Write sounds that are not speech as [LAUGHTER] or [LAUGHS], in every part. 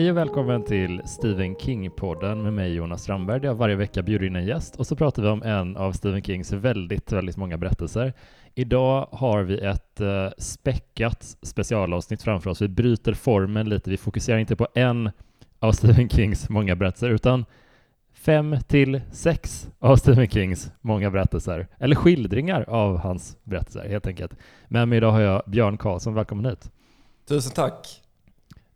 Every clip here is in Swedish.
Hej och välkommen till Stephen King-podden med mig Jonas Strandberg där jag varje vecka bjuder in en gäst och så pratar vi om en av Stephen Kings väldigt, väldigt många berättelser. Idag har vi ett uh, späckat specialavsnitt framför oss. Vi bryter formen lite. Vi fokuserar inte på en av Stephen Kings många berättelser utan fem till sex av Stephen Kings många berättelser, eller skildringar av hans berättelser helt enkelt. Med mig idag har jag Björn Karlsson, välkommen hit. Tusen tack.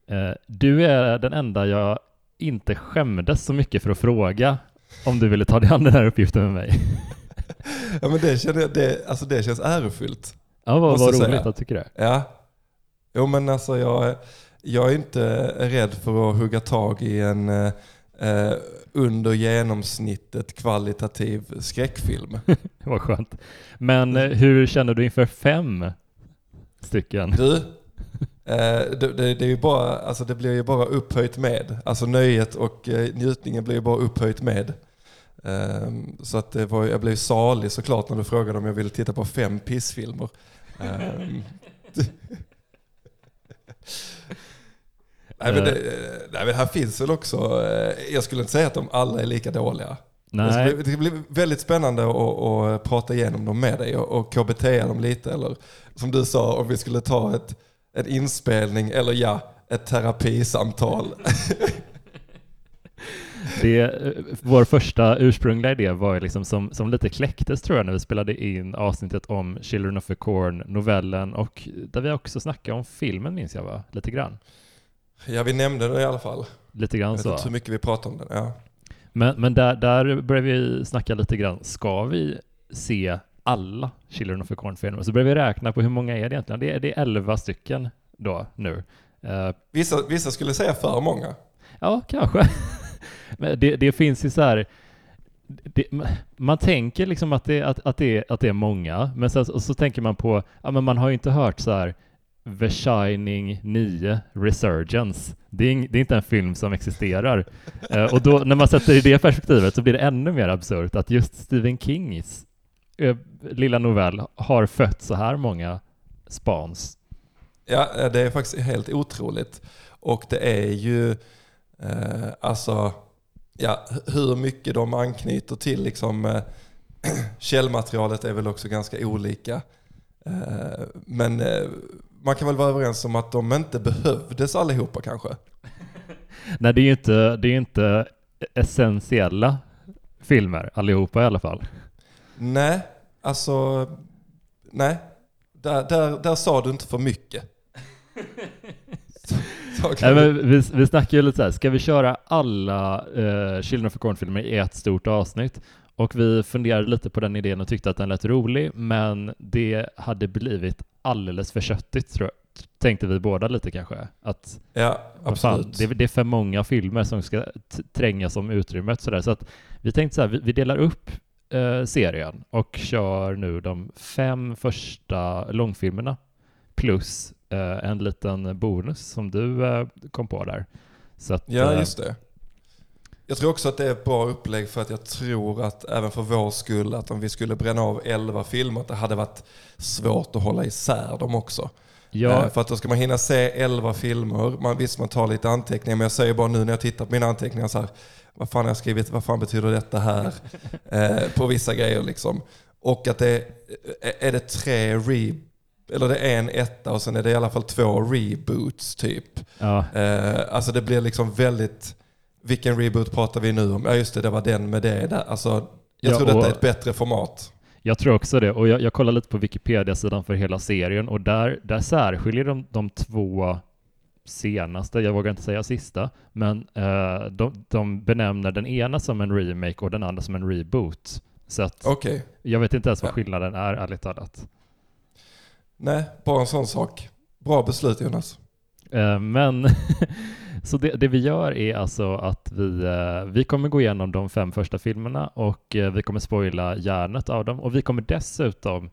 Eh, du är den enda jag inte skämdes så mycket för att fråga om du ville ta dig an den här uppgiften med mig. [LAUGHS] ja men det, känner jag, det, alltså det känns ärofyllt. Ja vad, vad roligt att tycker det. Ja. Jo men alltså jag, jag är inte rädd för att hugga tag i en eh, under genomsnittet kvalitativ skräckfilm. [LAUGHS] vad skönt. Men eh, hur känner du inför fem stycken? Du, Eh, det, det, det, är bara, alltså det blir ju bara upphöjt med. Alltså nöjet och eh, njutningen blir ju bara upphöjt med. Ehm, så att det var, jag blev salig såklart när du frågade om jag ville titta på fem pissfilmer. Ehm. nej, men det, nej men här finns väl också, eh, jag skulle inte säga att de alla är lika dåliga. Nej. Det ska bli väldigt spännande att, att prata igenom dem med dig och, och KBT dem lite. Eller som du sa, om vi skulle ta ett en inspelning eller ja, ett terapisamtal. [LAUGHS] Det, eh, vår första ursprungliga idé var liksom som, som lite kläcktes tror jag när vi spelade in avsnittet om Children of the Corn, novellen och där vi också snackade om filmen minns jag va? Lite grann. Ja, vi nämnde det i alla fall. Lite grann jag vet så. inte hur mycket vi pratade om den. Ja. Men, men där, där började vi snacka lite grann, ska vi se alla Children of the Corn-filmer. Så började vi räkna på hur många är det egentligen? Det är, det är 11 stycken då nu. Uh, vissa, vissa skulle säga för många. Ja, kanske. [LAUGHS] Men det, det finns ju så här, det, man tänker liksom att det, att, att, det, att det är många, men sen, så, så tänker man på, ja men man har ju inte hört så här The Shining 9 Resurgence. Det är, ing, det är inte en film som existerar. uh, [LAUGHS] och då när man sätter i det perspektivet så blir det ännu mer absurt att just Stephen Kings lilla novell har fött så här många spans. Ja, det är faktiskt helt otroligt. Och det är ju, eh, alltså, ja, hur mycket de anknyter till liksom, eh, [CLEARS THROAT] källmaterialet är väl också ganska olika. Eh, men eh, man kan väl vara överens om att de inte behövdes allihopa kanske? [LAUGHS] Nej, det är ju inte, det är inte essentiella filmer allihopa i alla fall. Nej, alltså, nej, där, där, där sa du inte för mycket. [LAUGHS] Nej, men vi, vi snackade ju lite så här, ska vi köra alla uh, Children of Corn-filmer i ett stort avsnitt? Och vi funderade lite på den idén och tyckte att den lät rolig, men det hade blivit alldeles för köttigt tror jag. Tänkte vi båda lite kanske. Att, ja, absolut. Fan, det, det, är för många filmer som ska trängas om utrymmet sådär. Så att vi tänkte så här, vi, vi delar upp eh, serien och kör nu de fem första långfilmerna plus eh, en liten bonus som du eh, kom på där. Att, ja, eh, just det. Jag tror också att det är ett bra upplägg för att jag tror att även för vår skull att om vi skulle bränna av elva filmer att det hade varit svårt att hålla isär dem också. Ja. För att då ska man hinna se elva filmer. Man, visst, man tar lite anteckningar, men jag säger bara nu när jag tittar på mina anteckningar så här, vad fan har jag skrivit, vad fan betyder detta här? eh, på vissa grejer liksom. Och att det är, är det tre re eller det är en etta och sen är det i alla fall två reboots typ. Ja. Eh, alltså det blir liksom väldigt, vilken reboot pratar vi nu om? Ja just det, det var den med det där. Alltså, jag ja, tror detta är ett bättre format. Jag tror också det, och jag, jag kollar lite på Wikipedia-sidan för hela serien och där, där särskiljer de de två senaste, jag vågar inte säga sista, men eh, de, de benämner den ena som en remake och den andra som en reboot. Så att okay. jag vet inte ens vad skillnaden är, ärligt talat. Nej, bara en sån sak. Bra beslut Jonas. Eh, men [LAUGHS] så det, det, vi gör är alltså att vi, eh, vi kommer gå igenom de fem första filmerna och eh, vi kommer spoila hjärnet av dem och vi kommer dessutom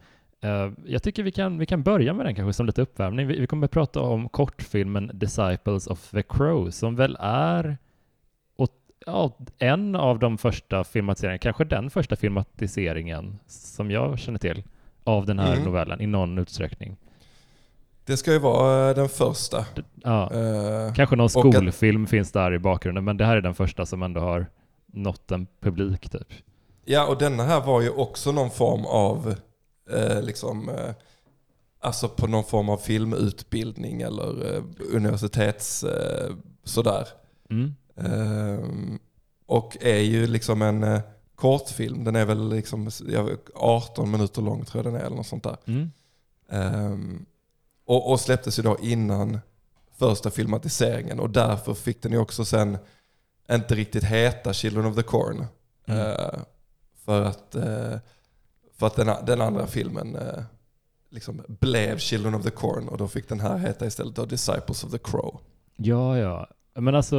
jag tycker vi kan, vi kan börja med den kanske som lite uppvärmning. Vi, vi kommer prata om kortfilmen Disciples of the Crow som väl är ja, en av de första filmatiseringarna, kanske den första filmatiseringen som jag känner till av den här mm. novellen i någon utsträckning. Det ska ju vara eh, den första. Ja. Uh, Kanske någon skolfilm att, finns där i bakgrunden, men det här är den första som ändå har nått en publik typ. Ja, och denna här var ju också någon form av, eh, liksom, eh, alltså på någon form av filmutbildning eller eh, universitets, eh, sådär. Mm. Ehm, och är ju liksom en kortfilm, den är väl liksom 18 minuter lång tror jag den är, eller något sånt där. Mm. Um, och, och släpptes ju då innan första filmatiseringen och därför fick den ju också sen inte riktigt heta Children of the Corn. Mm. För att, för att den, den andra filmen uh, liksom blev Children of the Corn och då fick den här heta istället då Disciples of the Crow. Ja, ja. Men alltså,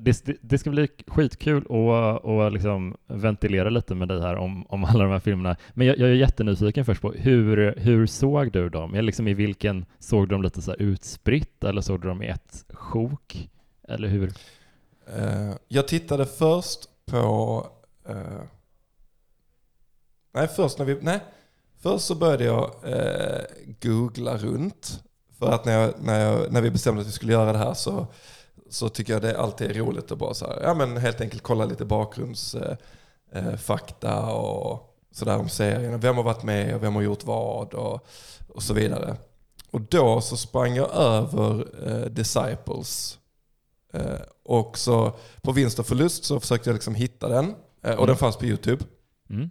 det, det ska bli skitkul att och liksom ventilera lite med dig här om, om alla de här filmerna. Men jag, jag är jättenyfiken först på, hur, hur såg du dem? Liksom I vilken, såg du dem lite så utspritt eller såg du dem i ett sjok? Eller hur? Uh, jag tittade först på... Nej, först när vi... Nej. Först så började jag uh, googla runt. För att när, jag, när, jag, när vi bestämde att vi skulle göra det här så så tycker jag det alltid är roligt att bara så här, ja men helt enkelt kolla lite bakgrundsfakta eh, och sådär om serien. Vem har varit med och vem har gjort vad och, och så vidare. Och då så sprang jag över eh, Disciples. Eh, och så på vinst och förlust så försökte jag liksom hitta den. Eh, och mm. den fanns på YouTube. Mm.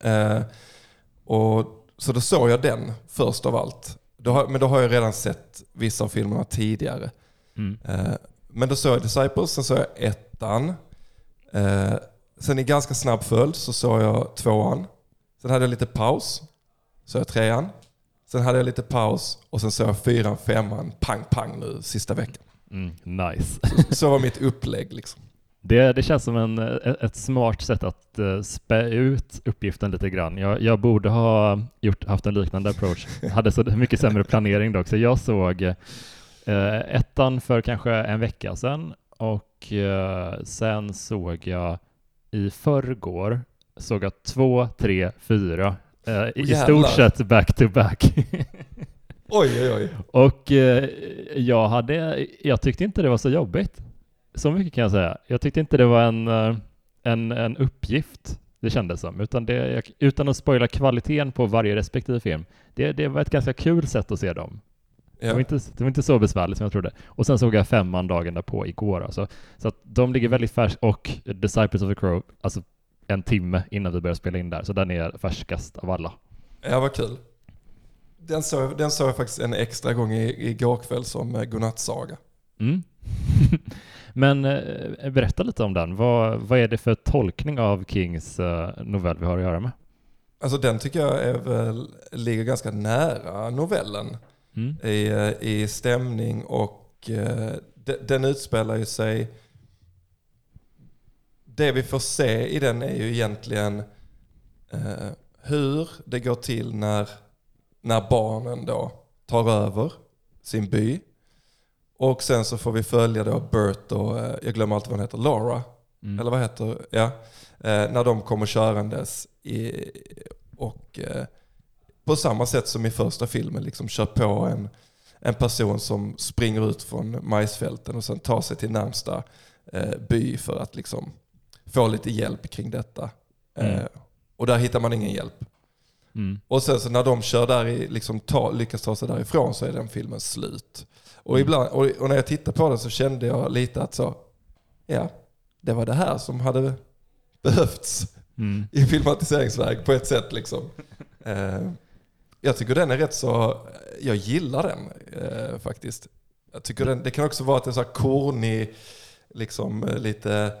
Eh, och, så då såg jag den först av allt. Då har, men då har jag redan sett vissa av filmerna tidigare. Mm. Eh, men då såg jag Disciples, sen såg jag ettan. Eh, sen i ganska snabb följd så såg jag tvåan. Sen hade jag lite paus. Så jag trean. Sen hade jag lite paus och sen såg jag fyran, femman, pang pang nu sista veckan. Mm, nice. så, så var mitt upplägg liksom. Det, det känns som en, ett smart sätt att uh, spä ut uppgiften lite grann. Jag, jag borde ha gjort, haft en liknande approach. hade så mycket sämre planering dock, så jag såg eh, ettan för kanske en vecka sedan och eh, sen såg jag i förrgår såg jag två, tre, fyra eh, i stort sett back to back. oj, oj, oj. Och eh, jag, hade, jag tyckte inte det var så jobbigt. Så mycket kan jag säga. Jag tyckte inte det var en, eh, en, en uppgift, det kändes som, utan, det, utan att spoila kvaliteten på varje respektive film. Det, det var ett ganska kul sätt att se dem. Ja. Det, var inte, det var inte så besvärligt som jag trodde. Och sen såg jag femman dagen därpå igår. Alltså. Så att de ligger väldigt färskt. Och Disciples of the Crow, alltså en timme innan vi började spela in där. Så den är färskast av alla. Ja, vad kul. Den såg, den såg jag faktiskt en extra gång igår kväll som eh, godnattsaga. Mm. [LAUGHS] Men eh, berätta lite om den. Vad, vad är det för tolkning av Kings eh, novell vi har att göra med? Alltså den tycker jag är väl, ligger ganska nära novellen mm. i, eh, i stämning och eh, den utspelar ju sig... Det vi får se i den är ju egentligen eh, hur det går till när, när barnen då tar över sin by. Och sen så får vi följa då Bert och, eh, jag glömmer alltid vad hon heter, Laura. Mm. Eller vad heter, ja. Eh, när de kommer körandes i, och eh, på samma sätt som i första filmen liksom kör på en, en person som springer ut från majsfälten och sen tar sig till närmsta by för att liksom få lite hjälp kring detta. Mm. Och där hittar man ingen hjälp. Mm. Och sen så när de kör där i, liksom ta, lyckas ta sig därifrån så är den filmen slut. Och, mm. ibland, och, och, när jag tittade på den så kände jag lite att så, ja, det var det här som hade behövts mm. [LAUGHS] i filmatiseringsväg på ett sätt. Liksom. [LAUGHS] Eh, jag tycker den är rätt så, jag gillar den eh, faktiskt. Jag tycker den, det kan också vara att den är så här kornig, liksom eh, lite,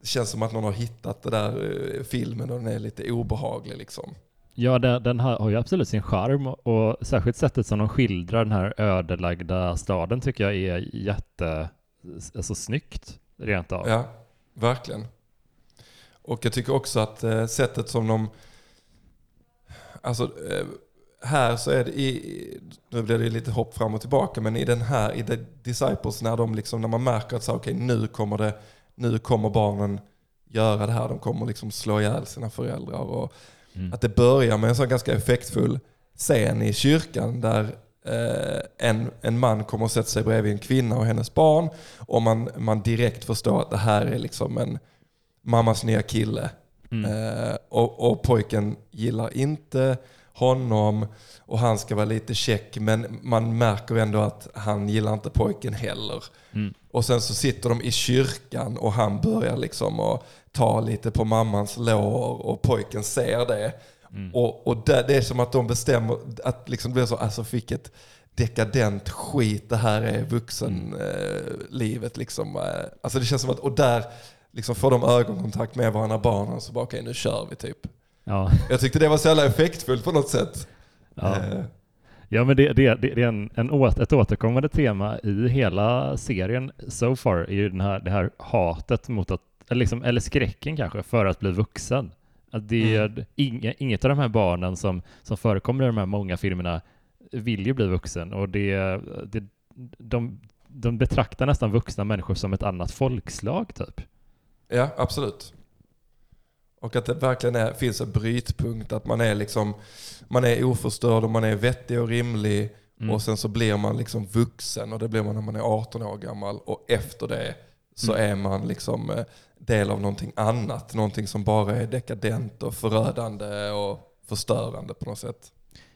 det känns som att någon har hittat den där eh, filmen och den är lite obehaglig liksom. Ja, den, den har, har ju absolut sin charm och särskilt sättet som de skildrar den här ödelagda staden tycker jag är jätte, alltså snyggt rent av. Ja, verkligen. Och jag tycker också att eh, sättet som de, alltså eh, här så är det, i, nu blir det lite hopp fram och tillbaka, men i den här, i The Disciples, när, de liksom, när man märker att så, okay, nu, kommer det, nu kommer barnen göra det här, de kommer liksom slå ihjäl sina föräldrar. Och mm. Att det börjar med en sån ganska effektfull scen i kyrkan där eh, en, en man kommer och sätter sig bredvid en kvinna och hennes barn och man, man direkt förstår att det här är liksom en mammas nya kille. Mm. Eh, och, och pojken gillar inte honom och han ska vara lite check men man märker ändå att han gillar inte pojken heller. Mm. Och sen så sitter de i kyrkan och han börjar liksom att ta lite på mammans lår och pojken ser det. Mm. Och, och det, det, är som att de bestämmer att liksom det blir så, alltså vilket dekadent skit det här är vuxenlivet. Mm. Eh, liksom. Eh, alltså det känns som att, och där liksom får de ögonkontakt med varandra barnen så bara okej okay, nu kör vi typ. Ja. Jag tyckte det var så jävla effektfullt på något sätt. Ja. Eh. Ja, men det, det, det är en, en ett återkommande tema i hela serien so far, är ju den här, det här hatet mot att, eller, liksom, eller skräcken kanske, för att bli vuxen. Att det är mm. inga, inget av de här barnen som, som förekommer i de här många filmerna vill ju bli vuxen och det, det, de, de betraktar nästan vuxna människor som ett annat folkslag typ. Ja, absolut. Och att det verkligen är, finns en brytpunkt, att man är liksom man är oförstörd och man är vettig och rimlig mm. och sen så blir man liksom vuxen och det blir man när man är 18 år gammal och efter det så mm. är man liksom eh, del av någonting annat, någonting som bara är dekadent och förödande och förstörande på något sätt.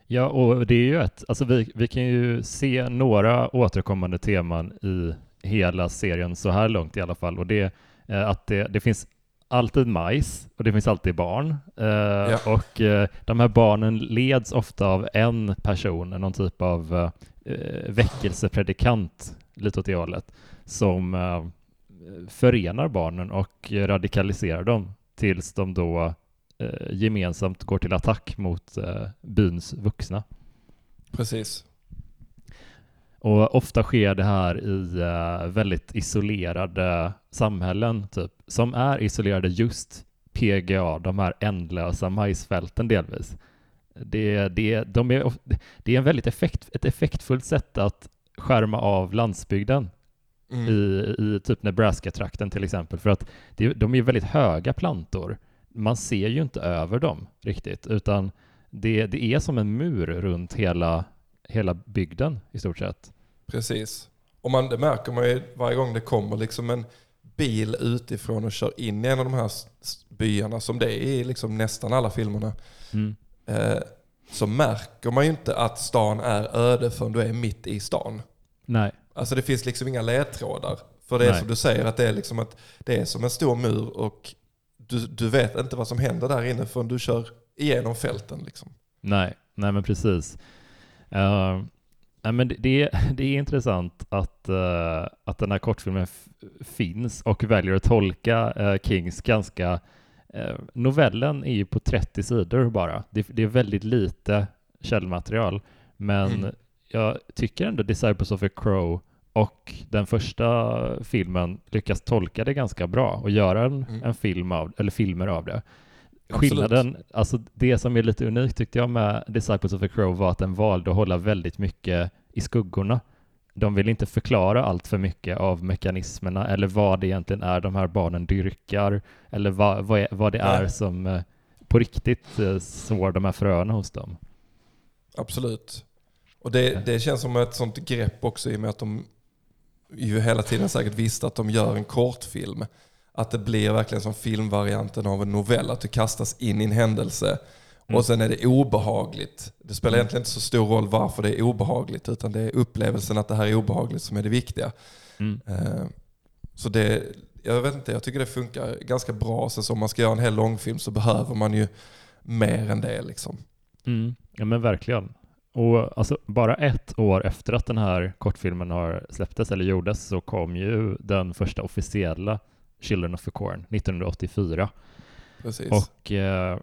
Ja, och det är ju ett, alltså vi, vi kan ju se några återkommande teman i hela serien så här långt i alla fall och det att det, det finns alltid majs och det finns alltid barn. Eh, ja. Och eh, de här barnen leds ofta av en person, någon typ av eh, väckelsepredikant, lite åt det hållet, som eh, förenar barnen och radikaliserar dem tills de då eh, gemensamt går till attack mot eh, byns vuxna. Precis. Och ofta sker det här i uh, väldigt isolerade samhällen, typ, som är isolerade just PGA, de här ändlösa majsfälten delvis. Det, det, de är, det är en väldigt effekt, ett effektfullt sätt att skärma av landsbygden mm. i, i typ Nebraska-trakten till exempel, för att det, de är väldigt höga plantor. Man ser ju inte över dem riktigt, utan det, det är som en mur runt hela, hela bygden i stort sett. Precis. Och man, det märker man ju varje gång det kommer liksom en bil utifrån och kör in i en av de här byarna, som det är i liksom nästan alla filmerna. Mm. Eh, så märker man ju inte att stan är öde förrän du är mitt i stan. Nej. Alltså det finns liksom inga ledtrådar. För det är Nej. som du säger, att det är, liksom att det är som en stor mur och du, du vet inte vad som händer där inne förrän du kör igenom fälten. Liksom. Nej, Nej men precis. Uh, Nej, men det, är, [LAUGHS] det är intressant att, uh, att den här kortfilmen finns och väljer att tolka uh, Kings ganska... Uh, novellen är ju på 30 sidor bara. Det, det är väldigt lite källmaterial, men mm. jag tycker ändå Disciples of a Crow och den första filmen lyckas tolka det ganska bra och göra en, mm. en film av, eller filmer av det. Skillnaden, alltså det som är lite unikt tyckte jag med Disciples of a Crow var att den valde att hålla väldigt mycket i skuggorna. De vill inte förklara allt för mycket av mekanismerna eller vad det egentligen är de här barnen dyrkar eller vad, vad, är, vad det Nej. är som eh, på riktigt eh, sår de här fröna hos dem. Absolut. Och det, det känns som ett sånt grepp också i och med att de ju hela tiden säkert visste att de gör en kortfilm att det blir verkligen som filmvarianten av en novell, att du kastas in i en händelse mm. och sen är det obehagligt. Det spelar mm. egentligen inte så stor roll varför det är obehagligt, utan det är upplevelsen att det här är obehagligt som är det viktiga. Mm. Uh, så det, jag vet inte, jag tycker det funkar ganska bra. Sen så om man ska göra en hel långfilm så behöver man ju mer än det liksom. Mm. Ja men verkligen. Och alltså, bara ett år efter att den här kortfilmen har släpptes eller gjordes så kom ju den första officiella Children of the Corn 1984. Precis. Och eh,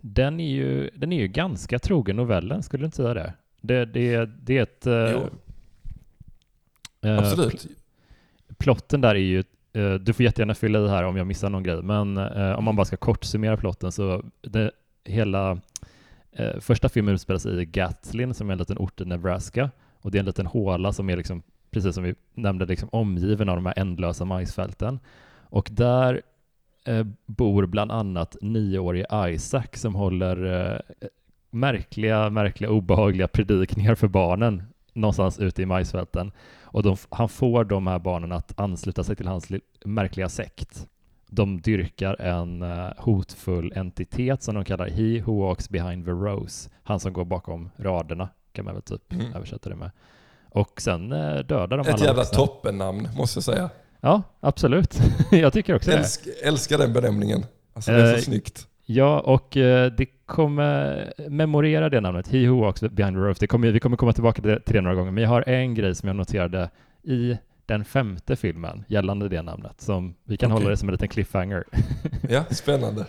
den, är ju, den är ju ganska trogen novellen, skulle du inte säga det? Det, det, det är ett... Eh, eh Absolut. plotten där är ju eh, du får jättegärna fylla i här om jag missar någon grej, men eh, om man bara ska kort summera plotten så det, hela eh, första filmen utspelar sig i Gatlin som är en liten ort i Nebraska och det är en liten håla som är liksom precis som vi nämnde, liksom omgiven av de här ändlösa majsfälten. Och där eh, bor bland annat nioårige Isaac som håller eh, märkliga, märkliga, obehagliga predikningar för barnen någonstans ute i majsfälten. Och de, han får de här barnen att ansluta sig till hans märkliga sekt. De dyrkar en uh, hotfull entitet som de kallar He who walks behind the rose. Han som går bakom raderna, kan man väl typ mm. översätta det med. Och sen uh, dödar de Ett alla Ett jävla toppennamn, måste jag säga. Ja, absolut. [LAUGHS] jag tycker också Älsk, det. Älskar den benämningen. Alltså det är så uh, snyggt. Ja, och det kommer memorera det namnet, He Who Walks Behind the Roof. Det kommer, vi kommer komma tillbaka till det några gånger, men jag har en grej som jag noterade i den femte filmen gällande det namnet, som vi kan okay. hålla det som en liten cliffhanger. ja, spännande.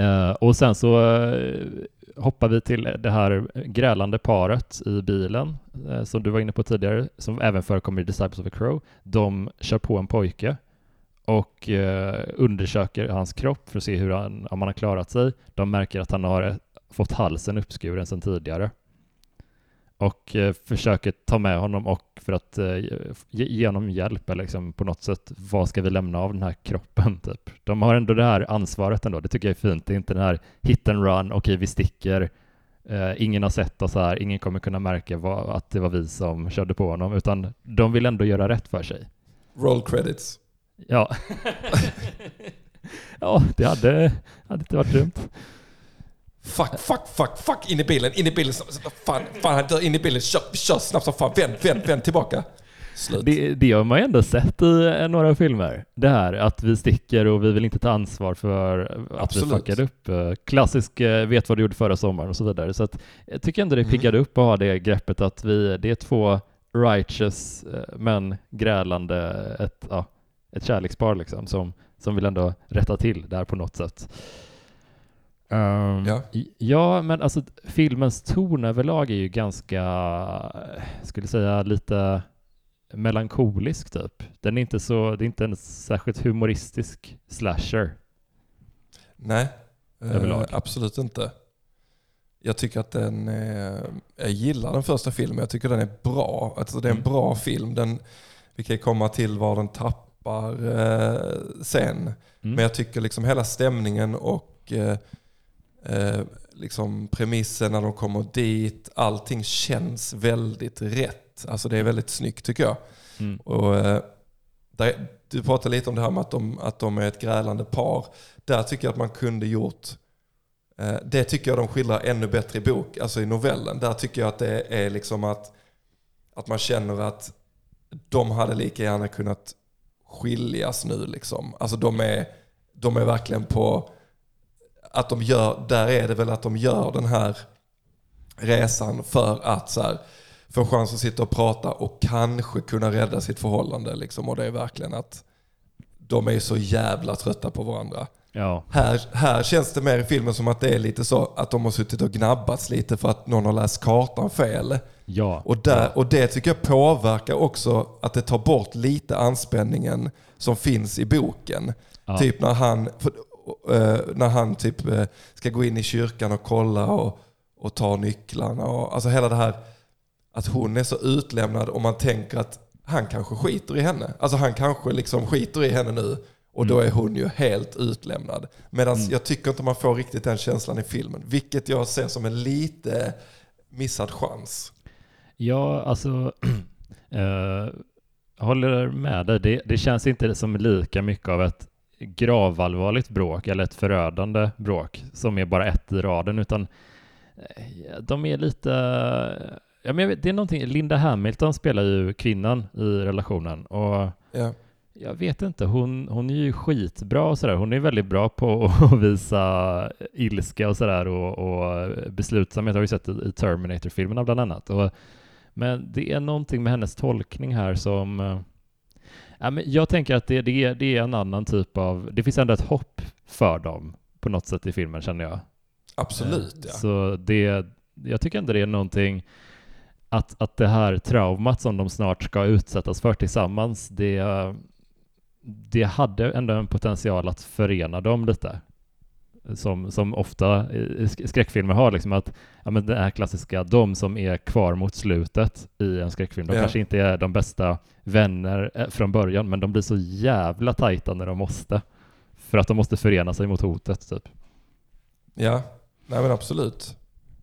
Uh, [LAUGHS] och sen så uh, hoppar vi till det här grälande paret i bilen, eh, som du var inne på tidigare, som även förekommer i Disciples of a Crow. De kör på en pojke och eh, undersöker hans kropp för att se hur han, om han har klarat sig. De märker att han har eh, fått halsen uppskuren sedan tidigare och eh, försöker ta med honom och för att eh, ge, ge honom hjälp eller liksom på något sätt, vad ska vi lämna av den här kroppen? Typ. De har ändå det här ansvaret ändå, det tycker jag är fint. Det är inte den här hit and run, okej okay, vi sticker, eh, ingen har sett oss här, ingen kommer kunna märka vad, att det var vi som körde på honom, utan de vill ändå göra rätt för sig. Roll credits. Ja. [LAUGHS] ja, det hade, hade inte varit dumt. Fuck, fuck, fuck, fuck, in i bilen, in i bilen. Fan, fan han dör in i bilen. Kör, kör snabbt som fan. Vänd, vänd, vänd tillbaka. Slut. Det, det har man ju ändå sett i eh, några filmer. Det här att vi sticker och vi vill inte ta ansvar för att Absolut. vi fuckade upp. Eh, klassisk eh, vet vad du gjorde förra sommaren och så vidare. Så att jag tycker ändå det mm. piggade upp att ha det greppet att vi, det är två righteous men grälande, ett, ja, ett kärlekspar liksom, som, som vill ändå rätta till det här på något sätt. Um, ja. ja, men alltså filmens ton överlag är ju ganska, skulle säga lite melankolisk typ. Den är inte så, det är inte en särskilt humoristisk slasher. Nej, eh, absolut inte. Jag tycker att den är, jag gillar den första filmen, jag tycker den är bra. Alltså det är en mm. bra film. Den, vi kan komma till var den tappar tappar eh, sen. Mm. Men jag tycker liksom hela stämningen och eh, eh, liksom premissen när de kommer dit, allting känns väldigt rätt. Alltså det är väldigt snyggt tycker jag. Mm. Och, eh, där, du pratade lite om det här med att de, att de är ett grälande par. Där tycker jag att man kunde gjort eh, det tycker jag de skildrar ännu bättre i bok, alltså i novellen. Där tycker jag att det är liksom att, att man känner att de hade lika gärna kunnat skiljas nu liksom. Alltså de är, de är verkligen på, att de gör, där är det väl att de gör den här resan för att så här, få chans att sitta och prata och kanske kunna rädda sitt förhållande. Liksom. Och det är verkligen att de är så jävla trötta på varandra. Ja. Här, här känns det mer i filmen som att det är lite så att de har suttit och gnabbats lite för att någon har läst kartan fel. Ja. Och, där, och det tycker jag påverkar också att det tar bort lite anspänningen som finns i boken. Ja. Typ när han, när han typ uh, ska gå in i kyrkan och kolla och, och ta nycklarna. Och, alltså hela det här att hon är så utlämnad och man tänker att han kanske skiter i henne. Alltså han kanske liksom skiter i henne nu och då mm. är hon ju helt utlämnad. Medan mm. jag tycker inte man får riktigt den känslan i filmen. Vilket jag ser som en lite missad chans. Ja, alltså... äh, [CLEARS THROAT] håller med dig. Det, det känns inte som lika mycket av ett gravallvarligt bråk eller ett förödande bråk som är bara ett i raden, utan eh, de är lite... Ja, men vet, det är någonting, Linda Hamilton spelar ju kvinnan i relationen och ja jag vet inte, hon, hon är ju skitbra och sådär. Hon är väldigt bra på [LAUGHS] att visa ilska och sådär och, och beslutsamhet. Har ju sett i Terminator-filmerna bland annat. Och, men det är någonting med hennes tolkning här som... Eh, ja, men jag tänker att det, det, är, det är en annan typ av... Det finns ändå ett hopp för dem på något sätt i filmen känner jag. Absolut, ja. Så det, jag tycker ändå det är någonting att, att det här traumat som de snart ska utsättas för tillsammans, det, det hade ändå en potential att förena dem lite. Som, som ofta skräckfilmer har, liksom att ja, men det här klassiska, de som är kvar mot slutet i en skräckfilm, de ja. kanske inte är de bästa vänner eh, från början, men de blir så jävla tajta när de måste. För att de måste förena sig mot hotet, typ. Ja, nej men absolut.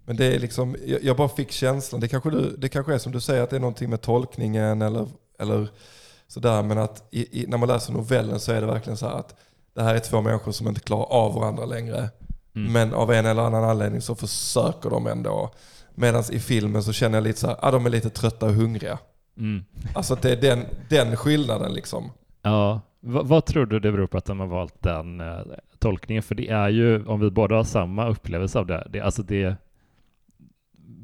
Men det är liksom, jag, jag bara fick känslan, det kanske, du, det kanske är som du säger att det är någonting med tolkningen eller, eller sådär. Men att i, i, när man läser novellen så är det verkligen så här att det här är två människor som inte klarar av varandra längre. Mm. Men av en eller annan anledning så försöker de ändå. Medan i filmen så känner jag lite så här, ah, de är lite trötta och hungriga. Mm. Alltså det är den, den skillnaden liksom. Ja, v vad tror du det beror på att de har valt den eh, tolkningen? För det är ju, om vi båda har samma upplevelse av det, det alltså det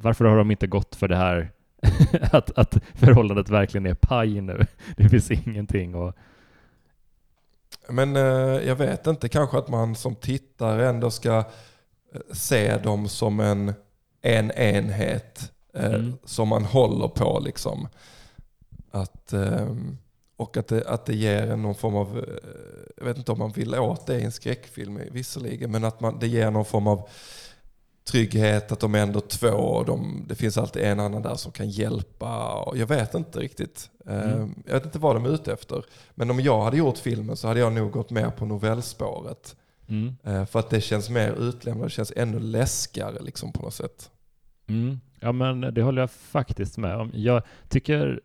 varför har de inte gått för det här [LAUGHS] att, att förhållandet verkligen är paj nu? [LAUGHS] Det finns ingenting att men eh, jag vet inte, kanske att man som tittare ändå ska eh, se dem som en, en enhet eh, mm. som man håller på. Liksom. Att, och att det, att det ger någon form av, jag vet inte om man vill åt det i en skräckfilm visserligen, men att man, det ger någon form av trygghet, att de är ändå två och de, det finns alltid en annan där som kan hjälpa. Jag vet inte riktigt. Mm. Ehm, jag vet inte vad de är ute efter. Men om jag hade gjort filmen så hade jag nog gått mer på novellspåret. Mm. Ehm, för att det känns mer utlämnat, det känns ännu läskigare liksom på något sätt. Mm. Ja men det håller jag faktiskt med om. Jag tycker,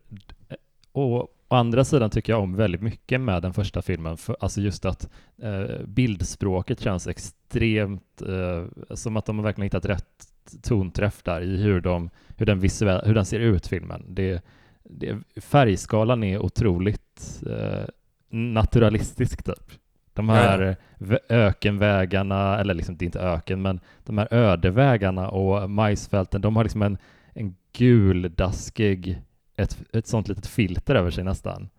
och Å andra sidan tycker jag om väldigt mycket med den första filmen, för, alltså just att eh, bildspråket känns extremt, eh, som att de har verkligen hittat rätt tonträff där i hur, de, hur, den, visuell, hur den ser ut, filmen. Det, det, färgskalan är otroligt eh, naturalistisk typ. De här ja. ökenvägarna, eller liksom, det är inte öken, men de här ödevägarna och majsfälten, de har liksom en, en guldaskig ett, ett sånt litet filter över sig nästan.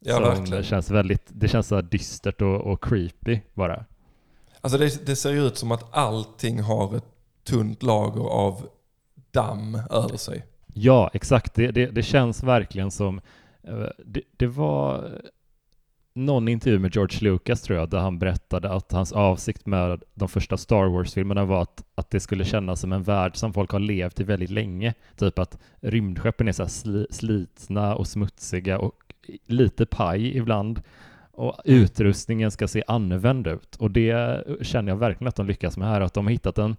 Ja, som verkligen. Känns väldigt, det känns så dystert och, och creepy bara. Alltså det, det ser ut som att allting har ett tunt lager av damm över sig. Ja, exakt. Det, det, det känns verkligen som... Eh, det, det, var någon intervju med George Lucas tror jag, där han berättade att hans avsikt med de första Star Wars-filmerna var att, att det skulle kännas som en värld som folk har levt i väldigt länge. Typ att rymdskeppen är så sli, slitna och smutsiga och lite paj ibland. Och utrustningen ska se använd ut. Och det känner jag verkligen att de lyckas med här, att de har hittat en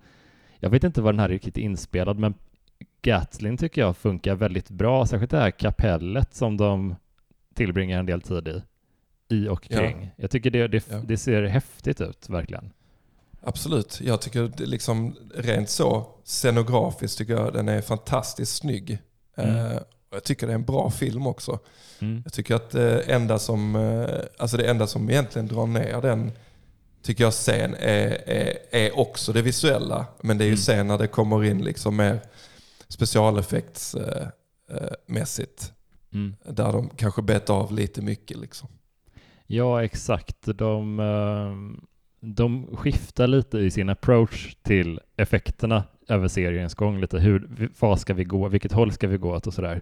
jag vet inte var den här är riktigt inspelad, men Gatlin tycker jag funkar väldigt bra, särskilt det här kapellet som de tillbringar en del tid i i och kring. Ja. Jag tycker det, det, ja. det, ser häftigt ut, verkligen. Absolut. Jag tycker det liksom rent så scenografiskt tycker jag den är fantastiskt snygg. Mm. Eh, jag tycker det är en bra film också. Mm. Jag tycker att det enda som, eh, alltså det enda som egentligen drar ner den tycker jag sen är, är, är också det visuella. Men det är ju mm. sen när det kommer in liksom mer specialeffektsmässigt. Eh, mm. Där de kanske bet av lite mycket. Liksom. Ja, exakt. De, eh, de skiftar lite i sin approach till effekterna över seriens gång. Lite hur, vad ska vi gå, vilket håll ska vi gå åt och sådär.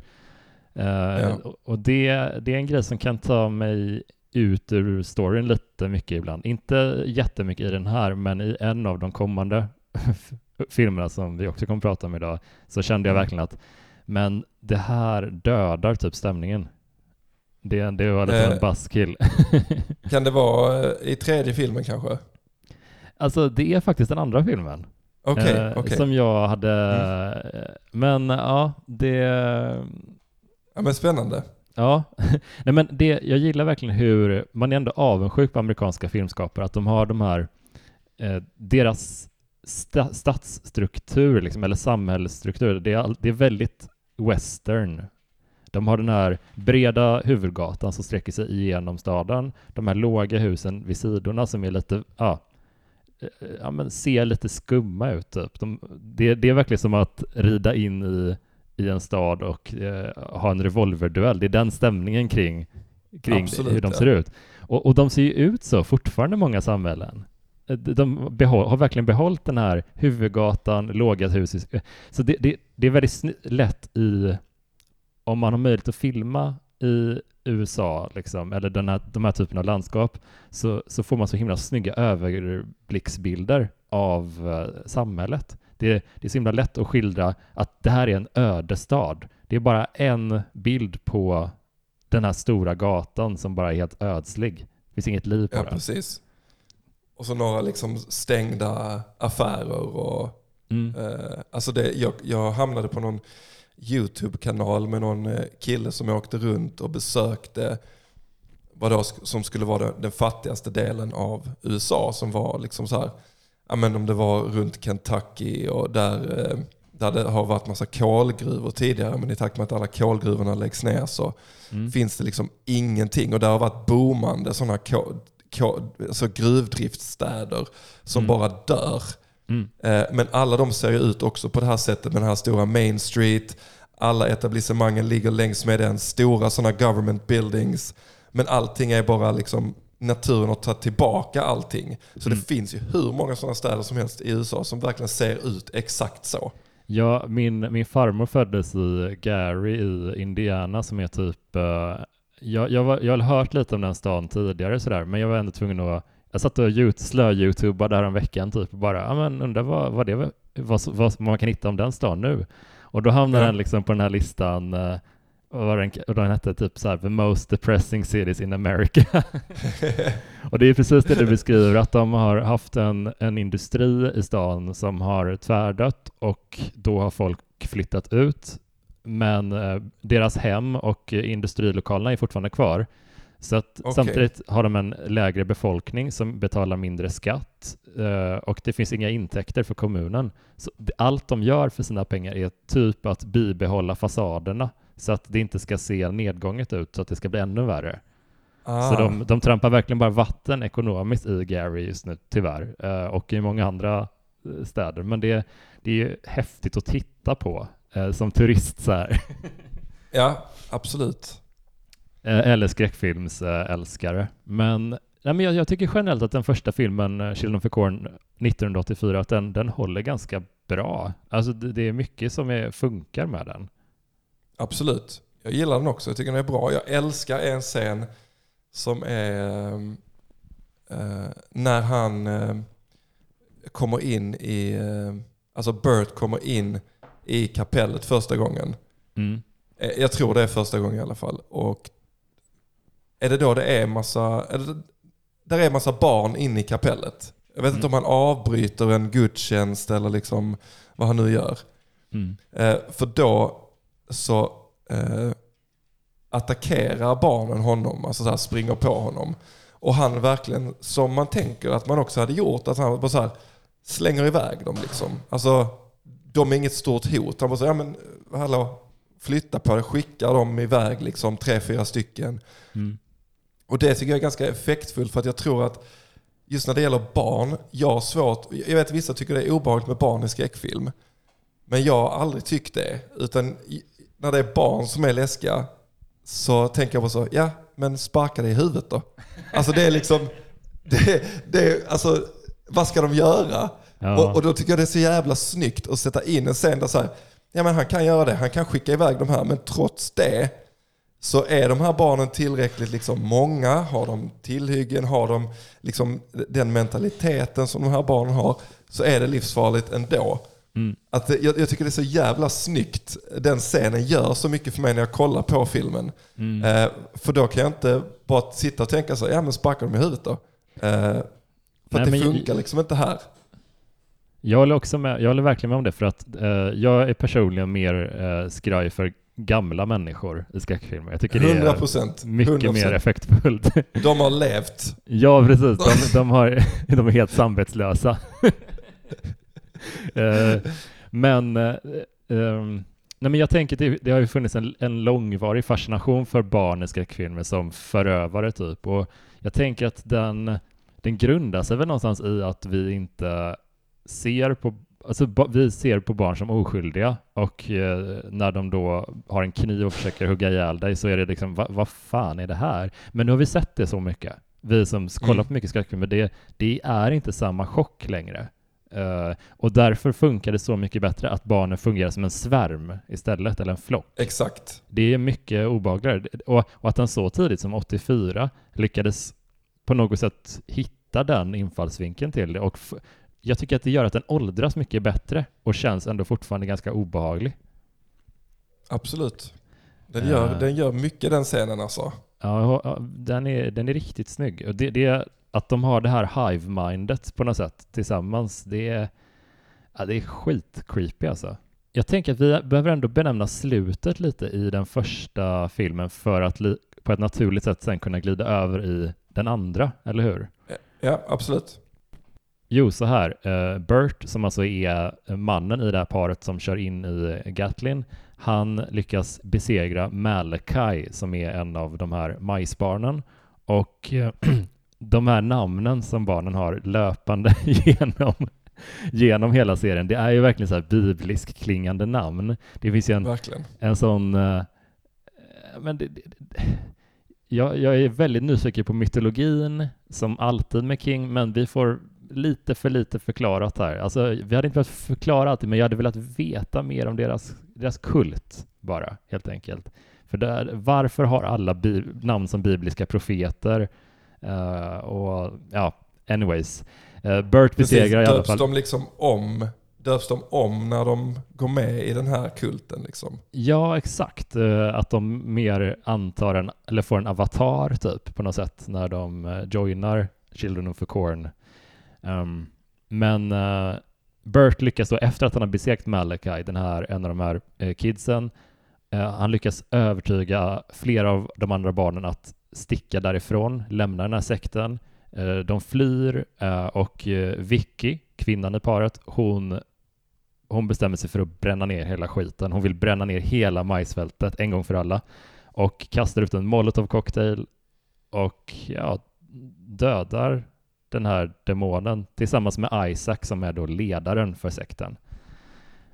Eh, ja. Och det, det är en grej som kan ta mig ut ur storyn lite mycket ibland. Inte jättemycket i den här, men i en av de kommande [LAUGHS] filmerna som vi också kommer prata om idag, så kände jag mm. verkligen att men det här dödar typ stämningen. Det, det var lite eh, en buzzkill. [LAUGHS] kan det vara eh, i tredje filmen kanske? Alltså det är faktiskt den andra filmen. Okay, eh, okay. Som jag hade, mm. men ja, det... Ja men spännande. Ja, [LAUGHS] nej men det, jag gillar verkligen hur man är ändå avundsjuk på amerikanska filmskapare, att de har de här, eh, deras sta, stadsstruktur, liksom, eller samhällsstruktur, det är, det är väldigt western de har den här breda huvudgatan som sträcker sig igenom staden, de här låga husen vid sidorna som är lite, ja, eh, ja men ser lite skumma ut typ. De, det, det, är verkligen som att rida in i, i en stad och eh, ha en revolverduell. Det är den stämningen kring, kring Absolut, hur de ser ut. Och, och de ser ju ut så fortfarande många samhällen. Eh, de behåll, har verkligen behållit den här huvudgatan, låga hus. Så det, det, det är väldigt lätt i om man har möjlighet att filma i USA, liksom, eller den här, de här typen av landskap, så, så får man så himla snygga överblicksbilder av uh, samhället. Det, det är så himla lätt att skildra att det här är en öde stad. Det är bara en bild på den här stora gatan som bara är helt ödslig. Det finns inget liv på ja, den. Precis. Och så några liksom stängda affärer och Mm. Uh, alltså det, jag, jag hamnade på någon YouTube-kanal med någon eh, kille som åkte runt och besökte vad då, som skulle vara den fattigaste delen av USA som var liksom så här, ja men om det var runt Kentucky och där, eh, där det har varit massa kolgruvor tidigare men i takt med att alla kolgruvorna läggs ner så mm. finns det liksom ingenting och det har varit boomande sådana alltså gruvdriftsstäder som mm. bara dör. Mm. Eh, men alla de ser ut också på det här sättet med den här stora Main Street. Alla etablissemangen ligger längs med den. Stora sådana government buildings. Men allting är bara liksom naturen har tagit tillbaka allting. Så mm. det finns ju hur många sådana städer som helst i USA som verkligen ser ut exakt så. Ja, min, min farmor föddes i Gary i Indiana som är typ, uh, jag, jag, var, jag har hört lite om den stan tidigare sådär, men jag var ändå tvungen att jag satt och slö-youtubade där en veckan typ och bara, ja men undrar vad, vad, det, vad, vad man kan hitta om den stan nu. Och då hamnade ja. den liksom på den här listan, uh, och, den, och den hette typ så här, the most depressing cities in America. [LAUGHS] och det är precis det du beskriver, att de har haft en, en industri i stan som har tvärdött och då har folk flyttat ut. Men uh, deras hem och industrilokalerna är fortfarande kvar. Så att okay. samtidigt har de en lägre befolkning som betalar mindre skatt eh, och det finns inga intäkter för kommunen. Så allt de gör för sina pengar är typ att bibehålla fasaderna så att det inte ska se nedgånget ut så att det ska bli ännu värre. Ah. Så de, de trampar verkligen bara vatten ekonomiskt i Gary just nu, tyvärr, eh, och i många andra eh, städer. Men det, det är häftigt att titta på som turist så här. [LAUGHS] Ja, absolut. Eh, eller skräckfilmsälskare. Men, nej, men jag, jag, tycker generellt att den första filmen, eh, Children of the Corn 1984, att den, den håller ganska bra. Alltså det, det är mycket som är, funkar med den. Absolut. Jag gillar den också. Jag tycker den är bra. Jag älskar en scen som är äh, när han äh, kommer in i, äh, alltså Bert kommer in i kapellet första gången. Mm. Jag tror det är första gången i alla fall. Och är det då det är massa, är det, där är massa barn inne i kapellet. Jag vet mm. inte om han avbryter en gudstjänst eller liksom vad han nu gör. Mm. Eh, för då så eh, attackerar barnen honom, alltså så här springer på honom. Och han verkligen, som man tänker att man också hade gjort, att han bara så här slänger iväg dem liksom. Alltså, de är inget stort hot. Han bara så ja men hallå, flytta på det, skicka dem iväg liksom, tre, fyra stycken. Mm. Och det tycker jag är ganska effektfullt för att jag tror att just när det gäller barn, jag har svårt, jag vet vissa tycker det är obehagligt med barn i skräckfilm. Men jag har aldrig tyckt det. Utan när det är barn som är läskiga så tänker jag bara så, ja men sparka det i huvudet då. Alltså det är liksom, det, det, alltså, vad ska de göra? Ja. Och, och, då tycker jag det är så jävla snyggt att sätta in en scen där så här, ja men han kan göra det, han kan skicka iväg de här, men trots det så är de här barnen tillräckligt liksom många, har de tillhyggen, har de liksom den mentaliteten som de här barnen har, så är det livsfarligt ändå. Mm. Att jag, jag, tycker det är så jävla snyggt. Den scenen gör så mycket för mig när jag kollar på filmen. Mm. Eh, för då kan jag inte bara sitta och tänka så ja men sparka dem i huvudet då. Eh, för Nej, att det funkar jag, liksom inte här. Jag håller, också med, jag håller verkligen med om det, för att eh, jag är personligen mer eh, skraj för gamla människor i skräckfilmer. Jag tycker 100%, det är mycket 100%. mer effektfullt. [LAUGHS] De har levt. Ja, precis. De, [LAUGHS] de, har, de är helt samvetslösa. uh, [LAUGHS] men, uh, um, nej, men jag tänker att det, det har ju funnits en, en långvarig fascination för barn i skräckfilmer som förövare typ. Och jag tänker att den, den grundar sig väl någonstans i att vi inte ser på Alltså, vi ser på barn som oskyldiga och eh, när de då har en kniv och försöker hugga ihjäl dig så är det liksom, vad va fan är det här? Men nu har vi sett det så mycket. Vi som kollar mm. på mycket skräckfilmer, det, det är inte samma chock längre. Uh, och därför funkar det så mycket bättre att barnen fungerar som en svärm istället, eller en flock. Exakt. Det är mycket obehagligare. Och, och att han så tidigt som 84 lyckades på något sätt hitta den infallsvinkeln till det och jag tycker att det gör att den åldras mycket bättre och känns ändå fortfarande ganska obehaglig. Absolut. Den gör, uh, den gör mycket den scenen alltså. Ja, den är, den är riktigt snygg. Och det, det, att de har det här hive-mindet på något sätt tillsammans, det är, Ja, det är skitcreepy alltså. Jag tänker att vi behöver ändå benämna slutet lite i den första filmen för att på ett naturligt sätt sen kunna glida över i den andra, eller hur? Ja, absolut. Jo, så här. Uh, Bert, som alltså är mannen i det här paret som kör in i Gatlin, han lyckas besegra Malachi som är en av de här majsbarnen. Och uh, [CLEARS THROAT] de här namnen som barnen har löpande [LAUGHS] genom, genom hela serien, det är ju verkligen så här biblisk klingande namn. Det finns ju en, en sån... Men det, det, jag, jag är väldigt nyfiken på mytologin, som alltid med King, men vi får lite för lite förklarat här. Alltså, vi hade inte behövt förklara allting, men jag hade velat veta mer om deras, deras kult bara, helt enkelt. För där, varför har alla namn som bibliska profeter? Uh, och ja, anyways. Uh, Bert besegrar i alla fall... de liksom om döps de om när de går med i den här kulten liksom? Ja, exakt. Uh, att de mer antar en, eller får en avatar typ på något sätt när de joinar Children of the Corn Um, men uh, Bert lyckas då, efter att han har besegrat Malachi, den här, en av de här uh, kidsen, uh, han lyckas övertyga flera av de andra barnen att sticka därifrån, lämna den här sekten. de flyr och Vicky, kvinnan i paret, hon, hon bestämmer sig för att bränna ner hela skiten. Hon vill bränna ner hela majsfältet en gång för alla och kastar ut en molotovcocktail och ja, dödar den här demonen tillsammans med Isaac som är då ledaren för sekten.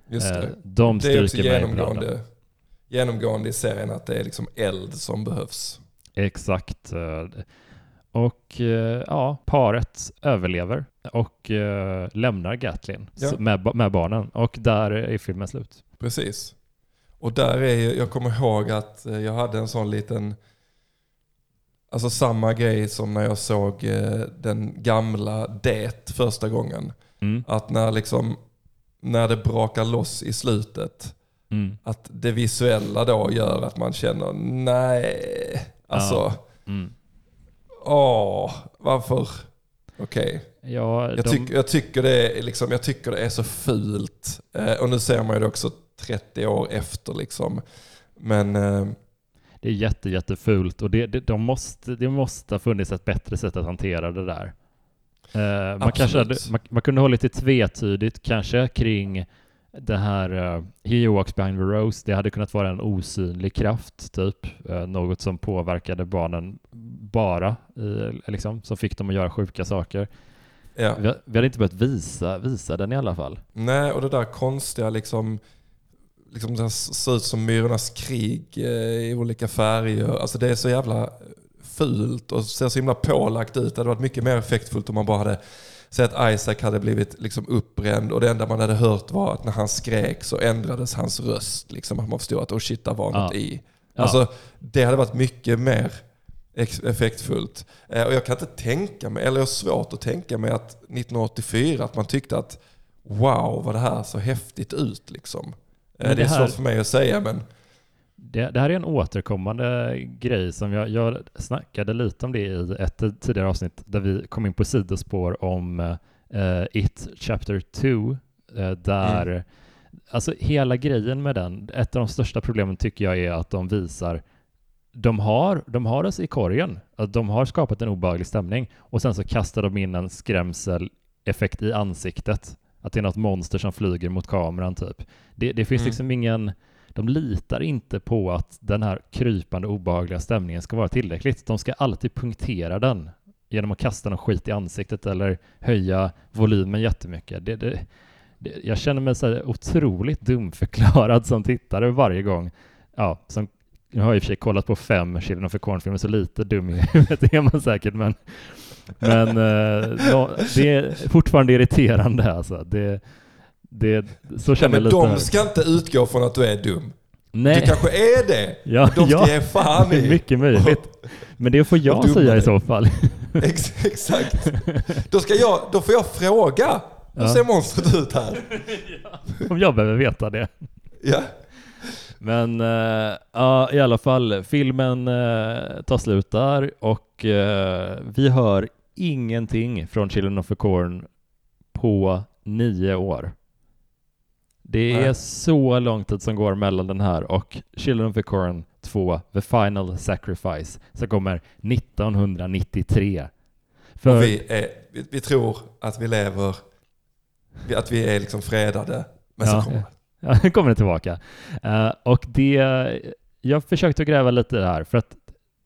Just det. Eh, de det är också genomgående, genomgående i serien att det är liksom eld som behövs. Exakt. Eh, och eh, ja, paret överlever och lämnar Gatlin ja. med, med barnen. Och där är filmen slut. Precis. Och där är jag kommer ihåg att jag hade en sån liten Alltså samma grej som när jag såg eh, den gamla Det första gången. Mm. Att när, liksom, när det brakar loss i slutet, mm. att det visuella då gör att man känner nej, alltså, ja. mm. åh, varför? Okej. Okay. Ja, jag, tyck, jag, tycker det är liksom, jag tycker det är så fult. Eh, och nu ser man ju det också 30 år efter. Liksom. Men eh, det är jätte, jättefult och det, det, de måste, det måste ha funnits ett bättre sätt att hantera det där. Uh, man, kanske hade, man, man, kunde ha lite tvetydigt kanske kring det här uh, He walks behind the rose. Det hade kunnat vara en osynlig kraft, typ. Uh, något som påverkade barnen bara, uh, liksom, som fick dem att göra sjuka saker. Ja. Vi, vi hade inte behövt visa, visa den i alla fall. Nej, och det där konstiga liksom liksom det ser ut som Myrornas krig eh, i olika färger. Alltså det är så jävla fult och ser så himla pålagt ut. Det hade varit mycket mer effektfullt om man bara hade sett att Isaac hade blivit liksom uppbränd och det enda man hade hört var att när han skrek så ändrades hans röst. Liksom att man förstod att oh shit, det var något ja. i. Alltså, ja. Det hade varit mycket mer effektfullt. Eh, och jag kan inte tänka mig, eller jag har svårt att tänka mig att 1984 att man tyckte att wow vad det här så häftigt ut liksom. Men det, är här, svårt för mig att säga men... Det, det, här är en återkommande grej som jag, jag snackade lite om det i ett tidigare avsnitt där vi kom in på sidospår om uh, It Chapter 2 uh, eh, där mm. Alltså hela grejen med den, ett av de största problemen tycker jag är att de visar de har, de har oss i korgen, de har skapat en obehaglig stämning och sen så kastar de in en skrämseleffekt i ansiktet att det är något monster som flyger mot kameran typ. Det, det finns mm. liksom ingen... De litar inte på att den här krypande obehagliga stämningen ska vara tillräckligt. De ska alltid punktera den genom att kasta någon skit i ansiktet eller höja volymen jättemycket. Det, det, det, jag känner mig så otroligt dumförklarad som tittare varje gång. Ja, som, nu har jag i och för sig kollat på fem Children of the Corn-filmer, så lite dum i huvudet är man säkert, men men eh, det är fortfarande irriterande alltså. Det, det, så känner ja, men. De ska inte utgå från att du är dum. Nej. Du kanske är det. Ja, de ska ja, ge fan i. Mycket möjligt. Men det får jag säga i så fall. [LAUGHS] Exakt. Då, ska jag, då får jag fråga. Hur ja. ser monstret ut här? [LAUGHS] om jag behöver veta det. Ja. Men uh, ja, i alla fall, filmen uh, tar slut där och uh, vi hör ingenting från Children of the Corn på nio år. Det är Nej. så lång tid som går mellan den här och Children of the Corn 2, The Final Sacrifice, som kommer 1993. För... Vi, är, vi, vi, tror att vi lever, att vi är liksom fredade, men ja, så kommer ja, kommer det tillbaka. Uh, och det, jag försökte gräva lite där, för att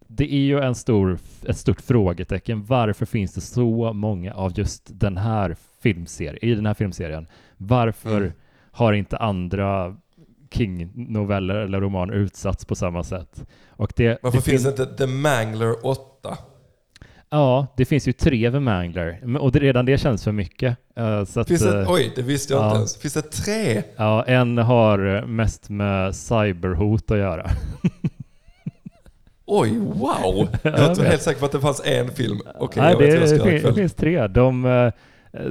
det är ju en stor, ett stort frågetecken. Varför finns det så många av just den här filmserien, i den här filmserien? Varför mm. har inte andra King-noveller eller romaner utsatts på samma sätt? Och det, Varför det finns fin inte The Mangler 8? Ja, det finns ju tre The Mangler och det, redan det känns för mycket. Uh, så att, finns det, uh, oj, det visste jag ja, inte ens. Finns det tre? Ja, en har mest med cyberhot att göra. Oj, wow! [LAUGHS] Jag var helt säker på att det fanns en film. Okej, Nej, det, det, finns, det finns tre. De, eh,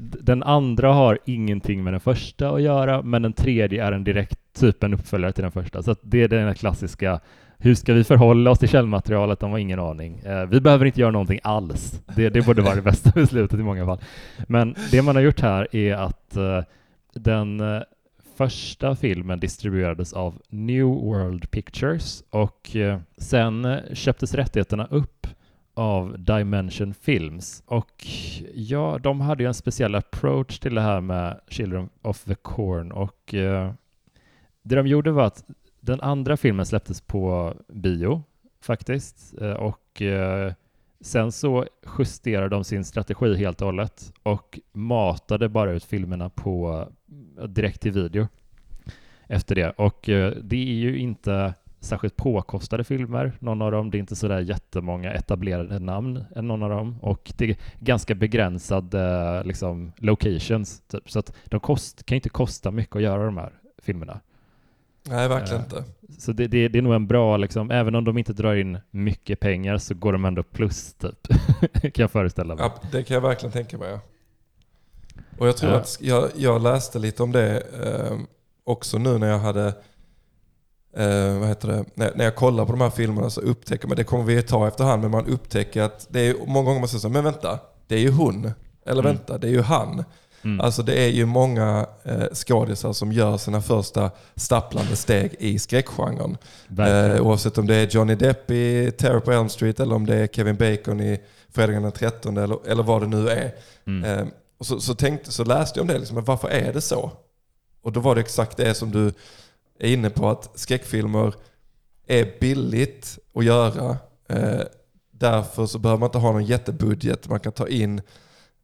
den andra har ingenting med den första att göra, men den tredje är en direkt typ en uppföljare till den första. Så det är den klassiska hur ska vi förhålla oss till källmaterialet? De har ingen aning. Eh, vi behöver inte göra någonting alls. Det, det borde vara det [LAUGHS] bästa beslutet i många fall. Men det man har gjort här är att eh, den första filmen distribuerades av New World Pictures och eh, sen eh, köptes rättigheterna upp av Dimension Films och ja, de hade ju en speciell approach till det här med Children of the Corn och eh, det de gjorde var att den andra filmen släpptes på bio faktiskt eh, och eh, sen så justerade de sin strategi helt och hållet och matade bara ut filmerna på eh, direkt till video efter det. Och det är ju inte särskilt påkostade filmer, någon av dem. Det är inte sådär jättemånga etablerade namn, än någon av dem. Och det är ganska begränsade liksom, locations, typ. Så att de kost, kan inte kosta mycket att göra de här filmerna. Nej, verkligen inte. Så det, det, det, är nog en bra, liksom, även om de inte drar in mycket pengar så går de ändå plus, typ. [LAUGHS] kan jag föreställa mig. Ja, det kan jag verkligen tänka mig. Och jag tror uh. att jag, jag läste lite om det eh, också nu när jag hade Eh, vad heter det? När, när jag kollar på de här filmerna så upptäcker man, det kommer vi ta efterhand, men man upptäcker att det är många gånger man säger så men vänta, det är ju hon. Eller mm. vänta, det är ju han. Mm. Alltså det är ju många eh, skådisar som gör sina första stapplande steg i skräckgenren. Eh, oavsett om det är Johnny Depp i Terror på Elm Street eller om det är Kevin Bacon i Fredagen den 13 eller, eller vad det nu är. Mm. Eh, och så, så, tänkte, så läste jag om det, liksom, varför är det så? Och då var det exakt det som du är inne på, att skräckfilmer är billigt att göra. Eh, därför så behöver man inte ha någon jättebudget. Man kan ta in,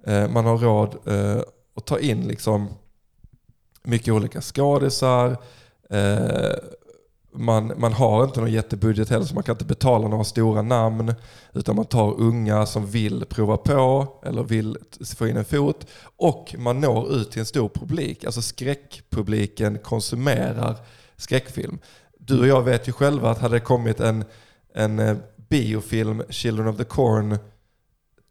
eh, man har råd eh, och ta in liksom mycket olika skådisar. Eh, man, man har inte någon jättebudget heller så man kan inte betala några stora namn. Utan man tar unga som vill prova på eller vill få in en fot. Och man når ut till en stor publik. Alltså skräckpubliken konsumerar skräckfilm. Du och jag vet ju själva att hade det kommit en, en eh, biofilm, Children of the Corn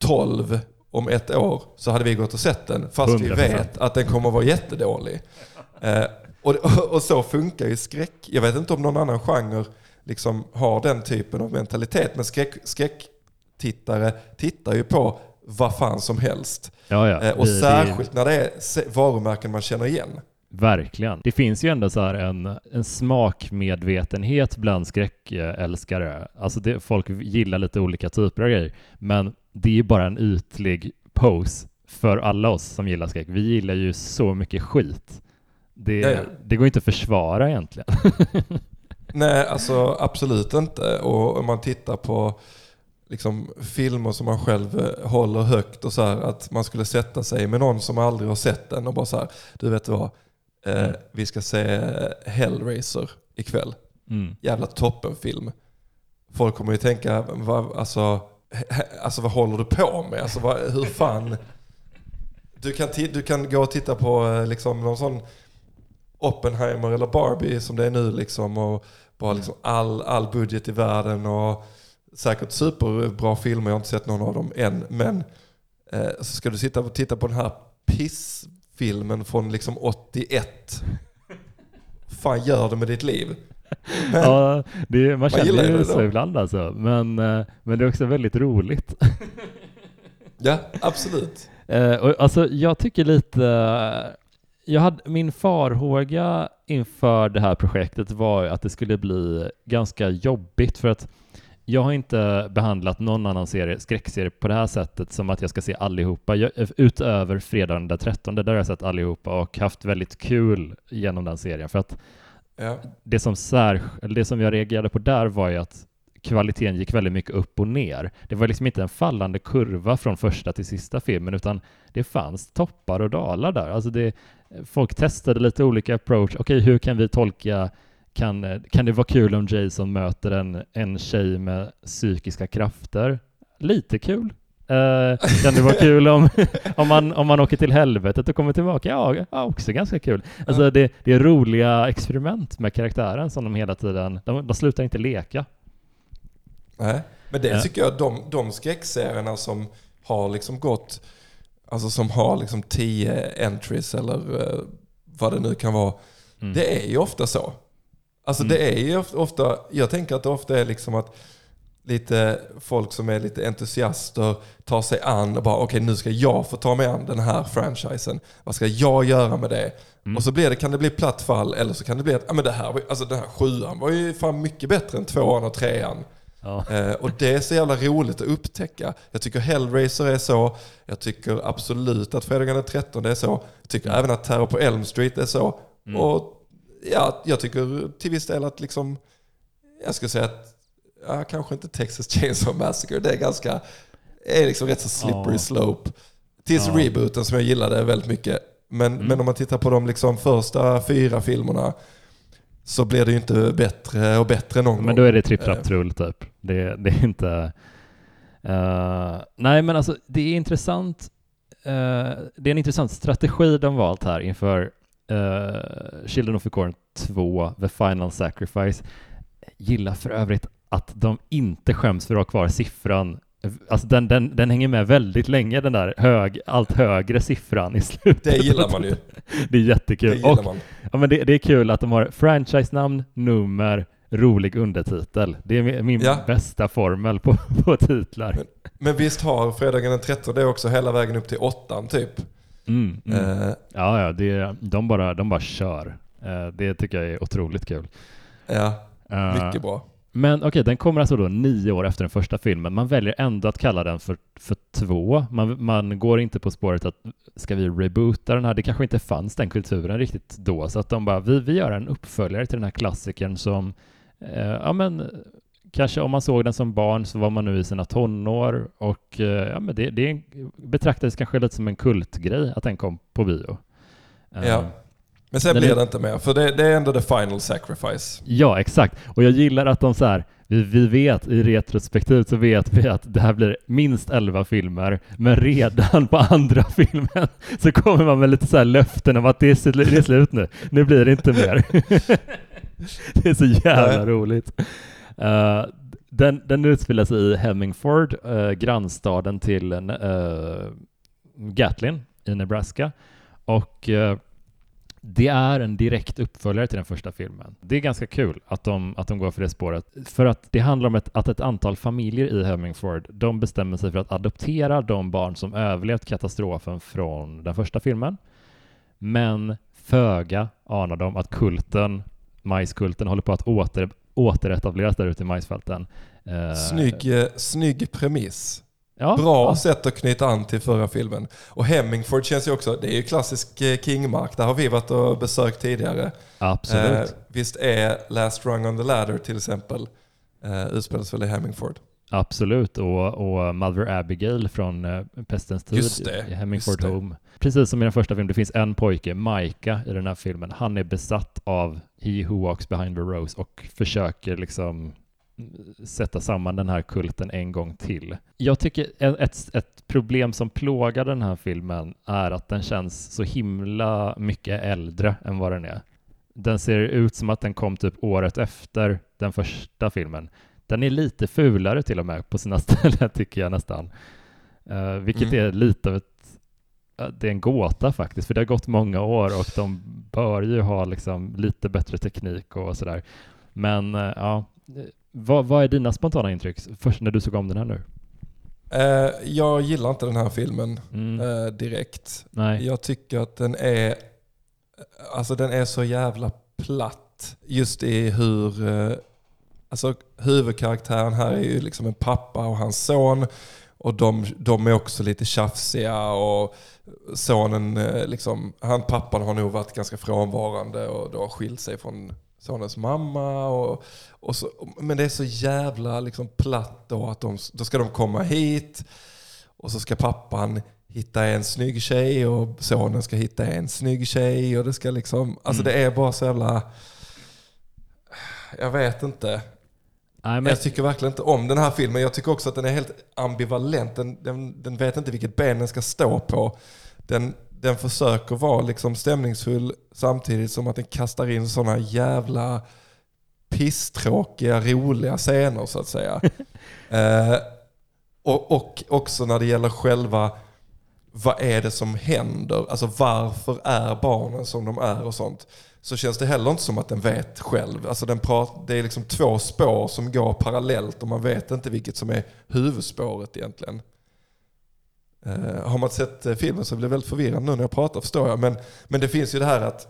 12 om ett år så hade vi gått och sett den fast 100%. vi vet att den kommer att vara jättedålig. [LAUGHS] Eh, och, och, så funkar ju skräck. Jag vet inte om någon annan genre liksom har den typen av mentalitet. Men skräck, skräcktittare tittar ju på vad fan som helst. Ja, ja. Eh, och det, särskilt det... när det är varumärken man känner igen. Verkligen. Det finns ju ändå så en, en smakmedvetenhet bland skräckälskare. Alltså det, folk gillar lite olika typer av grejer. Men det är ju bara en ytlig pose för alla oss som gillar skräck. Vi gillar ju så mycket skit. Det, ja, ja. det går inte att försvara egentligen. [LAUGHS] Nej, alltså absolut inte. Och om man tittar på liksom, filmer som man själv eh, håller högt och så här, att man skulle sätta sig med någon som aldrig har sett den och bara så här, du vet vad, eh, mm. vi ska se Hellraiser ikväll. Mm. Jävla toppenfilm. Folk kommer ju tänka, vad, alltså, [LAUGHS] alltså vad håller du på med? Alltså, vad, hur fan? Du kan, du kan gå och titta på eh, liksom, någon sån Oppenheimer eller Barbie som det är nu liksom. Och bara liksom all, all budget i världen och säkert superbra filmer. Jag har inte sett någon av dem än. Men eh, så ska du sitta och titta på den här pissfilmen från liksom 81. fan gör det med ditt liv? [LAUGHS] Ja, det, man, man känner ju så ibland alltså. Men, eh, men det är också väldigt roligt. [LAUGHS] ja, absolut. Eh, och, alltså, jag tycker lite jag hade, min farhåga inför det här projektet var att det skulle bli ganska jobbigt för att jag har inte behandlat någon annan serie, skräckserie på det här sättet som att jag ska se allihopa. Jag, utöver fredagen den 13, där har jag sett allihopa och haft väldigt kul genom den serien. För att ja. det, som sär, det som jag reagerade på där var ju att kvaliteten gick väldigt mycket upp och ner. Det var liksom inte en fallande kurva från första till sista filmen, utan det fanns toppar och dalar där. Alltså det, folk testade lite olika approach. Okej, hur kan vi tolka kan, kan det vara kul om Jason möter en, en tjej med psykiska krafter? Lite kul. Uh, kan det vara kul om, [LAUGHS] om, man, om man åker till helvetet och kommer tillbaka? Ja, ja också ganska kul. Alltså det, det är roliga experiment med karaktären som de hela tiden, de, de slutar inte leka. Nej, men det tycker jag, de, de skräckserierna som har liksom gått, alltså som har liksom tio entries eller uh, vad det nu kan vara. Mm. Det är ju ofta så. Alltså mm. det är ju ofta, jag tänker att det ofta är liksom att lite folk som är lite entusiaster tar sig an och bara okej okay, nu ska jag få ta mig an den här franchisen. Vad ska jag göra med det? Mm. Och så blir det, kan det bli platt fall eller så kan det bli att ja, men det här, alltså den här sjuan var ju fan mycket bättre än tvåan och trean. Ja. Eh, och det är så jävla roligt att upptäcka. Jag tycker Hellraiser är så. Jag tycker absolut att Fredagen den 13 är så. Jag tycker mm. även att Terror på Elm Street är så. Mm. Och ja, jag tycker till viss del att liksom, jag skulle säga att, ja, kanske inte Texas Chainsaw Massacre, det är ganska, är liksom rätt så slippery ja. slope. Tills ja. rebooten som jag gillade väldigt mycket. Men, mm. men om man tittar på de liksom första fyra filmerna så blir det ju inte bättre och bättre någon gång. Men då är det tripp, trapp, trull typ. Det, det är inte... Uh, nej men alltså det är intressant. Uh, det är en intressant strategi de valt här inför uh, Children of the Corn 2, The Final Sacrifice. Gillar för övrigt att de inte skäms för att ha kvar siffran Alltså den, den, den hänger med väldigt länge, den där hög, allt högre siffran i [LAUGHS] slutet. Det gillar man ju. det är jättekul. Det och, man. Ja, men det, det, är kul att de har franchise-namn, nummer, rolig undertitel. Det är min ja. bästa formel på, [LAUGHS] på titlar. Men, men visst har fredagen den 13 det också hela vägen upp till åttan typ? Mm, mm. Uh, ja, ja det, de, bara, de bara kör. Uh, det tycker jag är otroligt kul. Ja, mycket uh, bra. Men okej, okay, den kommer alltså då nio år efter den första filmen. Man väljer ändå att kalla den för, för två. Man, man går inte på spåret att ska vi reboota den här? Det kanske inte fanns den kulturen riktigt då, så att de bara, vi, vi gör en uppföljare till den här klassikern som, eh, ja men, kanske om man såg den som barn så var man nu i sina tonår och eh, ja men det, det betraktades kanske lite som en kultgrej att den kom på bio. Ja. Men sen blir det inte mer, för det, det, är ändå the final sacrifice. Ja, exakt. Och jag gillar att de så här, vi, vi vet i retrospektivt så vet vi att det här blir minst 11 filmer, men redan på andra [LAUGHS] filmen så kommer man med lite så här löften om att det är, det är slut nu, nu blir det inte mer. [LAUGHS] det är så jävla Nej. roligt. Uh, den, den utspelar sig i Hemingford, uh, grannstaden till uh, Gatlin i Nebraska. Och uh, det är en direkt uppföljare till den första filmen. Det är ganska kul att de, att de går för det spåret. För att det handlar om ett, att ett antal familjer i Hemingford, de bestämmer sig för att adoptera de barn som överlevt katastrofen från den första filmen. Men föga anar de att kulten, majskulten, håller på att åter, återetableras där ute i majsfälten. Eh, snygg, eh, snygg premiss. Ja, Bra ja. sätt att knyta an till förra filmen. Och Hemmingford känns ju också, det är ju klassisk eh, King-mark. Där har vi varit och besökt tidigare. Absolut. Eh, visst är Last Rung on the Ladder till exempel eh, utspelas väl i Hemmingford? Absolut, och, och Mother Abigail från eh, Pestens tid i Hemmingford Home. Precis som i den första filmen, det finns en pojke, Micah, i den här filmen. Han är besatt av He Who Walks Behind the Rose och försöker liksom sätta samman den här kulten en gång till. Jag tycker ett, ett problem som plågar den här filmen är att den känns så himla mycket äldre än vad den är. Den ser ut som att den kom typ året efter den första filmen. Den är lite fulare till och med på sina [LAUGHS] ställen tycker jag nästan. Uh, vilket mm. är lite av ett det är en gåta faktiskt, för det har gått många år och de bör ju ha liksom lite bättre teknik och sådär. Men uh, ja, vad, vad är dina spontana intryck först när du såg om den här nu? Uh, jag gillar inte den här filmen mm. uh, direkt. Nej. Jag tycker att den är alltså den är så jävla platt. Just i hur, eh, alltså huvudkaraktären här är ju liksom en pappa och hans son. Och de, de är också lite tjafsiga och sonen, eh, liksom, han pappan har nog varit ganska frånvarande och då skilt sig från sonens mamma. Och, och så, men det är så jävla liksom platt då att de, då ska de komma hit och så ska pappan hitta en snygg tjej och sonen ska hitta en snygg tjej. Och det ska liksom, alltså mm. det är bara så jävla... Jag vet inte. Nej, men... Jag tycker verkligen inte om den här filmen. Jag tycker också att den är helt ambivalent. Den, den, den vet inte vilket ben den ska stå på. Den, den försöker vara liksom stämningsfull samtidigt som att den kastar in sådana jävla pisstråkiga, roliga scener så att säga. [LAUGHS] eh, och, och också när det gäller själva vad är det som händer? Alltså varför är barnen som de är och sånt. Så känns det heller inte som att den vet själv. Alltså den prat, det är liksom två spår som går parallellt och man vet inte vilket som är huvudspåret egentligen. Uh, har man sett uh, filmen så blir det väldigt förvirrande nu när jag pratar förstår jag. Men, men det finns ju det här att,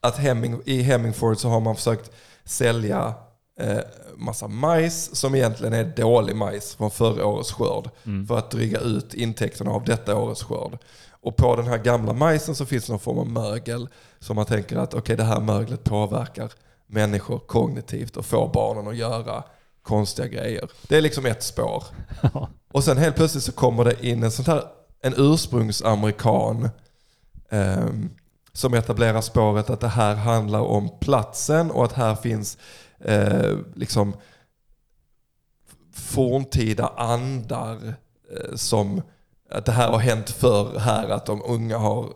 att Hemming, i Hemmingford så har man försökt sälja uh, massa majs som egentligen är dålig majs från förra årets skörd. Mm. För att dryga ut intäkterna av detta årets skörd. Och på den här gamla majsen så finns någon form av mögel som man tänker att okay, det här möglet påverkar människor kognitivt och får barnen att göra konstiga grejer. Det är liksom ett spår. [LAUGHS] och sen helt plötsligt så kommer det in en sån här, en ursprungsamerikan eh, som etablerar spåret att det här handlar om platsen och att här finns eh, liksom forntida andar eh, som att det här har hänt förr här, att de unga har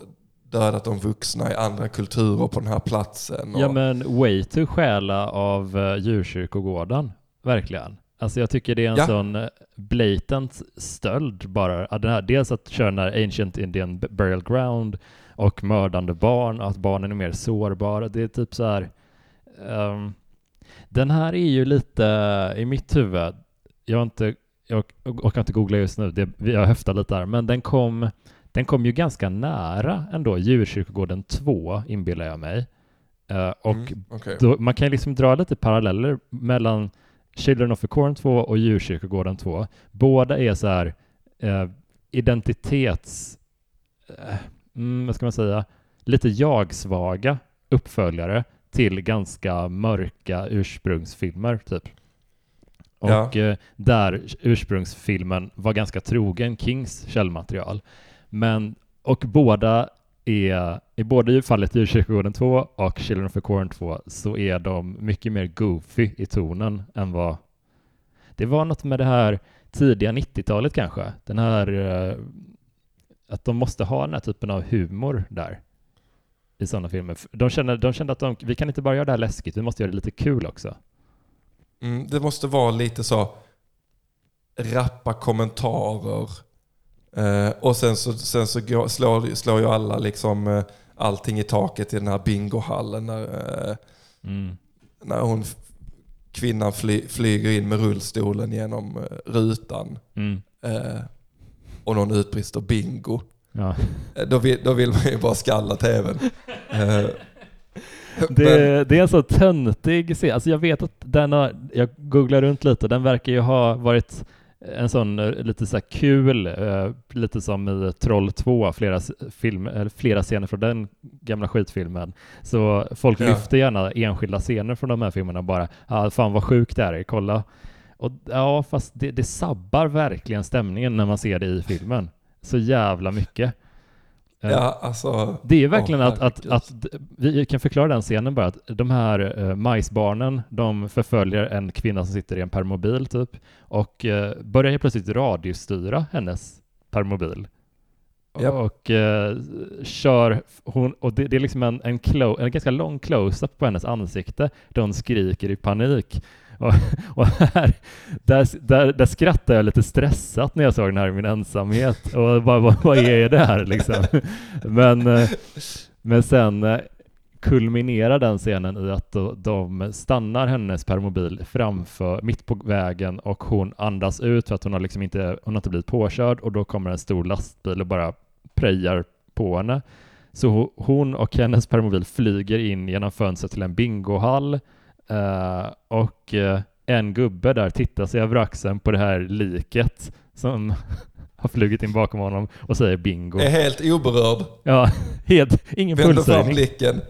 dödat de vuxna i andra kulturer på den här platsen. Och... Ja men way to stjäla av uh, djurkyrkogården, verkligen. Alltså jag tycker det är en ja. sån eh, blatant stöld bara. Den här, dels att köra den här Ancient Indian Burial Ground och mördande barn, att barnen är mer sårbara. Det är typ så här um, den här är ju lite i mitt huvud, jag har inte, jag orkar inte googla just nu, det, jag höftar lite här, men den kom, den kom ju ganska nära ändå Djurkyrkogården 2, inbillar jag mig. Uh, och mm, okay. då, man kan liksom dra lite paralleller mellan Children of the Corn 2 och Djurkyrkogården 2. Båda är så här uh, identitets... Uh, mm, vad ska man säga? Lite jag-svaga uppföljare till ganska mörka ursprungsfilmer typ. Och ja. där ursprungsfilmen var ganska trogen Kings källmaterial. Men, och båda är, i både fallet Djurkyrkogården 2 och Children of the Corn 2 så är de mycket mer goofy i tonen än vad det var något med det här tidiga 90-talet kanske. Den här eh, att de måste ha den här typen av humor där i sådana filmer. De kände, de kände att de, vi kan inte bara göra det här läskigt, vi måste göra det lite kul också. Mm, det måste vara lite så rappa kommentarer. Eh, och sen så, sen så går, slår, slår ju alla liksom eh, allting i taket i den här bingohallen. När, eh, mm. när hon, kvinnan fly, flyger in med rullstolen genom eh, rutan. Mm. Eh, och någon utbrister bingo. Ja. Eh, då, vill, då vill man ju bara skalla tvn. Det, det, är en så töntig scen. Alltså jag vet att den har, jag googlar runt lite, den verkar ju ha varit en sån eh, lite så kul, lite som i Troll 2, flera, film, flera scener från den gamla skitfilmen. Så folk ja. lyfter gärna enskilda scener från de här filmerna bara, ah, fan vad sjukt det är, kolla. Och ja, fast det, det sabbar verkligen stämningen när man ser det i filmen så jävla mycket. Eh, ja, alltså, det är verkligen åh, att, att, att, vi kan förklara den scenen bara, att de här uh, majsbarnen, de förföljer en kvinna som sitter i en permobil typ, och uh, börjar helt plötsligt radiostyra hennes permobil. Yep. Och uh, kör, hon, och det, det är liksom en, en, clo, en ganska lång close-up på hennes ansikte, där hon skriker i panik. Och, [LAUGHS] och här, där, där, där skrattade jag lite stressat när jag såg den här i min ensamhet. Och bara, vad, vad är det här liksom? [LAUGHS] Men, eh, men sen eh, kulminerar den scenen i att de stannar hennes permobil framför, mitt på vägen och hon andas ut för att hon har liksom inte, hon har inte blivit påkörd och då kommer en stor lastbil och bara prejar på henne. Så hon och hennes permobil flyger in genom fönstret till en bingohall uh, och uh, en gubbe där tittar sig över axeln på det här liket som [LAUGHS] har flugit in bakom honom och säger bingo. Är helt oberörd. Ja, [LAUGHS] helt, ingen. Vänder fram blicken,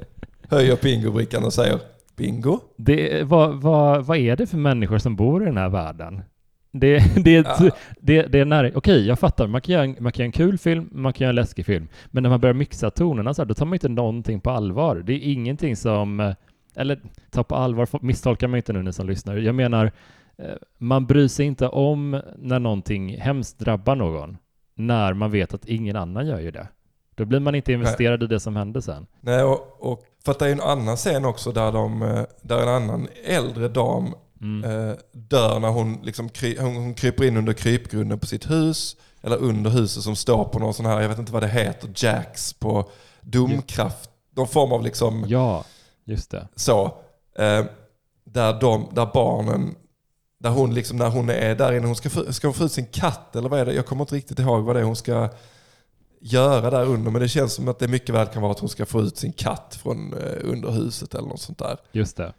höjer bingobrickan och säger bingo. Det, vad, vad, vad är det för människor som bor i den här världen? Det, [LAUGHS] det, ja. det, det är nära, okej jag fattar, man kan, göra, man kan göra en kul film, man kan göra en läskig film, men när man börjar mixa tonerna så här, då tar man inte någonting på allvar. Det är ingenting som, eller ta på allvar, misstolka mig inte nu ni som lyssnar. Jag menar, eh, man bryr sig inte om när någonting hemskt drabbar någon, när man vet att ingen annan gör ju det. Då blir man inte investerad Nej. i det som hände sen. Nej, och, och för att det är en annan scen också där, de, eh, där en annan äldre dam mm. eh, dör när hon, liksom kry, hon, hon kryper in under krypgrunden på sitt hus. Eller under huset som står på någon sån här, jag vet inte vad det heter, jacks på domkraft. Någon form av liksom... Ja, just det. Så. Eh, där, de, där barnen, där hon liksom, när hon är där inne, hon ska, ska hon få ut sin katt eller vad är det? Jag kommer inte riktigt ihåg vad det är hon ska göra där under. Men det känns som att det mycket väl kan vara att hon ska få ut sin katt från eh, under huset eller något sånt där. Just det.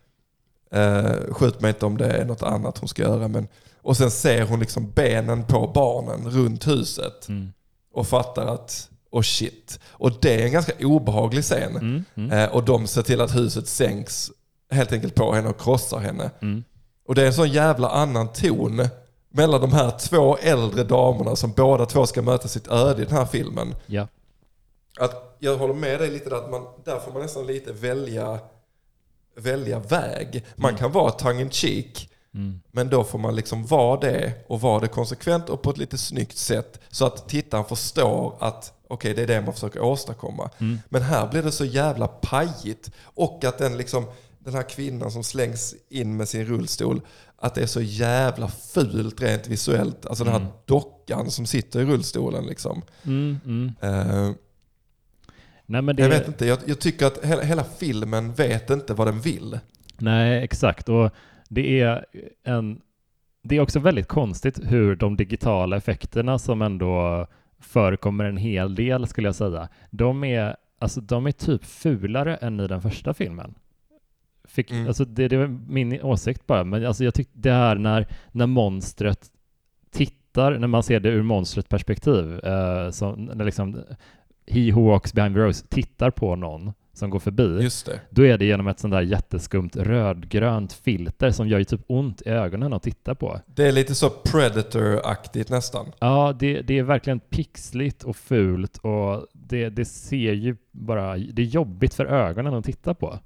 Eh, skjut mig inte om det är något annat hon ska göra. Men, och sen ser hon liksom benen på barnen runt huset. Mm. Och fattar att, oh shit. Och det är en ganska obehaglig scen. Mm, mm. Eh, och de ser till att huset sänks helt enkelt på henne och krossar henne. Mm. Och det är en sån jävla annan ton mellan de här två äldre damerna som båda två ska möta sitt öde i den här filmen. Ja. Att jag håller med dig lite där, att man, där får man nästan lite välja, välja väg. Man mm. kan vara tongue in cheek, mm. men då får man liksom vara det och vara det konsekvent och på ett lite snyggt sätt så att tittaren förstår att okej, det är det man försöker åstadkomma. Mm. Men här blir det så jävla pajigt och att den liksom den här kvinnan som slängs in med sin rullstol, att det är så jävla fult rent visuellt. Alltså mm. den här mm. dockan som sitter i rullstolen liksom. Mm. Uh, Nej, det... Jag vet inte, jag, jag tycker att hela, hela, filmen vet inte vad den vill. Nej, exakt. Och det är en... Det är också väldigt konstigt hur de digitala effekterna som ändå förekommer en hel del skulle jag säga, de är, alltså, de är typ fulare än i den första filmen. Fick, mm. alltså det, det var min åsikt bara, men alltså jag tyckte det här när, när monstret tittar, när man ser det ur monstrets perspektiv, eh, så, när liksom He who walks behind the rose tittar på någon som går förbi, Just det. då är det genom ett sånt där jätteskumt rödgrönt filter som gör ju typ ont i ögonen att titta på. Det är lite så Predator-aktigt nästan. Ja, det, det är verkligen pixligt och fult och det, det ser ju bara, det är jobbigt för ögonen att titta på.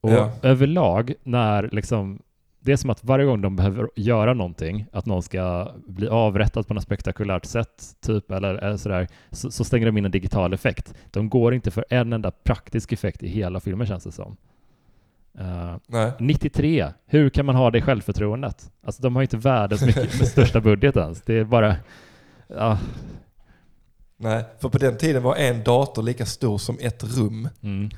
Och ja. överlag när liksom det är som att varje gång de behöver göra någonting, att någon ska bli avrättad på något spektakulärt sätt, typ, eller, eller sådär, så, så, stänger de in en digital effekt. De går inte för en enda praktisk effekt i hela filmen känns det som. Uh, 93, hur kan man ha det självförtroendet? Alltså de har inte världens mycket, [LAUGHS] med största budget ens. Det är bara... Uh. Nej, för på den tiden var en dator lika stor som ett rum. Mm.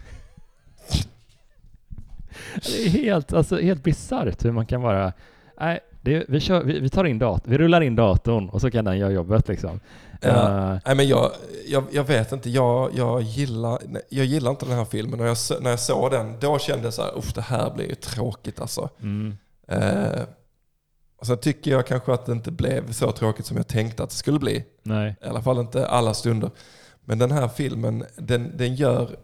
Det är helt, alltså, helt bisarrt hur man kan vara, nej, det, vi, kör, vi, vi, tar in dat vi rullar in datorn och så kan den göra jobbet liksom. Ja, uh, nej, men jag, jag, jag, vet inte, jag, jag, gillar, jag gillar inte den här filmen och jag, när jag såg den, då kände jag så här, det här blir ju tråkigt alltså. Mm. Uh, och sen tycker jag kanske att det inte blev så tråkigt som jag tänkte att det skulle bli. Nej. I alla fall inte alla stunder. Men den här filmen, den, den gör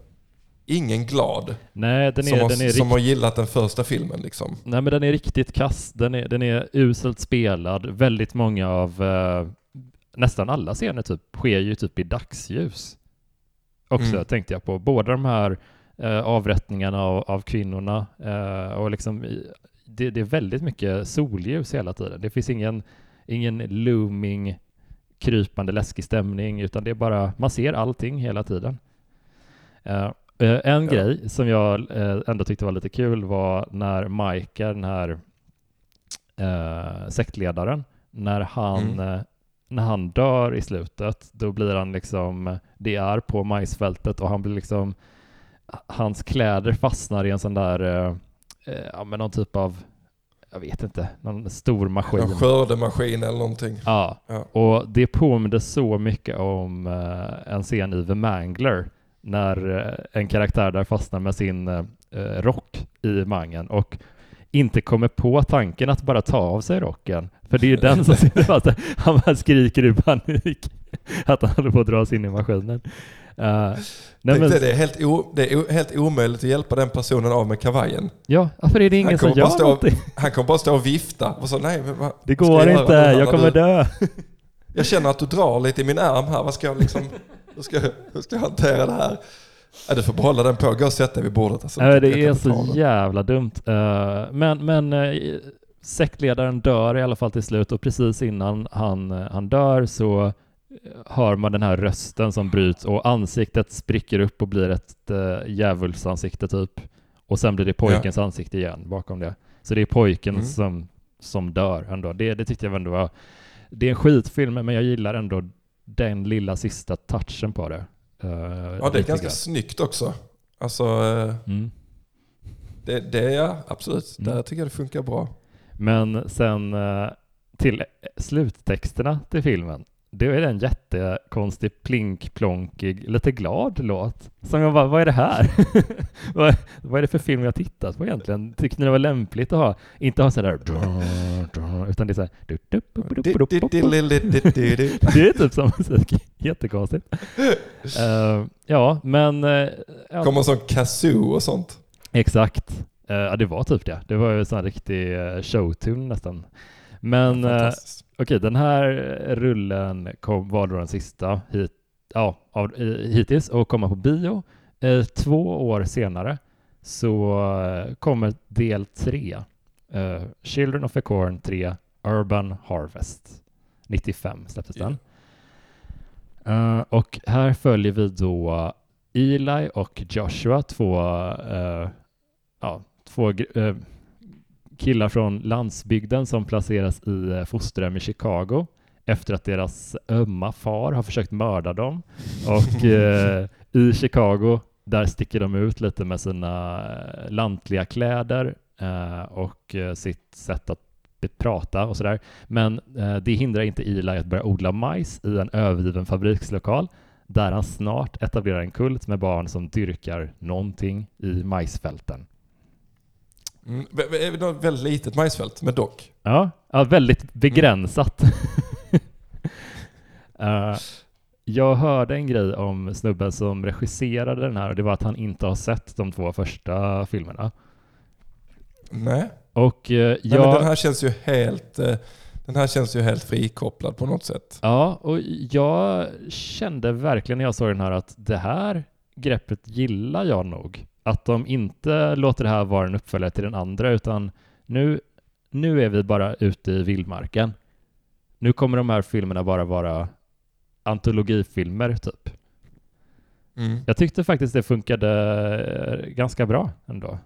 ingen glad. Nej, den är, som, har, den är som har gillat den första filmen liksom. Nej, men den är riktigt kass. Den är, den är uselt spelad. Väldigt många av, eh, nästan alla scener typ, sker ju typ i dagsljus. Också mm. tänkte jag på. Båda de här eh, avrättningarna av, av kvinnorna eh, och liksom det, det, är väldigt mycket solljus hela tiden. Det finns ingen, ingen looming, krypande läskig stämning, utan det är bara, man ser allting hela tiden. Uh, en ja. grej som jag eh, ändå tyckte var lite kul var när Mike, den här uh, sektledaren, när han, mm. när han dör i slutet, då blir han liksom, det är på majsfältet och han blir liksom, hans kläder fastnar i en sån där, ja men någon typ av jag vet inte, någon stor maskin. En skördemaskin eller någonting. Ja. ja, och det påminde så mycket om en scen i The Mangler när eh, en karaktär där fastnar med sin eh, rock i mangen och inte kommer på tanken att bara ta av sig rocken. För det är ju den som [LAUGHS] sitter fast Han bara skriker i panik [LAUGHS] att han håller på att dras in i maskinen. Uh, nej, men, det, är helt o, det är helt omöjligt att hjälpa den personen av med kavajen. Ja, varför är det ingen som gör stå, någonting? [LAUGHS] Han kommer bara stå och vifta och så nej, men vad, Det går jag inte, jag kommer du, dö. Jag känner att du drar lite i min arm här, vad ska jag liksom, hur ska, hur ska jag hantera det här? Ja, du får behålla den på, gå och sätt dig vid bordet. Alltså, äh, det är så jävla dumt. Uh, men men uh, sektledaren dör i alla fall till slut och precis innan han, han dör så hör man den här rösten som bryts och ansiktet spricker upp och blir ett djävulsansikte typ. Och sen blir det pojkens ja. ansikte igen bakom det. Så det är pojken mm. som, som dör ändå. Det, det tyckte jag ändå var... Det är en skitfilm, men jag gillar ändå den lilla sista touchen på det. Uh, ja, det är ganska grann. snyggt också. Alltså, uh, mm. det, det är ja, absolut. Mm. Där tycker jag det funkar bra. Men sen uh, till sluttexterna till filmen det är en jättekonstig, plink-plonkig, lite glad låt. Som jag bara, vad är det här? [LAUGHS] vad, vad är det för film jag tittat på egentligen? Tyckte ni det var lämpligt att ha, inte ha sådär, utan det är såhär, [LAUGHS] det är typ som musik, jättekonstigt. Uh, [LAUGHS] ja, men... Uh, ja. Kommer som kazoo och sånt? Exakt. Uh, ja, det var typ det. Det var ju en sån riktig showtune nästan. Men ja, Okej, den här rullen kom, var då den sista hit, ja, av, hittills och komma på bio. Eh, två år senare så kommer del tre, eh, Children of the Corn 3, Urban Harvest. 95 släpptes den. Uh, och här följer vi då Eli och Joshua, två, uh, ja, två uh, killar från landsbygden som placeras i eh, fosterhem i Chicago efter att deras ömma far har försökt mörda dem. Och [LAUGHS] eh, i Chicago, där sticker de ut lite med sina eh, lantliga kläder eh, och eh, sitt sätt att prata och sådär. Men eh, det hindrar inte Eli att börja odla majs i en övergiven fabrikslokal där han snart etablerar en kult med barn som dyrkar någonting i majsfälten. Mm, väldigt litet majsfält, men dock. Ja, ja väldigt begränsat. uh, [LAUGHS] jag hörde en grej om snubben som regisserade den här och det var att han inte har sett de två första filmerna. Nej. Och uh, jag... Nej, men den här känns ju helt... Uh, den här känns ju helt frikopplad på något sätt. Ja, och jag kände verkligen när jag såg den här att det här greppet gillar jag nog att de inte låter det här vara en uppföljare till den andra, utan nu, nu är vi bara ute i vildmarken. Nu kommer de här filmerna bara vara antologifilmer, typ. Mm. Jag tyckte faktiskt det funkade eh, ganska bra ändå.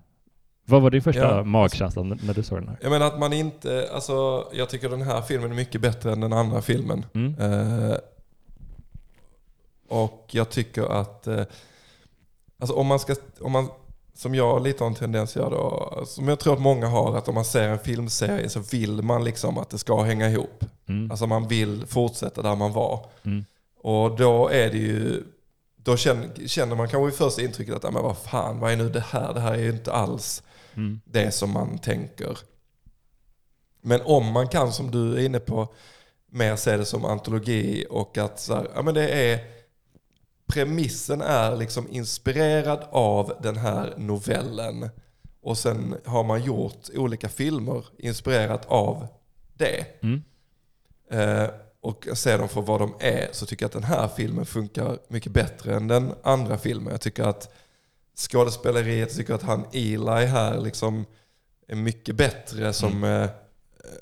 Vad var din första ja, magkänsla när du såg den här? Jag menar att man inte, alltså jag tycker den här filmen är mycket bättre än den andra filmen. Mm. Eh, och jag tycker att eh, Alltså om man ska, om man, som jag lite har en tendens att göra då, som jag tror att många har, att om man ser en filmserie så vill man liksom att det ska hänga ihop. Mm. Alltså man vill fortsätta där man var. Mm. Och då är det ju, då känner, känner man kanske i första intrycket att, men vad fan, vad är nu det här? Det här är ju inte alls mm. det som man tänker. Men om man kan, som du är inne på, mer se det som antologi och att så här, ja, men det är premissen är liksom inspirerad av den här novellen. Och sen har man gjort olika filmer inspirerat av det. Mm. Eh, och ser dem för vad de är så tycker jag att den här filmen funkar mycket bättre än den andra filmen. Jag tycker att skådespeleriet, jag tycker att han Eli här liksom är mycket bättre som mm. eh,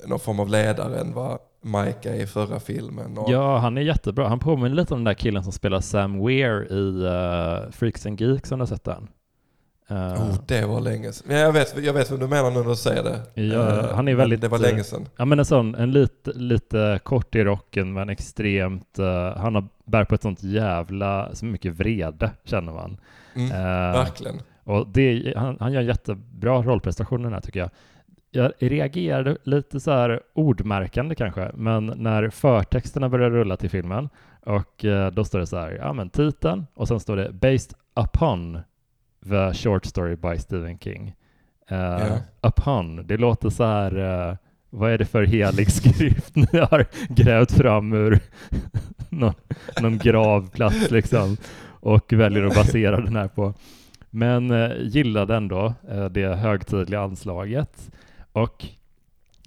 någon form av ledare än vad Micah i förra filmen. Och... Ja, han är jättebra. Han påminner lite om den där killen som spelar Sam Weir i uh, Freaks and Geeks, om du har sett den. Uh, oh, det var länge sedan. Men jag vet, jag vet vad du menar när du säger det. Ja, uh, han är väldigt... Det var länge sedan. Ja, men en sån, en lite, lite kort i rocken, men extremt... Uh, han har, bär på ett sånt jävla, så mycket vrede, känner man. Mm, verkligen. Och det, han, han gör en jättebra rollprestation den här, tycker jag jag reagerade lite så här ordmärkande kanske, men när förtexterna började rulla till filmen och eh, då står det så här, ja men titeln och sen står det Based Upon the short story by Stephen King. Uh, yeah. Upon, det låter så här, uh, vad är det för helig skrift [LAUGHS] ni har grävt fram ur [LAUGHS] någon, någon gravplats liksom och väljer att basera den här på. Men uh, gillade ändå uh, det högtidliga anslaget och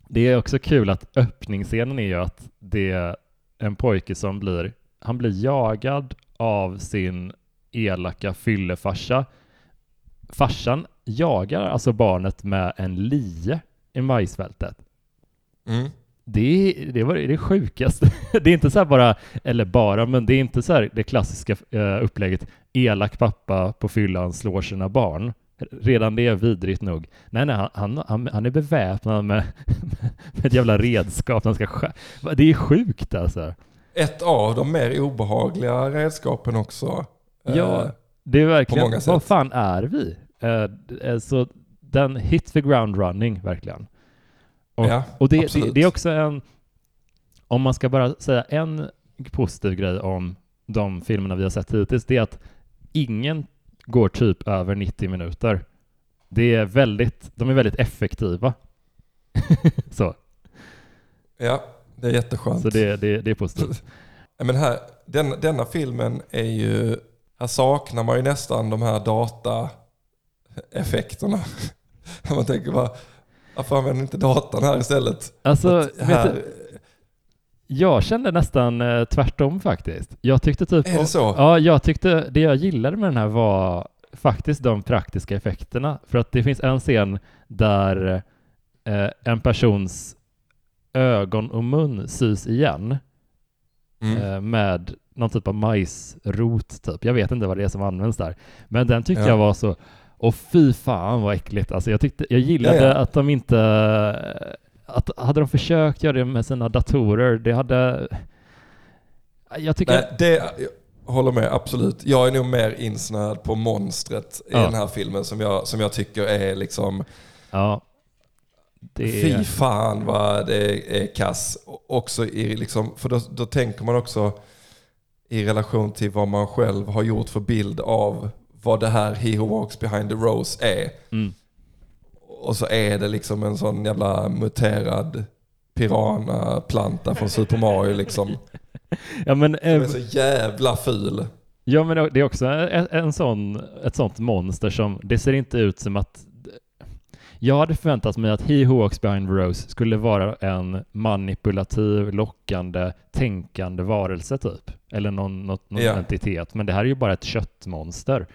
det är också kul att öppningsscenen är ju att det är en pojke som blir, han blir jagad av sin elaka fyllefarsa. Farsan jagar alltså barnet med en lie i majsfältet. Mm. Det, det var det sjukaste. [LAUGHS] Det är inte så bara, eller bara, men det är inte så här det klassiska uh, upplägget elak pappa på fyllan slår sina barn. Redan det är vidrigt nog. Nej, nej, han, han, han är beväpnad med, [LAUGHS] med ett jävla redskap. Han ska det är sjukt alltså. Ett av de mer obehagliga redskapen också. Ja, eh, det är verkligen, vad fan är vi? Eh, så den hit the ground running, verkligen. Och, ja, och det, det, det, är också en, om man ska bara säga en positiv grej om de filmerna vi har sett hittills, det är att ingen går typ över 90 minuter. Det är väldigt, de är väldigt effektiva. [LAUGHS] så. Ja, det är jätteskönt. Så det, det, det är positivt. [LAUGHS] Men här, den, denna filmen är ju, här saknar man ju nästan de här dataeffekterna. [LAUGHS] man tänker bara, varför använder inte datan här istället? Alltså, här... Du, jag kände nästan eh, tvärtom faktiskt. Jag tyckte typ... Är det så? Ja, jag tyckte det jag gillade med den här var faktiskt de praktiska effekterna. För att det finns en scen där eh, en persons ögon och mun sys igen mm. eh, med någon typ av majsrot typ. Jag vet inte vad det är som används där. Men den tyckte ja. jag var så, och fy fan vad äckligt. Alltså jag, tyckte, jag gillade ja, ja. att de inte att hade de försökt göra det med sina datorer, det hade... Jag tycker... Nej, det, jag håller med, absolut. Jag är nog mer insnöad på monstret i den här filmen som jag, som jag tycker är liksom... Ja. Det... Fy fan vad det är kass. Också i liksom, för då, då tänker man också i relation till vad man själv har gjort för bild av vad det här He Who Walks Behind the Rose är. Mm. Och så är det liksom en sån jävla muterad piranha-planta från Super Mario liksom. Ja, men, Som är så jävla ful. Ja men det är också en, en sån, ett sånt monster som, det ser inte ut som att jag hade förväntat mig att He Who Walks Behind Rose skulle vara en manipulativ, lockande, tänkande varelse typ. Eller någon, något, någon ja. entitet. Men det här är ju bara ett köttmonster.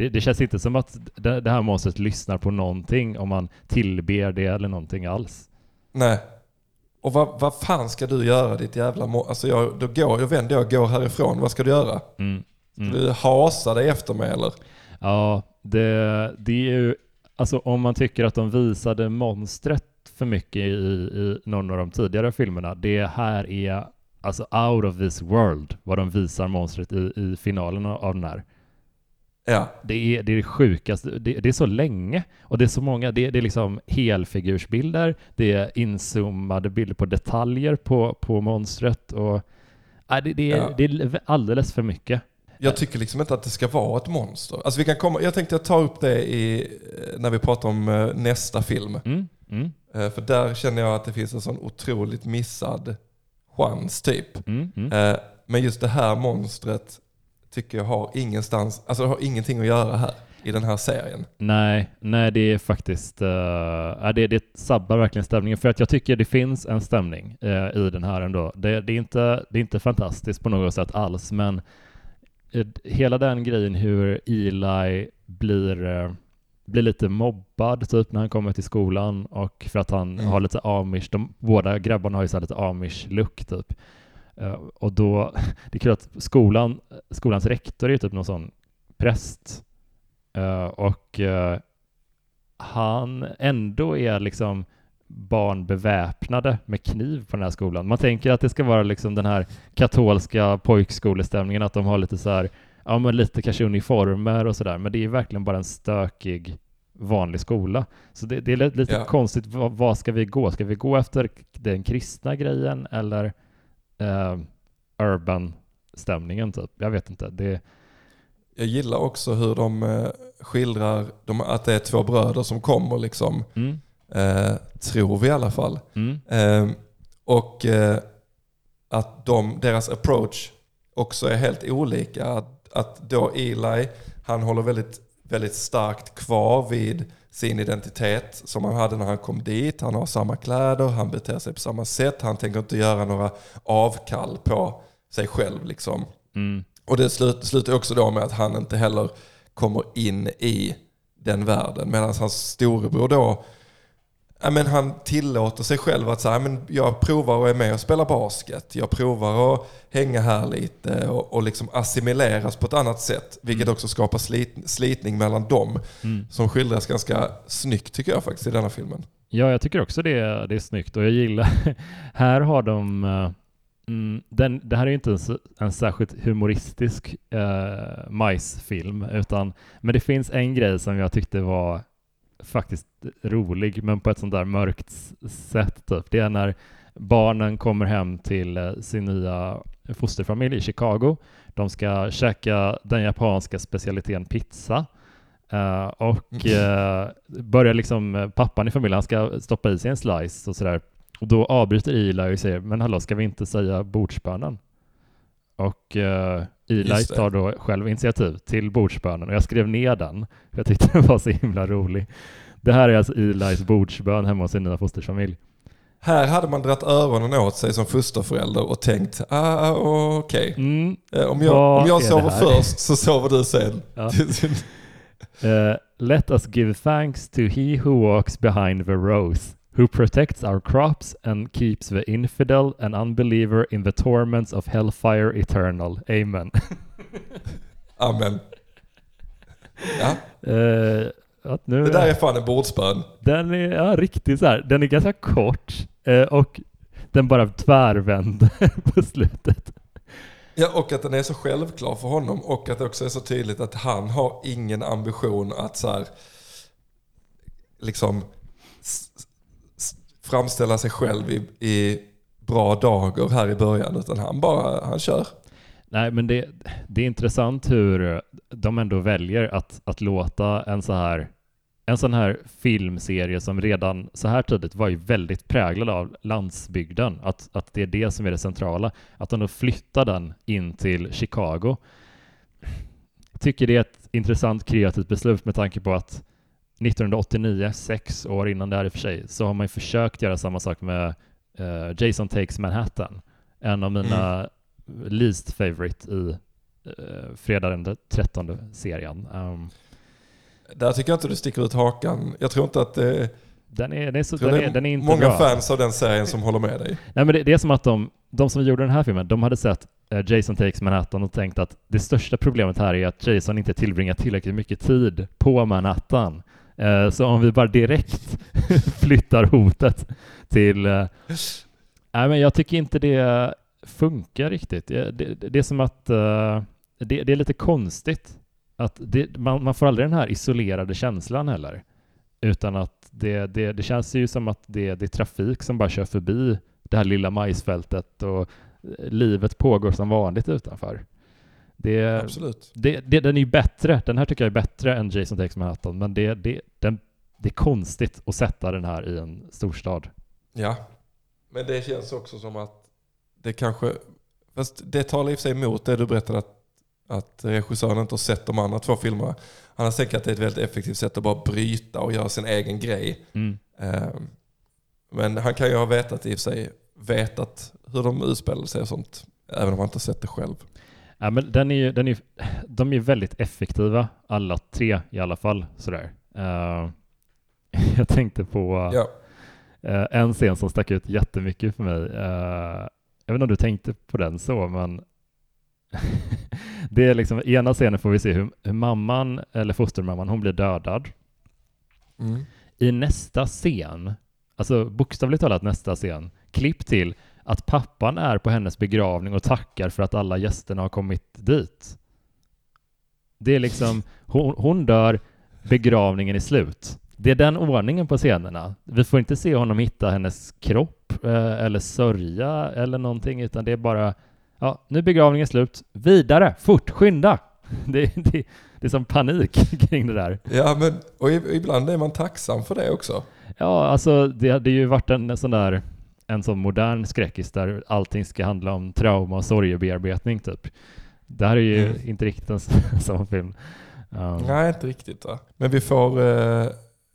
Det, det, känns inte som att det, det här monstret lyssnar på någonting om man tillber det eller någonting alls. Nej. Och vad, vad fan ska du göra ditt jävla må Alltså jag, då går, jag vänder jag och går härifrån. Vad ska du göra? Mm. Mm. Ska du hasa dig efter mig eller? Ja, det, det är ju... Alltså om man tycker att de visade monstret för mycket i, i någon av de tidigare filmerna. Det här är alltså out of this world vad de visar monstret i, i finalen av den här. Ja. Det är det, är det sjukaste. Det, det, är så länge och det är så många. Det, det är liksom helfigursbilder. Det är inzoomade bilder på detaljer på, på monstret och nej, det, det, är, ja. det är alldeles för mycket. Jag tycker liksom inte att det ska vara ett monster. Alltså vi kan komma, jag tänkte ta upp det i, när vi pratar om eh, nästa film. Mm, mm. Eh, för där känner jag att det finns en sån otroligt missad chans typ. Mm, mm. Eh, men just det här monstret tycker jag har ingenstans, alltså har ingenting att göra här i den här serien. Nej, nej det är faktiskt, uh, det, det sabbar verkligen stämningen för att jag tycker det finns en stämning uh, i den här ändå. Det, det, är inte, det är inte fantastiskt på något sätt alls, men uh, hela den grejen hur Eli blir, uh, blir lite mobbad typ när han kommer till skolan och för att han mm. har lite amish, de båda grabbarna har ju så lite amish look typ. Uh, och då, [LAUGHS] det är kul att skolan, skolans rektor är typ någon sån präst. Uh, och uh, han ändå är liksom barn beväpnade med kniv på den här skolan. Man tänker att det ska vara liksom den här katolska pojkskolestämningen, att de har lite så här, ja men lite kanske uniformer och sådär, men det är verkligen bara en stökig vanlig skola. Så det, det är lite ja. konstigt, vad, vad ska vi gå? Ska vi gå efter den kristna grejen eller uh, urban-stämningen typ. Jag vet inte. Det... jag gillar också hur de eh, skildrar de, att det är två bröder som kommer liksom. Mm. Eh, tror vi i alla fall. Mm. Eh, och eh, att de, deras approach också är helt olika. Att, att då Eli, han håller väldigt, väldigt starkt kvar vid sin identitet som han hade när han kom dit. Han har samma kläder, han beter sig på samma sätt, han tänker inte göra några avkall på sig själv. Liksom. Mm. Och det slut, slutar också då med att han inte heller kommer in i den världen. Medan hans storebror då ja, men han tillåter sig själv att säga, men jag provar att är med och spela basket. Jag provar att hänga här lite och, och liksom assimileras på ett annat sätt. Vilket mm. också skapar slit, slitning mellan dem. Mm. Som skildras ganska snyggt tycker jag faktiskt i denna filmen. Ja, jag tycker också det, det är snyggt och jag gillar, [LAUGHS] här har de uh, Mm, den, det här är ju inte en, en särskilt humoristisk eh, majsfilm, utan, men det finns en grej som jag tyckte var faktiskt rolig, men på ett sånt där mörkt sätt. Typ. Det är när barnen kommer hem till eh, sin nya fosterfamilj i Chicago. De ska käka den japanska specialiteten pizza. Uh, och uh, börjar liksom, pappan i familjen, han ska stoppa i sig en slice och sådär. Och då avbryter Eli och säger, men hallå, ska vi inte säga bordsbönen? Och uh, Eli tar då själv initiativ till bordsbönen och jag skrev ner den, för jag tyckte [LAUGHS] den var så himla rolig. Det här är alltså Elis bordsbön hemma hos sin nya fosterfamilj. Här hade man dratt öronen åt sig som fosterförälder och tänkt, ah, okej. Okay. Mm. Eh, om jag, om jag sover först så sover du sen. Ja. [LAUGHS] uh, let us give thanks to he who walks behind the rose, who protects our crops and keeps the infidel and unbeliever in the torments of hellfire eternal. Amen. [LAUGHS] Amen. Ja. Uh, att nu, det där är fan en bordsbön. Den är ja, riktigt så här. Den är ganska kort eh, och den bara tvärvänder [LAUGHS] på slutet. Ja, och att den är så självklar för honom och att det också är så tydligt att han har ingen ambition att så här, liksom framställa sig själv i, i bra dagar här i början, utan han bara, han kör. Nej, men det, det är intressant hur de ändå väljer att, att låta en så här en sån här filmserie som redan så här tidigt var ju väldigt präglad av landsbygden, att, att det är det som är det centrala. Att de då flyttar den in till Chicago. Jag tycker det är ett intressant kreativt beslut med tanke på att 1989, sex år innan det här i och för sig, så har man ju försökt göra samma sak med uh, Jason Takes Manhattan. En av mina mm least favorite i uh, fredag den 13 serien. Um, Där tycker jag inte du sticker ut hakan. Jag tror inte att det den är, den är, så, den är, den är inte många bra. fans av den serien som håller med dig. Nej, men det, det, är som att de, de som gjorde den här filmen, de hade sett uh, Jason Takes Manhattan och tänkt att det största problemet här är att Jason inte tillbringar tillräckligt mycket tid på Manhattan. Eh, så om vi bara direkt [LAUGHS] flyttar hotet till... Eh, Nej, men jag tycker inte det funkar riktigt. Det, det, det är som att eh, det, det, är lite konstigt. Att man, man, får aldrig den här isolerade känslan heller. Utan att det, det, känns ju som att det, det är trafik som bara kör förbi det här lilla majsfältet och livet pågår som vanligt utanför. Det, Absolut. Det, det, den är ju bättre. Den här tycker jag är bättre än Jason Takes Manhattan, men det, det, den, det är konstigt att sätta den här i en storstad. Ja, men det känns också som att det kanske, fast det talar i och för sig emot det du berättade att, att regissören inte har sett de andra två filmerna. Han har tänkt att det är ett väldigt effektivt sätt att bara bryta och göra sin egen grej. Mm. Um, men han kan ju ha vetat i och för sig, vetat hur de utspelar sig och sånt, även om han inte har sett det själv. Ja, men den är ju, den är, de är väldigt effektiva, alla tre i alla fall. Sådär. Uh, [LAUGHS] jag tänkte på ja. uh, en scen som stack ut jättemycket för mig. Uh, jag vet inte om du tänkte på den så, men [LAUGHS] det är liksom, i ena scenen får vi se hur, hur mamman, eller fostermamman, hon blir dödad. Mm. I nästa scen, alltså bokstavligt talat nästa scen, klipp till att pappan är på hennes begravning och tackar för att alla gästerna har kommit dit. Det är liksom, hon, hon dör, begravningen är slut. Det är den ordningen på scenerna. Vi får inte se honom hitta hennes kropp eh, eller sörja eller någonting, utan det är bara ja, nu är begravningen slut. Vidare, fort, skynda! [LAUGHS] Det, det, det är som panik [LAUGHS] kring det där. Ja, men och ibland är man tacksam för det också. Ja, alltså det hade ju varit en sån där en sån modern skräckis där allting ska handla om trauma och sorgebearbetning typ. Det här är ju mm. inte riktigt en [LAUGHS] sån film. Um. Nej, inte riktigt. Va? Men vi får, eh,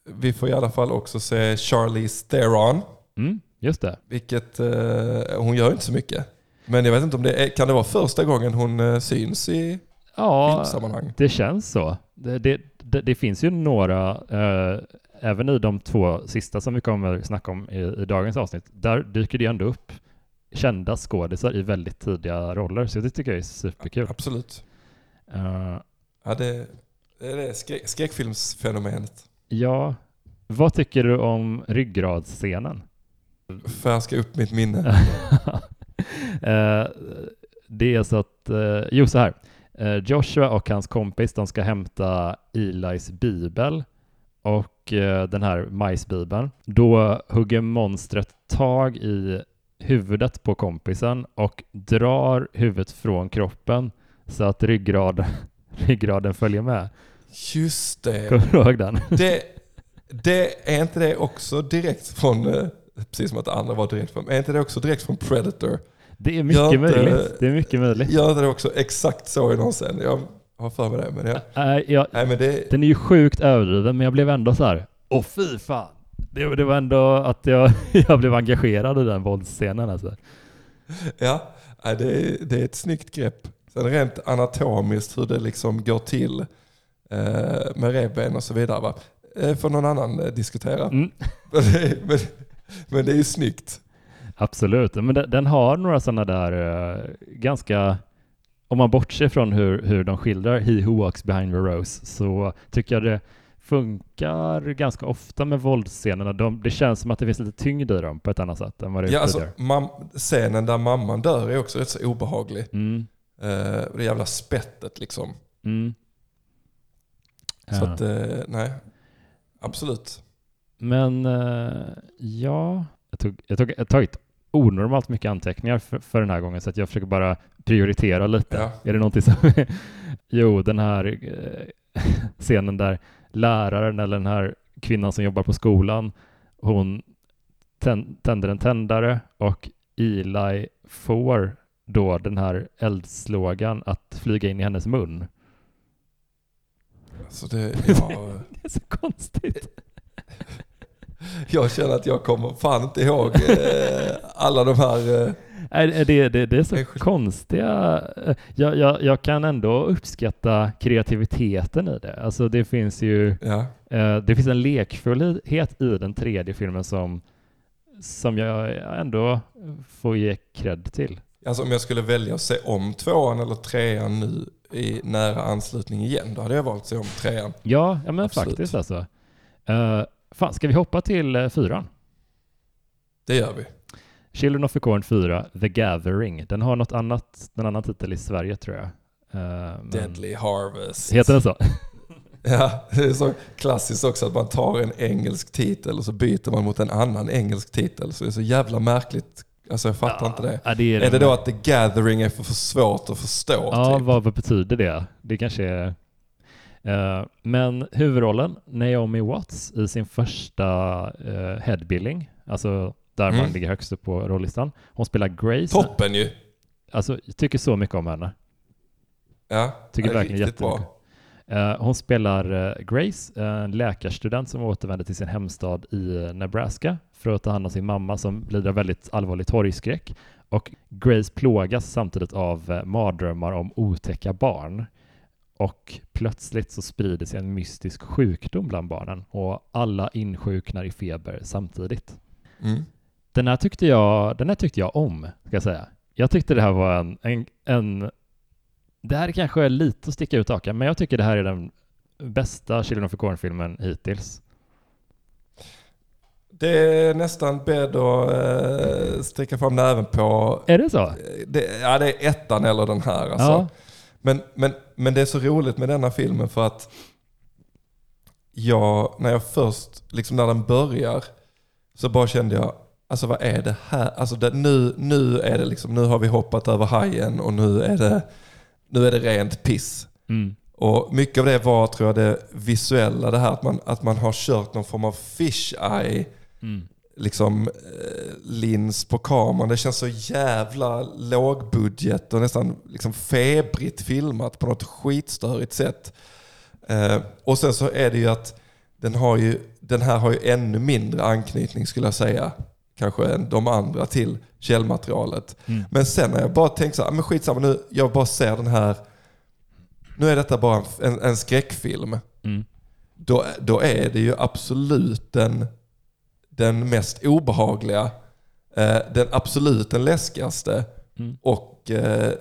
vi får i alla fall också se Charlize Theron. Mm, just det. Vilket, eh, hon gör inte så mycket. Men jag vet inte om det är, kan det vara första gången hon eh, syns i ja, filmsammanhang? det känns så. Det, det, det, det finns ju några, eh, även i de två sista som vi kommer snacka om i, i dagens avsnitt, där dyker det ändå upp kända skådisar i väldigt tidiga roller, så det tycker jag är superkul. Absolut. Uh, ja, det, det är skräck, skräckfilmsfenomenet. Ja. Vad tycker du om ryggradsscenen? Färska upp mitt minne. uh, [LAUGHS] det är så att, uh, jo så här. Joshua och hans kompis, de ska hämta Elis bibel och den här majsbibeln. Då hugger monstret tag i huvudet på kompisen och drar huvudet från kroppen så att ryggrad, [LAUGHS] ryggraden följer med. Just det. Kommer du ihåg den? [LAUGHS] Det, det, är inte det också direkt från, eh, precis som att det andra var direkt från, är inte det också direkt från Predator? Det är mycket Gör möjligt. det är mycket möjligt. Gör det också exakt så i någon scen. Jag har för mig det. Men jag, äh, jag, Nej, men det... Den är ju sjukt överdriven, men jag blev ändå så här, åh fy fan det, det var ändå att jag, [LAUGHS] jag blev engagerad i den våldsscenen alltså. Ja, det är, det är ett snyggt grepp. Sen rent anatomiskt hur det liksom går till eh, med revben och så vidare. Va? Eh, får någon annan eh, diskutera. Mm. [LAUGHS] Men, det, men, men, det är ju snyggt. Absolut, men den, den har några sådana där ganska om man bortser från hur, hur de skildrar He Who Walks Behind the Rose så tycker jag det funkar ganska ofta med våldsscenerna. De, det känns som att det finns lite tyngd i dem på ett annat sätt än vad det ja, alltså, Scenen där mamman dör är också rätt så obehaglig. Mm. Uh, det jävla spettet liksom. Mm. Så ja. att, uh, nej. Absolut. Men uh, ja, jag tog, jag tog, jag tagit onormalt mycket anteckningar för, för, den här gången så att jag försöker bara prioritera lite. Ja. Är det någonting som... [LAUGHS] jo, den här [LAUGHS] scenen där läraren eller den här kvinnan som jobbar på skolan, hon tänder en tändare och Eli får då den här eldslågan att flyga in i hennes mun. Alltså det, ja. [LAUGHS] det är så konstigt. Jag känner att jag kommer fan inte ihåg eh, alla de här eh, det, det, det är så konstiga... Jag, jag, jag kan ändå uppskatta kreativiteten i det. Alltså det finns ju... Ja. Eh, det finns en lekfullhet i den tredje filmen som, som jag ändå får ge cred till. Alltså om jag skulle välja att se om tvåan eller trean nu i nära anslutning igen, då hade jag valt att se om trean. Ja, ja men Absolut. faktiskt alltså. Uh, fan, ska vi hoppa till uh, fyran? Det gör vi. Children of the Corn 4, The Gathering. Den har något annat, en annan titel i Sverige tror jag. Uh, Deadly Harvest. Heter den så? [LAUGHS] ja, det är så klassiskt också att man tar en engelsk titel och så byter man mot en annan engelsk titel. Så det är så jävla märkligt. Alltså jag fattar ja, inte det. Ja, det är, är det då att The Gathering är för, för svårt att förstå? Ja, typ? vad betyder det? Det kanske är... Uh, men huvudrollen, Naomi Watts, i sin första uh, headbilling, alltså där mm. man ligger högst upp på rollistan. Hon spelar Grace. Toppen ju! Alltså, jag tycker så mycket om henne. Ja, tycker verkligen jättemycket. Bra. Uh, hon spelar Grace, en läkarstudent som återvänder till sin hemstad i Nebraska för att ta hand om sin mamma som lider av väldigt allvarlig torgskräck. Och Grace plågas samtidigt av mardrömmar om otäcka barn. Och plötsligt så sprider sig en mystisk sjukdom bland barnen och alla insjuknar i feber samtidigt. Mm. Den här tyckte jag, den här tyckte jag om, ska jag säga. Jag tyckte det här var en, en, en det här kanske är lite att sticka ut hakan, men jag tycker det här är den bästa Children of the Corn-filmen hittills. Det är nästan bädd att eh, sticka fram näven på. Är det så? Det, ja, det är ettan eller den här. Alltså. Ja. Men, men, men det är så roligt med denna filmen för att jag, när jag först, liksom när den börjar, så bara kände jag, Alltså vad är det här? Alltså det, nu, nu är det liksom, nu har vi hoppat över hajen och nu är det, nu är det rent piss. Mm. Och mycket av det var, tror jag, det visuella. Det här att man, att man har kört någon form av fish eye. Mm. Liksom eh, lins på kameran. Det känns så jävla lågbudget och nästan liksom febrigt filmat på något skitstörigt sätt. Eh, och sen så är det ju att den, har ju, den här har ju ännu mindre anknytning skulle jag säga. Kanske än de andra till källmaterialet. Mm. Men sen när jag bara tänkte så här, men skitsamma nu, jag bara ser den här nu är detta bara en, en skräckfilm. Mm. Då, då är det ju absolut den, den mest obehagliga, eh, den absolut den läskigaste mm. och eh,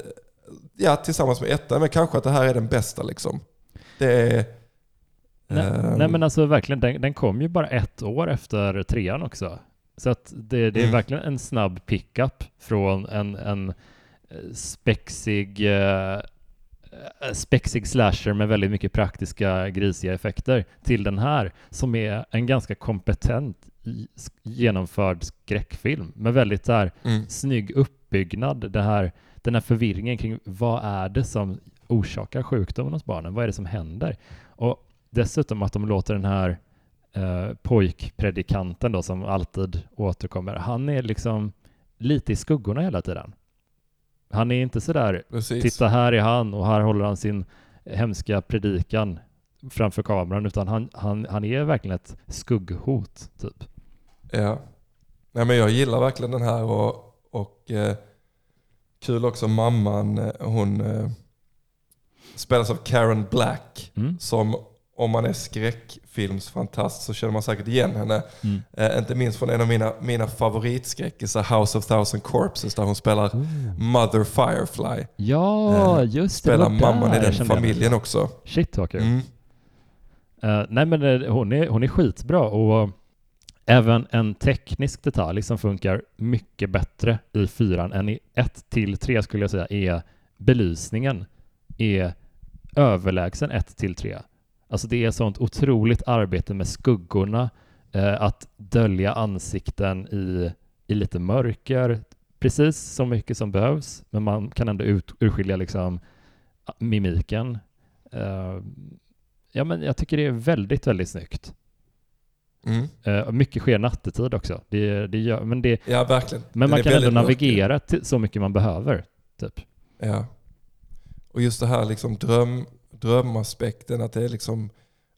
ja, tillsammans med ettan, men kanske att det här är den bästa liksom. Det är... Nej, um... nej men alltså verkligen, den, den, kom ju bara ett år efter trean också. Så att det, det är mm. verkligen en snabb pickup från en, en eh, spexig Eh, spexig slasher med väldigt mycket praktiska grisiga effekter till den här som är en ganska kompetent genomförd skräckfilm med väldigt så här mm. snygg uppbyggnad. Det här, den här förvirringen kring vad är det som orsakar sjukdomen hos barnen? Vad är det som händer? Och dessutom att de låter den här eh, pojkpredikanten då som alltid återkommer, han är liksom lite i skuggorna hela tiden. Han är inte sådär, Precis. titta här är han och här håller han sin hemska predikan framför kameran, utan han, han, han är verkligen ett skugghot, typ. Ja. Nej, men jag gillar verkligen den här och, och eh, kul också mamman, eh, hon eh, spelas av Karen Black, mm. som om man är skräckfilmsfantast så känner man säkert igen henne. Mm. Eh, inte minst från en av mina, mina favoritskräckisar, House of Thousand Corpses, där hon spelar mm. Mother Firefly. Ja, eh, just det. Spelar mamman i den familjen det. också. Shit vad kul. Mm. Uh, nej men uh, hon, är, hon är skitbra och även en teknisk detalj som funkar mycket bättre i fyran än i ett till tre skulle jag säga är belysningen är överlägsen ett till tre. Alltså det är sånt otroligt arbete med skuggorna, eh, att dölja ansikten i, i lite mörker, precis så mycket som behövs, men man kan ändå ut, urskilja liksom mimiken. Eh, ja, men jag tycker det är väldigt, väldigt snyggt. Mm. Uh, mycket sker nattetid också. Det, det gör, men det, ja, verkligen. Men man kan ändå navigera till så mycket man behöver. Typ. Ja. Och just det här liksom dröm, drömaspekten, att det är liksom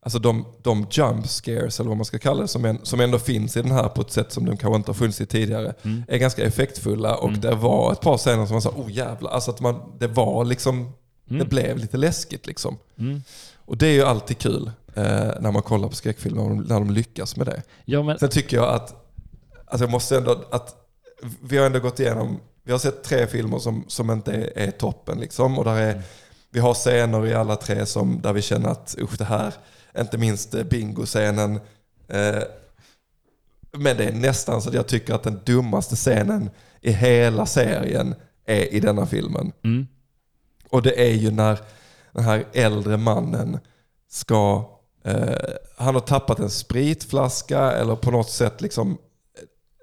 Alltså de, de jump scares, eller vad man ska kalla det, som, en, som ändå finns i den här på ett sätt som de kanske inte har funnits i tidigare, mm. är ganska effektfulla. Och mm. det var ett par scener som man sa, oh jävlar, alltså att man, det var liksom, mm. det blev lite läskigt liksom. Mm. Och det är ju alltid kul när man kollar på skräckfilmer, när de, lyckas med det. Ja, men... Sen tycker jag att, alltså jag måste ändå, att vi har ändå gått igenom, vi har sett tre filmer som, som inte är, är toppen liksom. Och där är, mm. vi har scener i alla tre som, där vi känner att usch det här, inte minst eh, bingoscenen. Eh, men det är nästan så att jag tycker att den dummaste scenen i hela serien är i denna filmen. Mm. Och det är ju när den här äldre mannen ska, eh, han har tappat en spritflaska eller på något sätt liksom,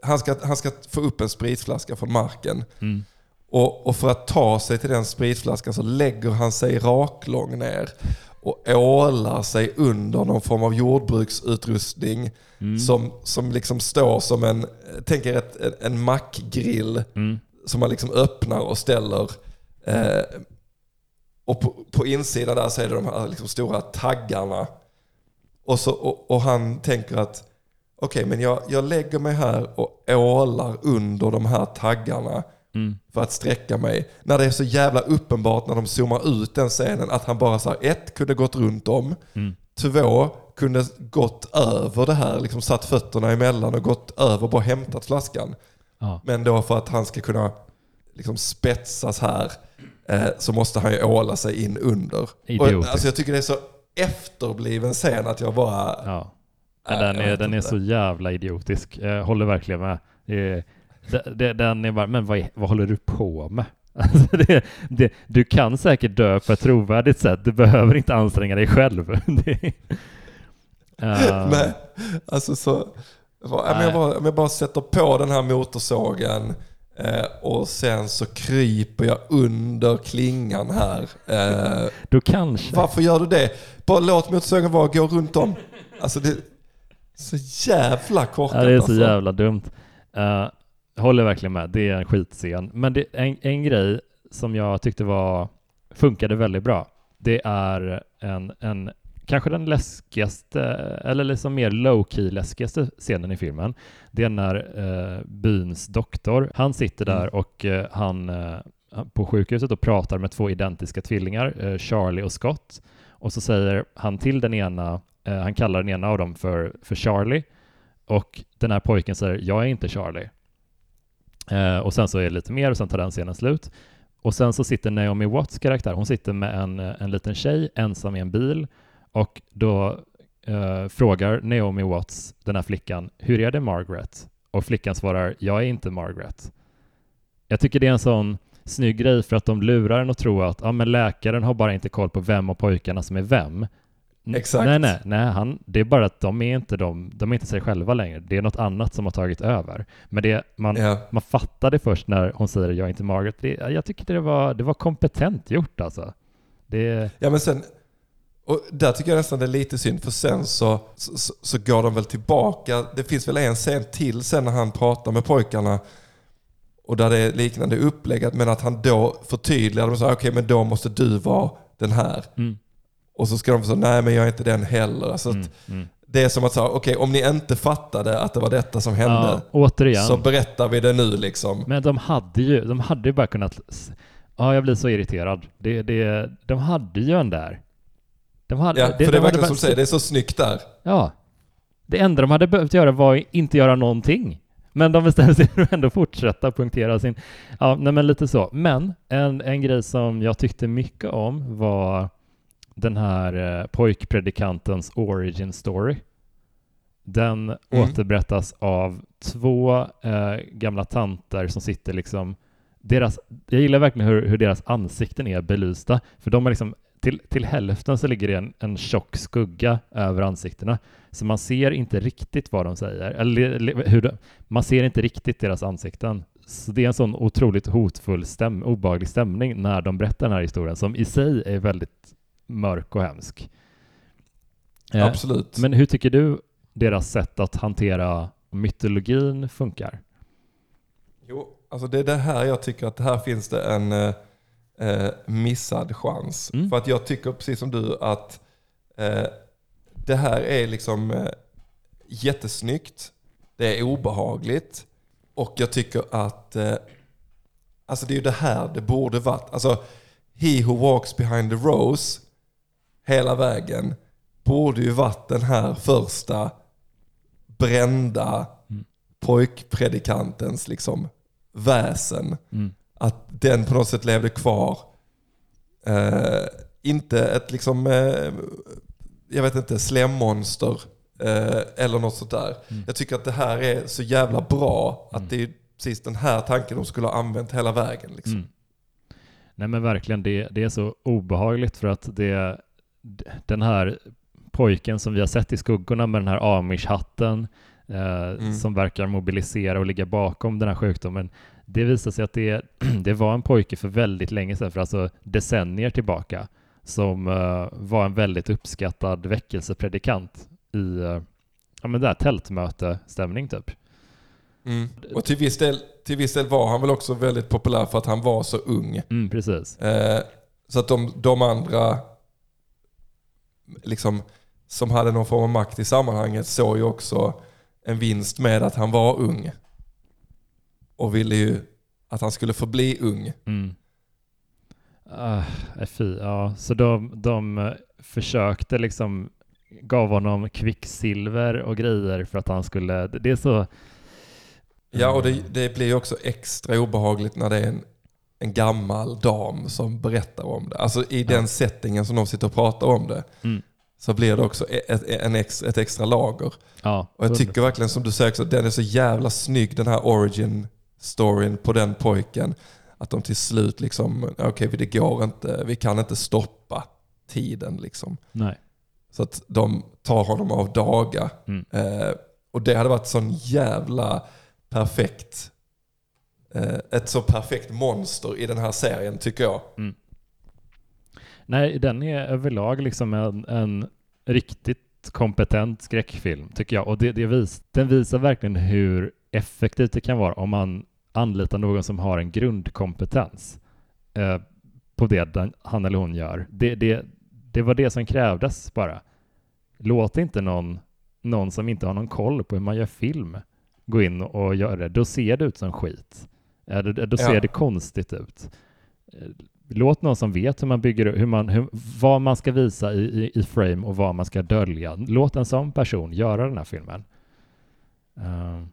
han ska, han ska få upp en spritflaska från marken. Mm. Och, och, för att ta sig till den spritflaskan så lägger han sig raklång ner och ålar sig under någon form av jordbruksutrustning mm. som, som liksom står som en, tänk er ett, en, en mackgrill mm. som man liksom öppnar och ställer. Eh, och på, på, insidan där så är det de här liksom stora taggarna. Och, så, och, och han tänker att okej, okay, men jag, jag lägger mig här och ålar under de här taggarna Mm. För att sträcka mig. När det är så jävla uppenbart när de zoomar ut den scenen att han bara så här, ett, kunde gått runt om. Mm. Två, kunde gått över det här, liksom satt fötterna emellan och gått över och bara hämtat flaskan. Ja. Men då för att han ska kunna liksom spetsas här eh, så måste han ju åla sig in under. Och, alltså jag tycker det är så efterbliven scen att jag bara... Ja. Äh, den är, den är så jävla idiotisk. Jag håller verkligen med. Det är, den är bara, men vad, vad håller du på med? [LAUGHS] Alltså det, det, du kan säkert dö på ett trovärdigt sätt, du behöver inte anstränga dig själv. [LAUGHS] det, uh, [LAUGHS] Nej, alltså så... Om jag, bara, jag bara sätter på den här motorsågen, Eh, och sen så kryper jag under klingan här. Eh, Då kanske. varför gör du det? Bara låt motorsågen vara gå runt om. Alltså det är så jävla korkat. Ja, det är så alltså. jävla dumt. Uh, håller verkligen med. Det är en skitscen. Men det, en, en grej som jag tyckte var funkade väldigt bra. Det är en, en kanske den läskigaste, eller liksom mer low-key läskigaste scenen i filmen. Det är när uh, byns doktor, han sitter där Mm. och uh, han uh, på sjukhuset och pratar med två identiska tvillingar, uh, Charlie och Scott. Och så säger han till den ena, eh, han kallar den ena av dem för, för Charlie och den här pojken säger jag är inte Charlie. Eh, och sen så är det lite mer och sen tar den scenen slut. Och sen så sitter Naomi Watts karaktär, hon sitter med en, eh, en liten tjej ensam i en bil och då eh, frågar Naomi Watts den här flickan, hur är det Margaret? Och flickan svarar, jag är inte Margaret. Jag tycker det är en sån snygg grej för att de lurar en att tro att ja, men läkaren har bara inte koll på vem av pojkarna som är vem. N- Exakt. Nej, nej, nej han, det är bara att de är inte de, de är inte sig själva längre. Det är något annat som har tagit över. Men det, man, Ja. man fattar det först när hon säger jag är inte Margaret. Det, jag tycker det var, det var kompetent gjort alltså. Det, Ja men sen, och där tycker jag nästan det är lite synd för sen så, så, så- så går de väl tillbaka. Det finns väl en scen till sen när han pratar med pojkarna och där det är liknande upplägg men att han då förtydligar och säger okej men då måste du vara den här. mm, Och så ska de säga nej men jag är inte den heller. Alltså mm, mm. Det är som att säga okej om ni inte fattade att det var detta som hände Ja, så berättar vi det nu liksom. Men de hade ju, de hade ju bara kunnat... Ja, jag blir så irriterad. Det, det, de hade ju en där. De hade, Ja, för det de är verkligen bara- som du säger, det är så snyggt där. Ja. Det enda de hade behövt göra var inte göra någonting. Men de bestämde sig för att ändå fortsätta punktera sin... Ja, nej men lite så. Men en, en grej som jag tyckte mycket om var den här eh, pojkpredikantens origin story. Den återberättas av två eh, gamla tanter som sitter liksom... Deras, jag gillar verkligen hur, hur deras ansikten är belysta, för de är liksom till, till hälften så ligger det en, en tjock skugga över ansiktena. Så man ser inte riktigt vad de säger. Eller hur de, man ser inte riktigt deras ansikten. Så det är en sån otroligt hotfull, stäm, obehaglig stämning när de berättar den här historien, som i sig är väldigt mörk och hemsk. Eh, Absolut. Men hur tycker du deras sätt att hantera mytologin funkar? Jo, alltså det är det här jag tycker att här finns det en eh, missad chans. Mm. För att jag tycker precis som du att eh, det här är liksom eh, jättesnyggt. Det är obehagligt. Och jag tycker att eh, alltså det är ju det här det borde varit. Alltså He who walks behind the rose hela vägen borde ju varit den här första brända Mm. pojkpredikantens liksom väsen. Mm. Att den på något sätt levde kvar. Eh, inte ett liksom, eh, jag vet inte, slemmonster eh, eller något sånt där. Mm. Jag tycker att det här är så jävla bra att Mm. det är precis den här tanken de skulle ha använt hela vägen. Liksom. Mm. Nej men verkligen, det, det är så obehagligt för att det, den här pojken som vi har sett i skuggorna med den här amish-hatten eh, Mm. som verkar mobilisera och ligga bakom den här sjukdomen. Det visar sig att det, [CLEARS THROAT] det var en pojke för väldigt länge sedan, för alltså decennier tillbaka, som eh, var en väldigt uppskattad väckelsepredikant i eh, ja, men där tältmötestämning typ. Mm. Och till viss, del, till viss del var han väl också väldigt populär för att han var så ung. Mm, precis. Eh, så att de, de andra liksom, som hade någon form av makt i sammanhanget såg ju också en vinst med att han var ung. Och ville ju att han skulle förbli ung. Mm. Uh, fy, ja. Så de, de eh, försökte liksom, gav honom kvicksilver och grejer för att han skulle, det är så... Ja, och det, det blir ju också extra obehagligt när det är en, en gammal dam som berättar om det. Alltså i den Ja. settingen som de sitter och pratar om det Mm. så blir det också ett, en ex, ett extra lager. Ja, Och jag tycker verkligen som du säger också, den är så jävla snygg den här origin storyn på den pojken. Att de till slut liksom, okej det går inte, vi kan inte stoppa tiden liksom. Nej. Så att de tar honom av daga. Mm. Eh, och det hade varit sån jävla perfekt eh, ett så perfekt monster i den här serien tycker jag. Mm. Nej, den är överlag liksom en, en riktigt kompetent skräckfilm tycker jag. Och det, det vis, den visar verkligen hur effektivt det kan vara om man anlitar någon som har en grundkompetens eh, på det den, han eller hon gör. Det, det, det var det som krävdes bara. Låt inte någon, någon som inte har någon koll på hur man gör film gå in och göra det. Då ser det ut som skit. Eh, då ser ja. det konstigt ut. Eh, låt någon som vet hur man bygger hur man, hur, vad man ska visa i, i, i, frame och vad man ska dölja. Låt en sån person göra den här filmen. Uh.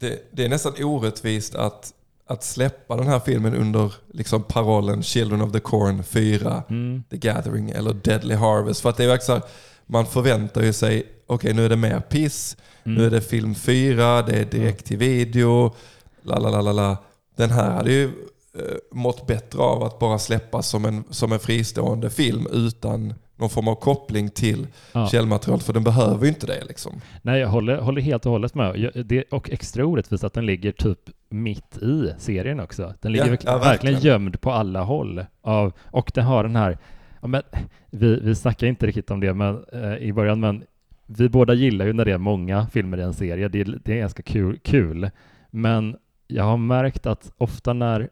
Det, det, är nästan orättvist att, att släppa den här filmen under liksom parollen Children of the Corn 4, mm. The Gathering eller Deadly Harvest. För att det är här, man förväntar ju sig, okej okay, nu är det mer piss, mm. nu är det film 4, det är direkt till video, la la la la Den här hade ju Eh, mått bättre av att bara släppas som en, som en fristående film utan någon form av koppling till ja. källmaterial, för den behöver ju inte det. Liksom. Nej, jag håller, håller helt och hållet med. Det, och extra orättvist att den ligger typ mitt i serien också. Den ligger ja, verkligen, ja, verkligen. gömd på alla håll. Av, och den har den här, men, vi, vi snackar inte riktigt om det men, eh, i början, men vi båda gillar ju när det är många filmer i en serie. Det, det är ganska kul, kul. Men jag har märkt att ofta när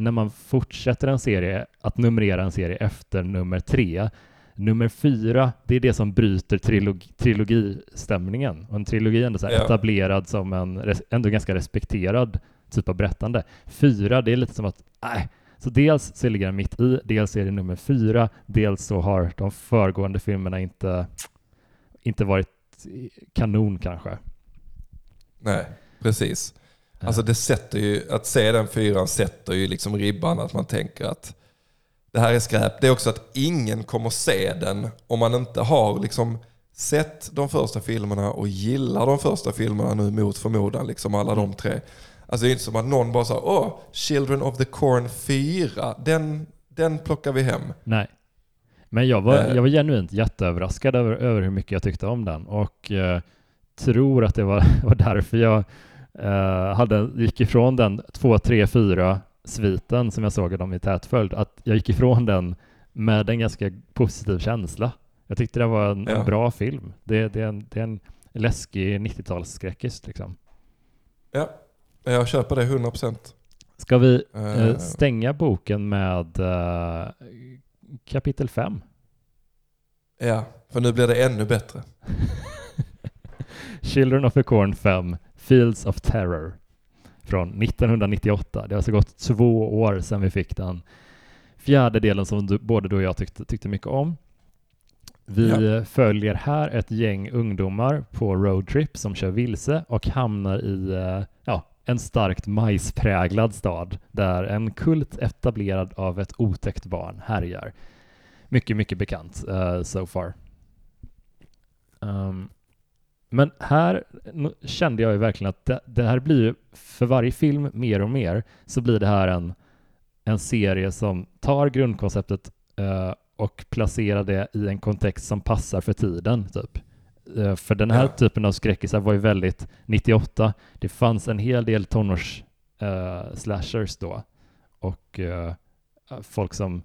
när man fortsätter en serie, att numrera en serie efter nummer tre, nummer fyra, det är det som bryter trilog trilogistämningen. Och en trilogi är ändå så ja. etablerad som en ändå ganska respekterad typ av berättande. Fyra, det är lite som att, nej, så dels så ligger den mitt i, dels är det nummer fyra, dels så har de föregående filmerna inte, inte varit kanon kanske. Nej, precis. Alltså det sätter ju, att se den fyran sätter ju liksom ribban att man tänker att det här är skräp. Det är också att ingen kommer se den om man inte har liksom sett de första filmerna och gillar de första filmerna nu mot förmodan, liksom alla de tre. Alltså det är inte som att någon bara säger åh, Children of the Corn 4, den, den plockar vi hem. Nej. Men jag var, äh, jag var genuint jätteöverraskad över, över hur mycket jag tyckte om den och eh, tror att det var, [LAUGHS] var därför jag Uh, hade, gick ifrån den 2, 3, 4 sviten som jag såg dem i tätföljd, att jag gick ifrån den med en ganska positiv känsla. Jag tyckte det var en, ja. bra film. Det, det, är en, det är en läskig 90-talsskräckis liksom. Ja, jag köper det 100%. Ska vi uh. stänga boken med uh, kapitel 5? Ja, för nu blir det ännu bättre. [LAUGHS] Children of the Corn 5 Fields of Terror från 1998. Det har alltså gått två år sedan vi fick den fjärde delen som du, både du och jag tyckte, tyckte mycket om. Vi ja. följer här ett gäng ungdomar på roadtrip som kör vilse och hamnar i eh, ja, en starkt majspräglad stad där en kult etablerad av ett otäckt barn härjar. Mycket, mycket bekant uh, so far. Um, men här kände jag ju verkligen att det, det, här blir ju, för varje film mer och mer, så blir det här en, en serie som tar grundkonceptet uh, och placerar det i en kontext som passar för tiden, typ. Uh, för den här ja. typen av skräckisar var ju väldigt 98. Det fanns en hel del tonårs uh, slashers då och folk som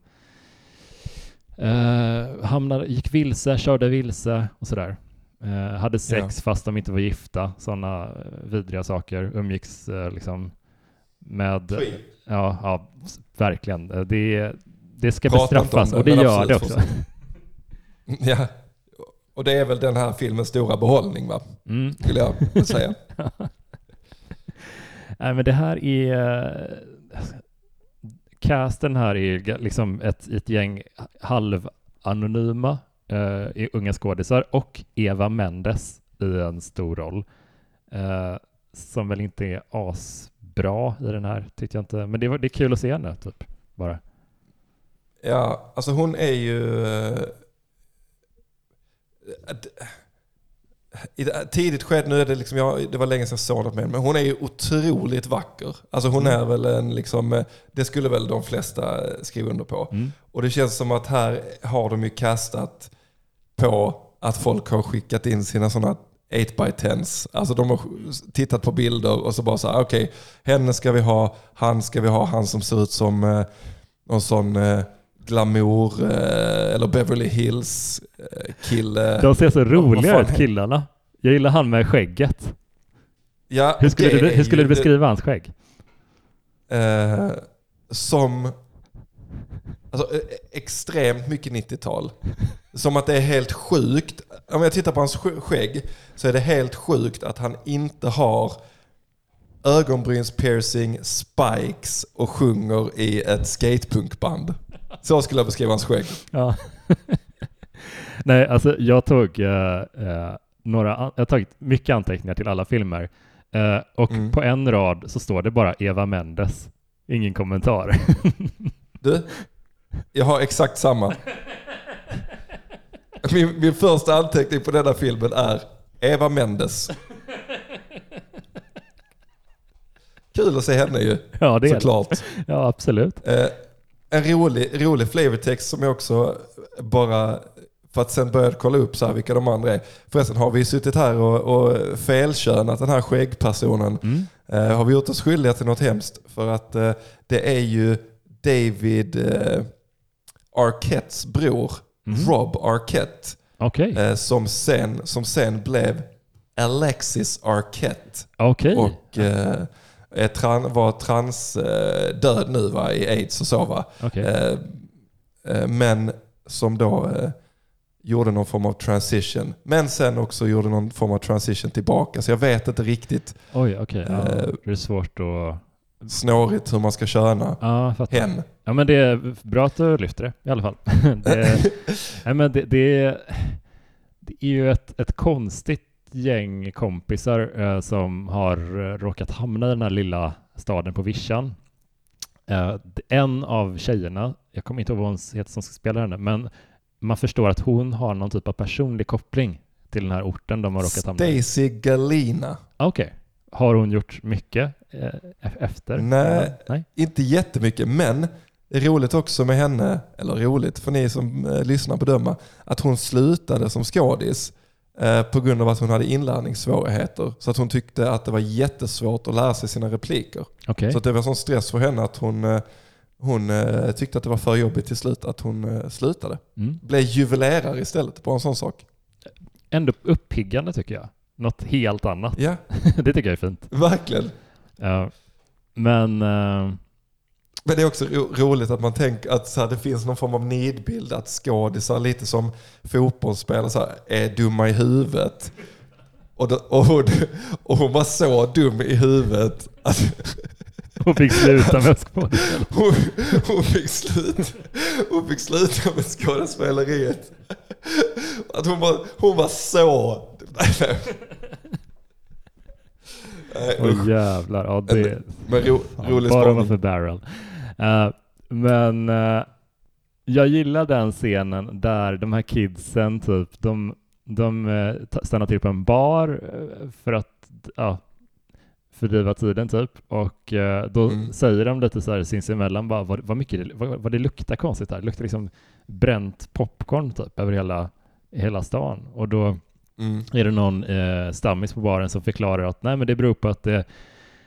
hamnade, gick vilse, körde vilse och sådär. Eh, hade sex ja. fast de inte var gifta, sådana eh, vidriga saker. Umgicks eh, liksom med... Ja, ja, verkligen. Eh, det, det ska Prata bestraffas det, och det gör det också. [LAUGHS] ja, och det är väl den här filmens stora behållning va? Mm. Skulle jag säga. [LAUGHS] [LAUGHS] Nej men det här är... Casten här är liksom ett, ett gäng halvanonyma uh, unga skådisar och Eva Mendes i en stor roll. Uh, som väl inte är asbra i den här, tyckte jag inte. Men det, var, det är kul att se henne, typ. Bara. Ja, alltså hon är ju... Uh, i tidigt skede, nu är det liksom, jag, det var länge sedan jag såg något med men hon är ju otroligt vacker. Alltså hon mm. är väl en liksom, det skulle väl de flesta skriva under på. Mm. Och det känns som att här har de ju kastat på att folk har skickat in sina sådana 8x10s. Alltså de har tittat på bilder och så bara så här, okej, okay, henne ska vi ha, han ska vi ha, han som ser ut som eh, någon sån eh, glamour eh, eller Beverly Hills eh, kille. De ser så roliga ut killarna. Jag gillar han med skägget. Ja, hur skulle, du, hur skulle du beskriva det, hans skägg? Eh, som alltså, e- extremt mycket 90-tal. Som att det är helt sjukt. Om jag tittar på hans skägg så är det helt sjukt att han inte har ögonbrynspiercing, spikes och sjunger i ett skatepunkband. Så skulle jag beskriva hans skägg. Ja. [LAUGHS] Nej, alltså jag tog uh, uh, några, jag har tagit mycket anteckningar till alla filmer. Uh, och mm. på en rad så står det bara Eva Mendes. Ingen kommentar. [LAUGHS] du, jag har exakt samma. Min, min första anteckning på denna filmen är Eva Mendes. Kul att se henne ju. Ja, det såklart. är det. Ja, absolut. Eh, en rolig, rolig flavortext som jag också bara, för att sen började kolla upp så här vilka de andra är. Förresten har vi suttit här och, och felkönat den här skäggpersonen. Mm. Eh, har vi gjort oss skyldiga till något hemskt? För att eh, det är ju David Arquettes bror, mm. Rob Arquette. Okay. Eh, som, sen, som sen blev Alexis Arquette. Okay. Och eh, är tran, var transdöd eh, nu va, i aids och så. Va? Okay. Eh, eh, men som då eh, gjorde någon form av transition. Men sen också gjorde någon form av transition tillbaka. Så jag vet inte riktigt. Oj, okej. Okay. Ja, det är svårt att snårigt hur man ska köna ja, hen. Ja, men det är bra att du lyfter det i alla fall. [LAUGHS] det, [LAUGHS] nej, men det, det, det, är ju ett, ett konstigt gäng kompisar eh, som har råkat hamna i den här lilla staden på vischan. Eh, en av tjejerna, jag kommer inte ihåg vad hon heter som ska spela henne, men man förstår att hon har någon typ av personlig koppling till den här orten de har råkat hamna i. Stacy Galina. Okej. Okay. Har hon gjort mycket eh, efter? Nej, Nej, inte jättemycket. Men det är roligt också med henne, eller roligt för ni som eh, lyssnar bedöma, att hon slutade som skådis eh, på grund av att hon hade inlärningssvårigheter. Så att hon tyckte att det var jättesvårt att lära sig sina repliker. Okay. Så att det var sån stress för henne att hon, eh, hon eh, tyckte att det var för jobbigt till slut att hon eh, slutade. Mm. Blev juvelerare istället, bara en sån sak. Ändå uppiggande tycker jag något helt annat. Ja. [LAUGHS] det tycker jag är fint. Verkligen. Ja. Men... Uh... Men det är också ro roligt att man tänker att så här, det finns någon form av nidbild att skådisar, lite som fotbollsspelare, så här, är dumma i huvudet. Och, då, och, hon, och hon var så dum i huvudet att hon fick sluta med skådespel. Hon, hon, fick sluta, hon fick sluta med skådespeleriet. Att hon, var, hon var så Åh oh, jävlar. Ja, det, men ro, rolig Bara man för barrel. Uh, men uh, jag gillar den scenen där de här kidsen typ, de, de uh, stannar till på en bar för att ja, fördriva tiden typ. Och då mm. säger de lite så här sinsemellan bara vad, vad mycket vad, vad det luktar konstigt här. Det luktar liksom bränt popcorn typ över hela, hela stan. Och då Mm. Är det någon eh, stammis på baren som förklarar att nej men det beror på att det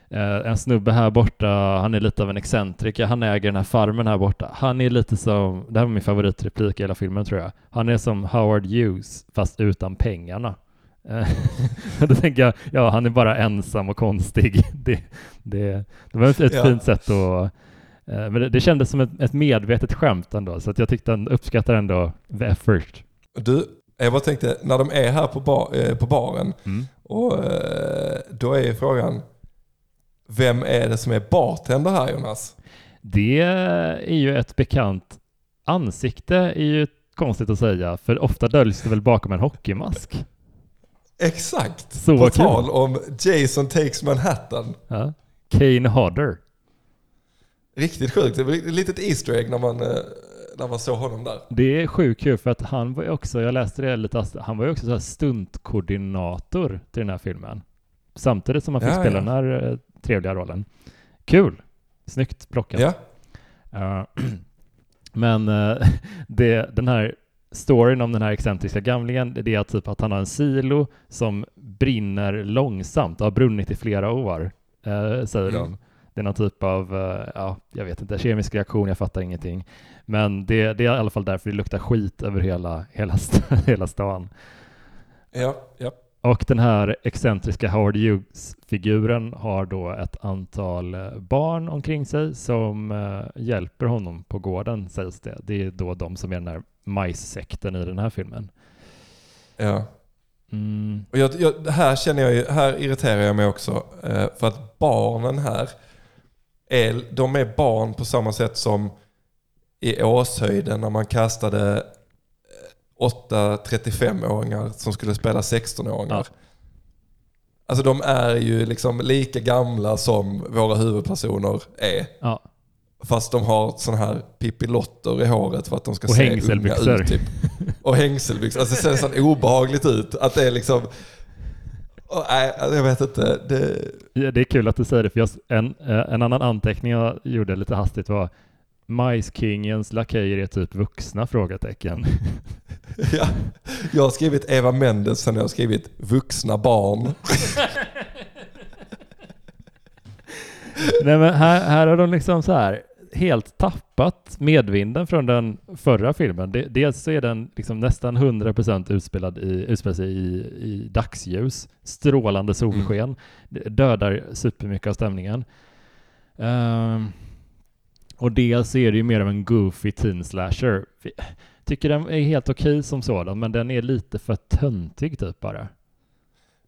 eh, en snubbe här borta, han är lite av en excentriker, han äger den här farmen här borta. Han är lite som, det här var min favoritreplik i hela filmen tror jag, han är som Howard Hughes fast utan pengarna. Eh, [LAUGHS] då tänker jag, ja han är bara ensam och konstig. [LAUGHS] Det, det, det var ett, ja. fint sätt att eh, men det, det kändes som ett, ett medvetet skämt ändå, så att jag tyckte han uppskattar ändå the effort. Du, jag bara tänkte, när de är här på, bar, eh, på baren, mm. och eh, då är frågan, vem är det som är bartender här Jonas? Det är ju ett bekant ansikte, är ju konstigt att säga, för ofta döljs det väl bakom en hockeymask. Exakt! Så på kul. tal om Jason Takes Manhattan. Ja. Kane Hodder. Riktigt sjukt. Det var ett litet Easter egg när man eh, när man såg honom där. Det är sjukt kul för att han var ju också, jag läste det lite, han var ju också så här stuntkoordinator till den här filmen. Samtidigt som han fick ja, spela ja. den här uh, trevliga rollen. Kul! Snyggt plockat. Ja. Uh, [CLEARS THROAT] men uh, [LAUGHS] det, den här storyn om den här excentriska gamlingen, det är typ att han har en silo som brinner långsamt och har brunnit i flera år, eh, säger mm. de. Det är någon typ av, eh, ja, jag vet inte, kemisk reaktion, jag fattar ingenting. Men det, det är i alla fall därför det luktar skit över hela, hela, [LAUGHS] hela stan. Ja, ja. Och den här excentriska Howard Hughes-figuren har då ett antal eh, barn omkring sig som uh, hjälper honom på gården, sägs det. Det är då de som är den här majssekten i den här filmen. Ja. Mm. Och jag, jag, här känner jag här irriterar jag mig också. För att barnen här, är, de är barn på samma sätt som i Åshöjden när man kastade åtta 35-åringar som skulle spela 16-åringar. Ja. Alltså de är ju liksom lika gamla som våra huvudpersoner är. Ja. Fast de har sådana här pippilotter i håret för att de ska och se unga ut. Typ. Och hängselbyxor. Alltså det ser så obehagligt ut. Att det är liksom... Oh, nej, alltså, jag vet inte. Det... Ja, det är kul att du säger det, för jag, en, eh, en annan anteckning jag gjorde lite hastigt var Majskingens lakejer är typ vuxna? frågetecken. [LAUGHS] ja, jag har skrivit Eva Mendes, sen jag har skrivit vuxna barn. [LAUGHS] Nej men här, här har de liksom så här helt tappat medvinden från den förra filmen. Dels så är den liksom nästan 100% utspelad i, utspelad sig i, i dagsljus, strålande solsken, mm. dödar supermycket av stämningen. Um, och dels är det ju mer av en goofy teen slasher. Tycker den är helt okej okay som sådan, men den är lite för töntig typ bara.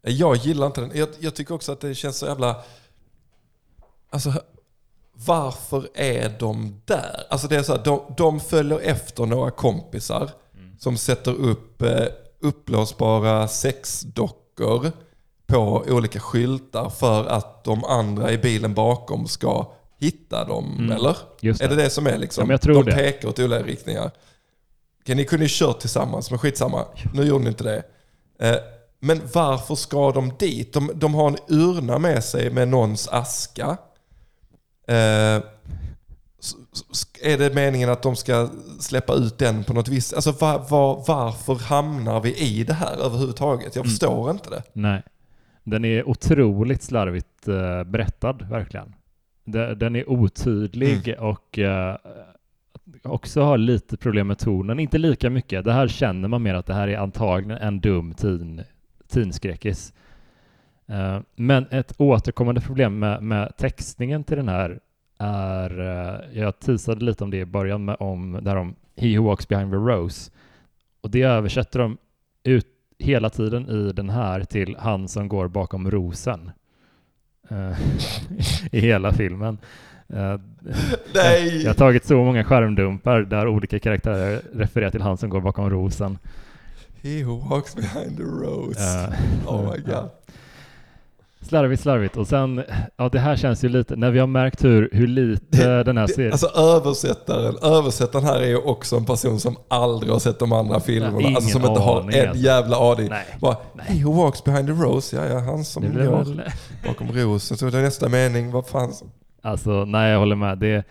Jag gillar inte den. Jag, jag, tycker också att det känns så jävla... Alltså, varför är de där? Alltså det är så här, de, de följer efter några kompisar mm. som sätter upp eh, uppblåsbara sexdockor på olika skyltar för att de andra i bilen bakom ska hitta dem, mm. eller? Är det det som är liksom? Ja, de det. pekar åt olika riktningar. Okay, ni kunde ju kört tillsammans, men skitsamma. Nu gjorde ni inte det. Eh, men varför ska de dit? De, de har en urna med sig med någons aska. Eh, är det meningen att de ska släppa ut den på något visst... Alltså var, var, varför hamnar vi i det här överhuvudtaget? Jag mm. förstår mm. inte det. Nej. Den är otroligt slarvigt uh, berättad, verkligen. Den är otydlig mm. och uh, också har lite problem med tonen. Inte lika mycket. Det här känner man mer att det här är antagligen en dum teen, teenskräckis. Uh, men ett återkommande problem med, med textningen till den här är, uh, jag teasade lite om det i början med om där om He who walks behind the rose. Och det översätter de ut hela tiden i den här till han som går bakom rosen. Uh, [LAUGHS] I hela filmen. Nej! Jag har tagit så många skärmdumpar där olika karaktärer refererar till han som går bakom rosen. He who walks behind the rose. Uh, oh my god. Slarvigt, slarvigt. Och sen, ja det här känns ju lite, när vi har märkt hur, hur lite den här serien... Alltså översättaren, översättaren här är ju också en person som aldrig har sett de andra filmerna. alltså som inte har en jävla aning. Nej. Bara, Nej. He who walks behind the rose, ja ja, han som går väl... bakom rosen. Så det är nästa mening, vad fan. Alltså, nej jag håller med. Det, eh,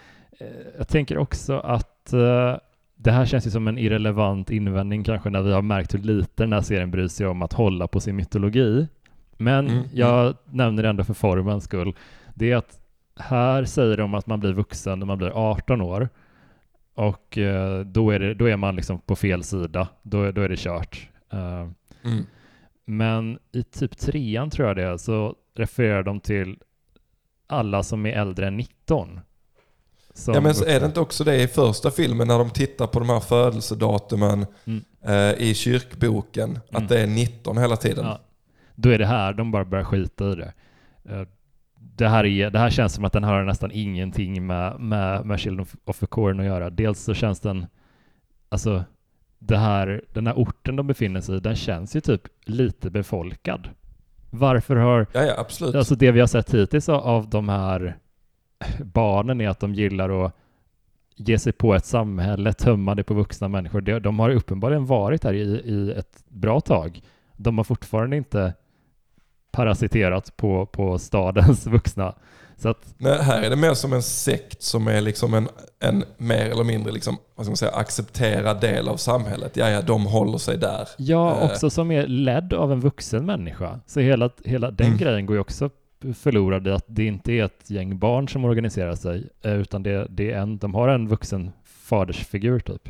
jag tänker också att uh, det här känns ju som en irrelevant invändning kanske när vi har märkt hur lite den här serien bryr sig om att hålla på sin mytologi. Men mm, jag mm. nämner det ändå för formens skull. Det är att här säger de att man blir vuxen när man blir 18 år. Och uh, då, är det, då är man liksom på fel sida. Då, då är det kört. Uh, mm. Men i typ trean tror jag det är, så refererar de till alla som är äldre än 19. Ja men är det inte också det i första filmen när de tittar på de här födelsedatumen mm. eh, i kyrkboken, att mm. det är 19 hela tiden? Ja. Då är det här, de bara börjar skita i det. Eh, det här, är, det här känns som att den har nästan ingenting med, med, med Children of the Corn att göra. Dels så känns den, alltså det här, den här orten de befinner sig i, den känns ju typ lite befolkad. Varför har... Ja, ja, absolut. Alltså det vi har sett hittills av de här barnen är att de gillar att ge sig på ett samhälle, tömma det på vuxna människor. De har uppenbarligen varit här i, i ett bra tag. De har fortfarande inte parasiterat på, på stadens [LAUGHS] vuxna. Så att, Nej, här är det mer som en sekt som är liksom en, en mer eller mindre liksom, vad ska man säga, accepterad del av samhället. Ja, ja, de håller sig där. Ja, eh. också som är ledd av en vuxen människa. Så hela, hela den mm. grejen går ju också förlorad att det inte är ett gäng barn som organiserar sig, eh, utan det, det är en, de har en vuxen fadersfigur typ.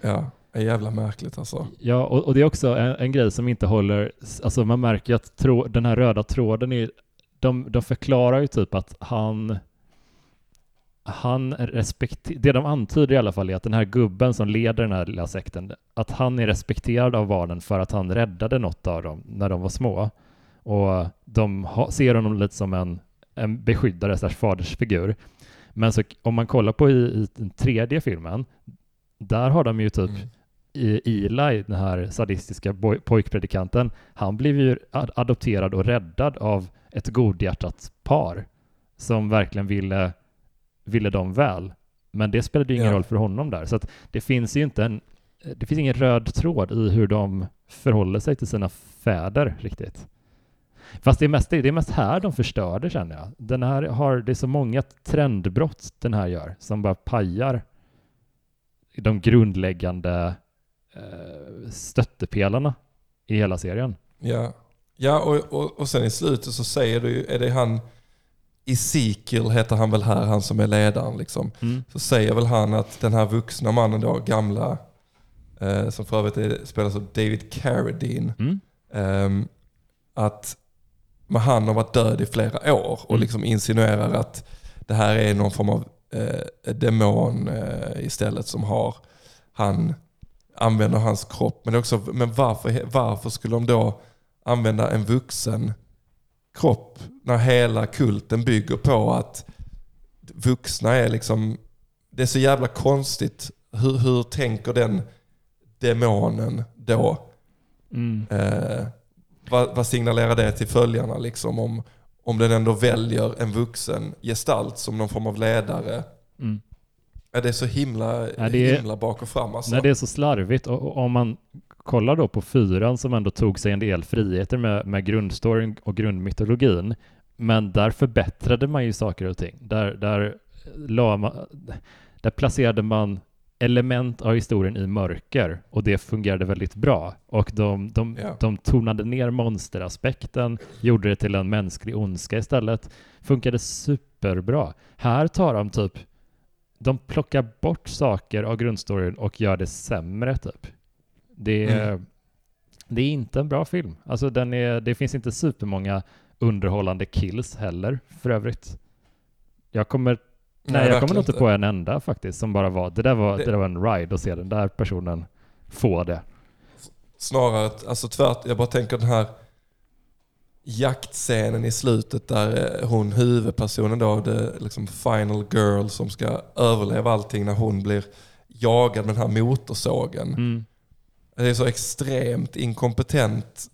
Ja, är jävla märkligt alltså. Ja, och, och det är också en, en, grej som inte håller, alltså man märker ju att trå, den här röda tråden är, de, de förklarar ju typ att han, han respekterar, det de antyder i alla fall är att den här gubben som leder den här lilla sekten, att han är respekterad av barnen för att han räddade något av dem när de var små. Och de ha, ser honom lite som en, en beskyddare, slash fadersfigur. Men så, om man kollar på i, i den tredje filmen, där har de ju typ mm. Eli, den här sadistiska pojkpredikanten, han blev ju adopterad och räddad av ett godhjärtat par som verkligen ville, ville dem väl. Men det spelade ju ingen ja. roll för honom där. Så det finns ju inte en, det finns ingen röd tråd i hur de förhåller sig till sina fäder riktigt. Fast det är, mest, det är mest här de förstör det känner jag. Den här har, det är så många trendbrott den här gör som bara pajar de grundläggande stöttepelarna i hela serien. Ja, ja och, och, och sen i slutet så säger du är det han Ezekiel heter han väl här, han som är ledaren. Liksom. Mm. Så säger väl han att den här vuxna mannen då, gamla, eh, som för övrigt är, spelas av David Carradine, mm. eh, att men han har varit död i flera år och mm. liksom insinuerar att det här är någon form av eh, demon eh, istället som har, han använder hans kropp. Men, också, men varför, varför skulle de då använda en vuxen kropp när hela kulten bygger på att vuxna är liksom, det är så jävla konstigt. Hur, hur tänker den demonen då? Mm. Eh, vad, vad, signalerar det till följarna liksom om, om den ändå väljer en vuxen gestalt som någon form av ledare? Mm. Är det så himla, ja, är, himla bak och fram alltså? Nej, det är så slarvigt. Och, och, om man kollar då på fyran som ändå tog sig en del friheter med, med grundstoryn och grundmytologin, men där förbättrade man ju saker och ting. Där, där, la man, där placerade man element av historien i mörker och det fungerade väldigt bra. Och de, de, ja. de tonade ner monsteraspekten, gjorde det till en mänsklig ondska istället. Funkade superbra. Här tar de typ, de plockar bort saker av grundstoryn och gör det sämre typ. Det är, mm. det är inte en bra film. Alltså den är, det finns inte supermånga underhållande kills heller för övrigt. Jag kommer Nej, Nej jag kommer inte på en enda faktiskt som bara var, det där var, det, det där var en ride att se den där personen få det. Snarare, alltså tvärt, jag bara tänker den här jaktscenen i slutet där eh, hon, huvudpersonen då, det liksom final girl som ska överleva allting när hon blir jagad med den här motorsågen. Mm. Det är så extremt inkompetent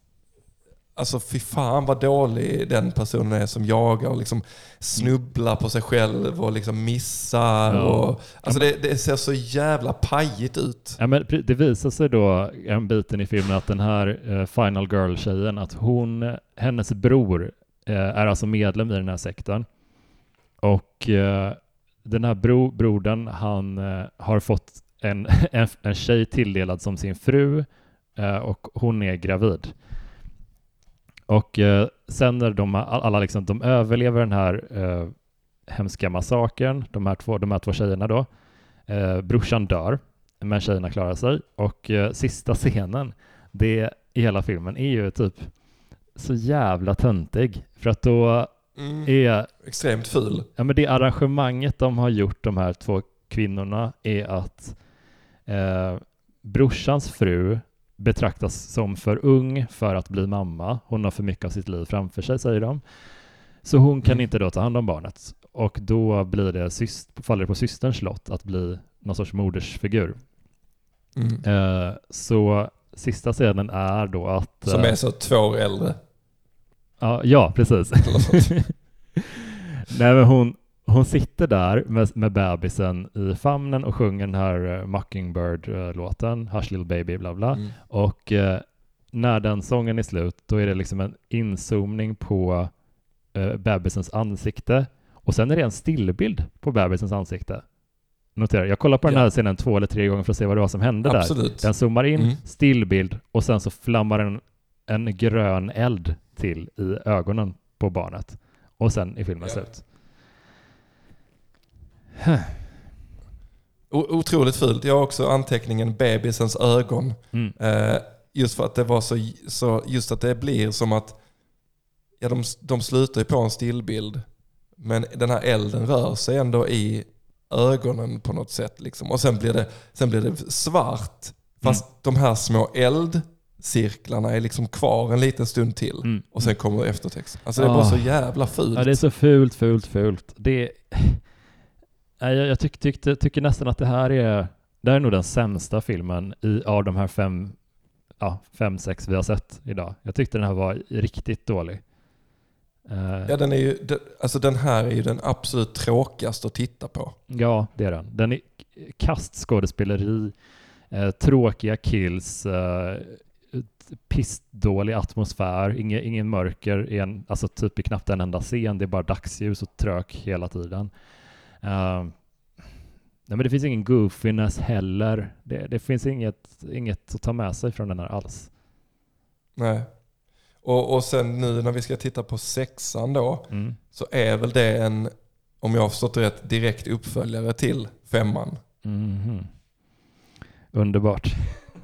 Alltså fy fan vad dålig den personen är som jagar och liksom snubblar på sig själv och liksom missar. Ja. Och, alltså det, det, ser så jävla pajigt ut. Ja, men det visar sig då en biten i filmen att den här uh, Final Girl-tjejen, att hon, hennes bror uh, är alltså medlem i den här sektorn. Och uh, den här bro, brodern, han har fått en, [LAUGHS] en, en tjej tilldelad som sin fru och hon är gravid. Och eh, sen när de alla liksom, de överlever den här eh, hemska massakern, de här två, de här två tjejerna då. Eh, brorsan dör, men tjejerna klarar sig. Och eh, sista [LAUGHS] scenen, det i hela filmen är ju typ så jävla töntig. För att då mm, är... Extremt ful. Ja, men det arrangemanget de har gjort, de här två kvinnorna, är att eh, brorsans fru betraktas som för ung för att bli mamma. Hon har för mycket av sitt liv framför sig, säger de. Så hon kan mm. inte då ta hand om barnet. Och då blir det, faller det på systerns lott att bli någon sorts modersfigur. Mm. Eh, så sista scenen är då att... Som är eh, så två år äldre? Ja, ja precis. [LAUGHS] Nej, men hon, hon sitter där med, med bebisen i famnen och sjunger den här uh, Mockingbird-låten, Hush Little Baby, bla bla. Mm. Och uh, när den sången är slut, då är det liksom en inzoomning på uh, bebisens ansikte och sen är det en stillbild på bebisens ansikte. Notera, jag kollar på den här scenen två eller tre gånger för att se vad det var som hände Absolut. där. Den zoomar in, mm. stillbild och sen så flammar en, en grön eld till i ögonen på barnet. Och sen är filmen ja. slut. Otroligt fult. Jag har också anteckningen bebisens ögon. Mm. Eh, just för att det var så, så, just att det blir som att ja, de, de slutar ju på en stillbild. Men den här elden rör sig ändå i ögonen på något sätt. Liksom. Och sen blir, det, sen blir det svart. Fast mm. de här små eldcirklarna är liksom kvar en liten stund till. Mm. Och sen kommer eftertext. Alltså det är oh. bara så jävla fult. Ja, det är så fult, fult, fult. Det jag, jag tyck, tyckte, tycker nästan att det här är, det här är nog den sämsta filmen i, av de här fem, ja, fem, sex vi har sett idag. Jag tyckte den här var riktigt dålig. Uh, ja, den, är ju, alltså den här är ju den absolut tråkigaste att titta på. Ja, det är den. Den är kastskådespeleri, uh, tråkiga kills, uh, pissdålig atmosfär, ingen, ingen mörker, en, alltså typ i knappt en enda scen, det är bara dagsljus och trök hela tiden. Uh, nej, men det finns ingen goofiness heller. Det, det, finns inget, inget att ta med sig från den här alls. Nej. Och, och sen nu när vi ska titta på sexan då, mm. så är väl det en, om jag har förstått rätt, direkt uppföljare till femman. Mm. Underbart.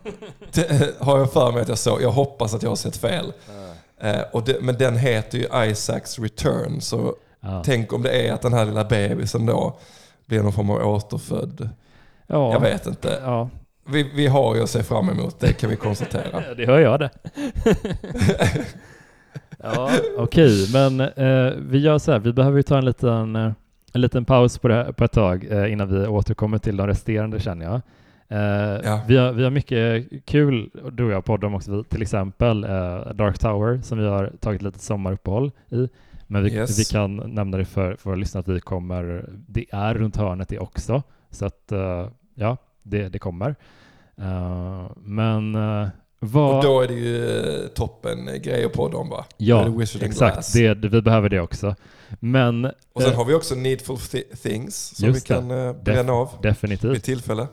[LAUGHS] Det har jag för mig att jag såg. Jag hoppas att jag har sett fel. Mm. Eh, och det, men den heter ju Isaacs Return, så Ja. Tänk om det är att den här lilla bebisen då blir någon form av återfödd. Ja. Jag vet inte. Ja. Vi, vi har ju att se fram emot, det kan vi konstatera. [LAUGHS] det hör jag det. [LAUGHS] ja, okej, okay, men eh, vi gör så här, vi behöver ju ta en liten, eh, en liten paus på, det, på ett tag eh, innan vi återkommer till de resterande känner jag. Eh, ja. vi, har, vi har mycket kul, du och jag poddar om också, till exempel eh, Dark Tower som vi har tagit lite sommaruppehåll i. Men vi, yes. vi kan nämna det för, för att lyssna att vi kommer, det är runt hörnet det också. Så att uh, ja, det, det kommer. Uh, men uh, vad... Och då är det ju toppen grejer på dem va? Ja, exakt. Det, vi behöver det också. Men, och sen har vi också Needful Things som vi kan uh, bränna av definitivt. vid tillfälle.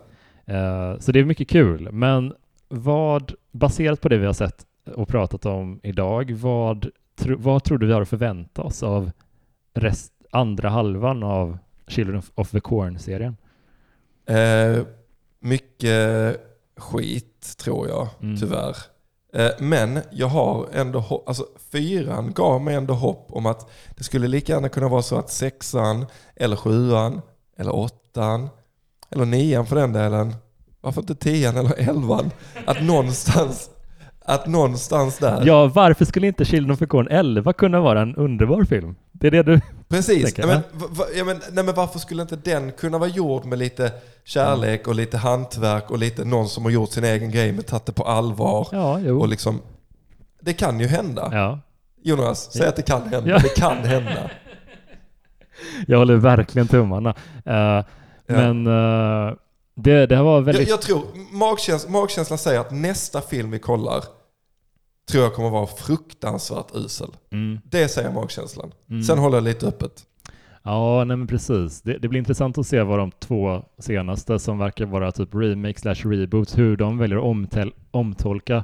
så det är mycket kul. Men vad, baserat på det vi har sett och pratat om idag, vad tro, vad tror du vi har att förvänta oss av rest, andra halvan av Children of the Corn-serien? Eh, mycket skit tror jag, mm. tyvärr. Eh, men jag har ändå alltså fyran gav mig ändå hopp om att det skulle lika gärna kunna vara så att sexan, eller sjuan, eller åttan, eller nian för den delen, varför inte tian eller elvan, att någonstans att någonstans där... Ja, varför skulle inte Children of the Corn 11 kunna vara en underbar film? Det är det du [LAUGHS] Precis. Tänker, men, ja, men, nej, men varför skulle inte den kunna vara gjord med lite kärlek och lite hantverk och lite någon som har gjort sin egen grej men tagit det på allvar? Ja, jo. Och liksom, det kan ju hända. Ja. Jonas, säg ja. att det kan hända. Ja. Det kan hända. [LAUGHS] Jag håller verkligen tummarna. Uh, men uh, det, det var väldigt... Jag, jag tror, magkäns magkänslan säger att nästa film vi kollar tror jag kommer vara fruktansvärt usel. Mm. Det säger magkänslan. Mm. Sen håller jag lite öppet. Ja, nej men precis. Det, det, blir intressant att se vad de två senaste som verkar vara typ remake slash reboot, hur de väljer att omtel, omtolka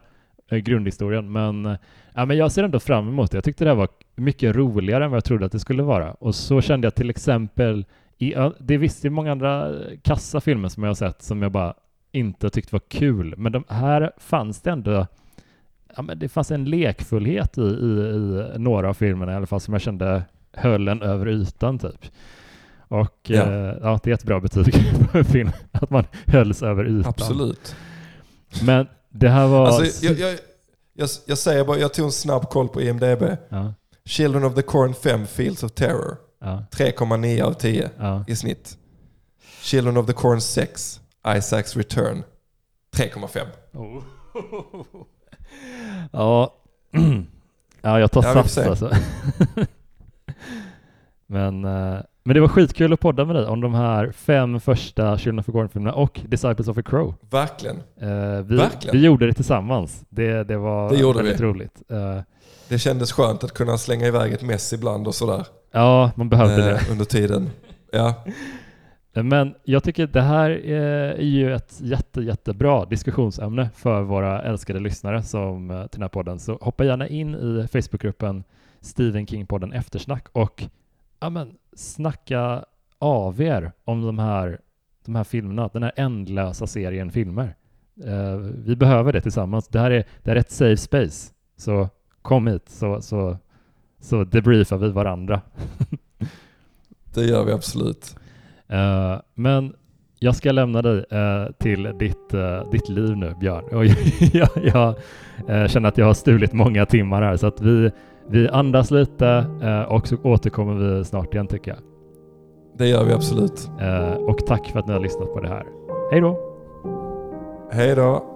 eh, grundhistorien. Men, eh, ja, men jag ser ändå fram emot det. Jag tyckte det här var mycket roligare än vad jag trodde att det skulle vara. Och så kände jag till exempel i, det är visst det är många andra kassa filmer som jag har sett som jag bara inte tyckte var kul, men de här fanns det ändå ja, men det fanns en lekfullhet i, i, i några av filmerna i alla fall som jag kände höll en över ytan typ. Och ja. Eh, ja, det är ett bra betyg [LAUGHS] på en film, att man hölls över ytan. Absolut. Men det här var... Alltså, jag, jag, jag, jag säger bara, jag tog en snabb koll på IMDB. Ja. Children of the Corn 5, Fields of Terror. Ja. 3,9 av 10 ja. i snitt. Children of the Corn 6, Isaacs Return. 3,5. Oh. [LAUGHS] ja. [CLEARS THROAT] ja, jag tar ja, sats alltså. [LAUGHS] Men uh, Men det var skitkul att podda med dig om de här fem första Children of the Corn-filmerna och Disciples of a Crow. Verkligen. Uh, vi, Verkligen. vi gjorde det tillsammans. Det, det var det gjorde väldigt vi. roligt. Uh, det kändes skönt att kunna slänga iväg ett mess ibland och sådär. Ja, man behövde uh, det. Under tiden. Ja. [LAUGHS] Men jag tycker det här eh, är ju ett jätte, jättebra diskussionsämne för våra älskade lyssnare som, eh, till den här podden. Så hoppa gärna in i Facebookgruppen Stephen King-podden Eftersnack och ja, men, snacka av er om de här, de här filmerna, den här ändlösa serien filmer. Uh, vi behöver det tillsammans. Det här är, det här är ett safe space. Så kom hit så, så, så debriefar vi varandra. [LAUGHS] det gör vi absolut. Uh, men jag ska lämna dig uh, till ditt, uh, ditt liv nu, Björn. Och [LAUGHS] jag, jag känner att jag har stulit många timmar här, så att vi, vi andas lite och så återkommer vi snart igen tycker jag. Det gör vi absolut. och tack för att ni har lyssnat på det här. Hej då! Hej då!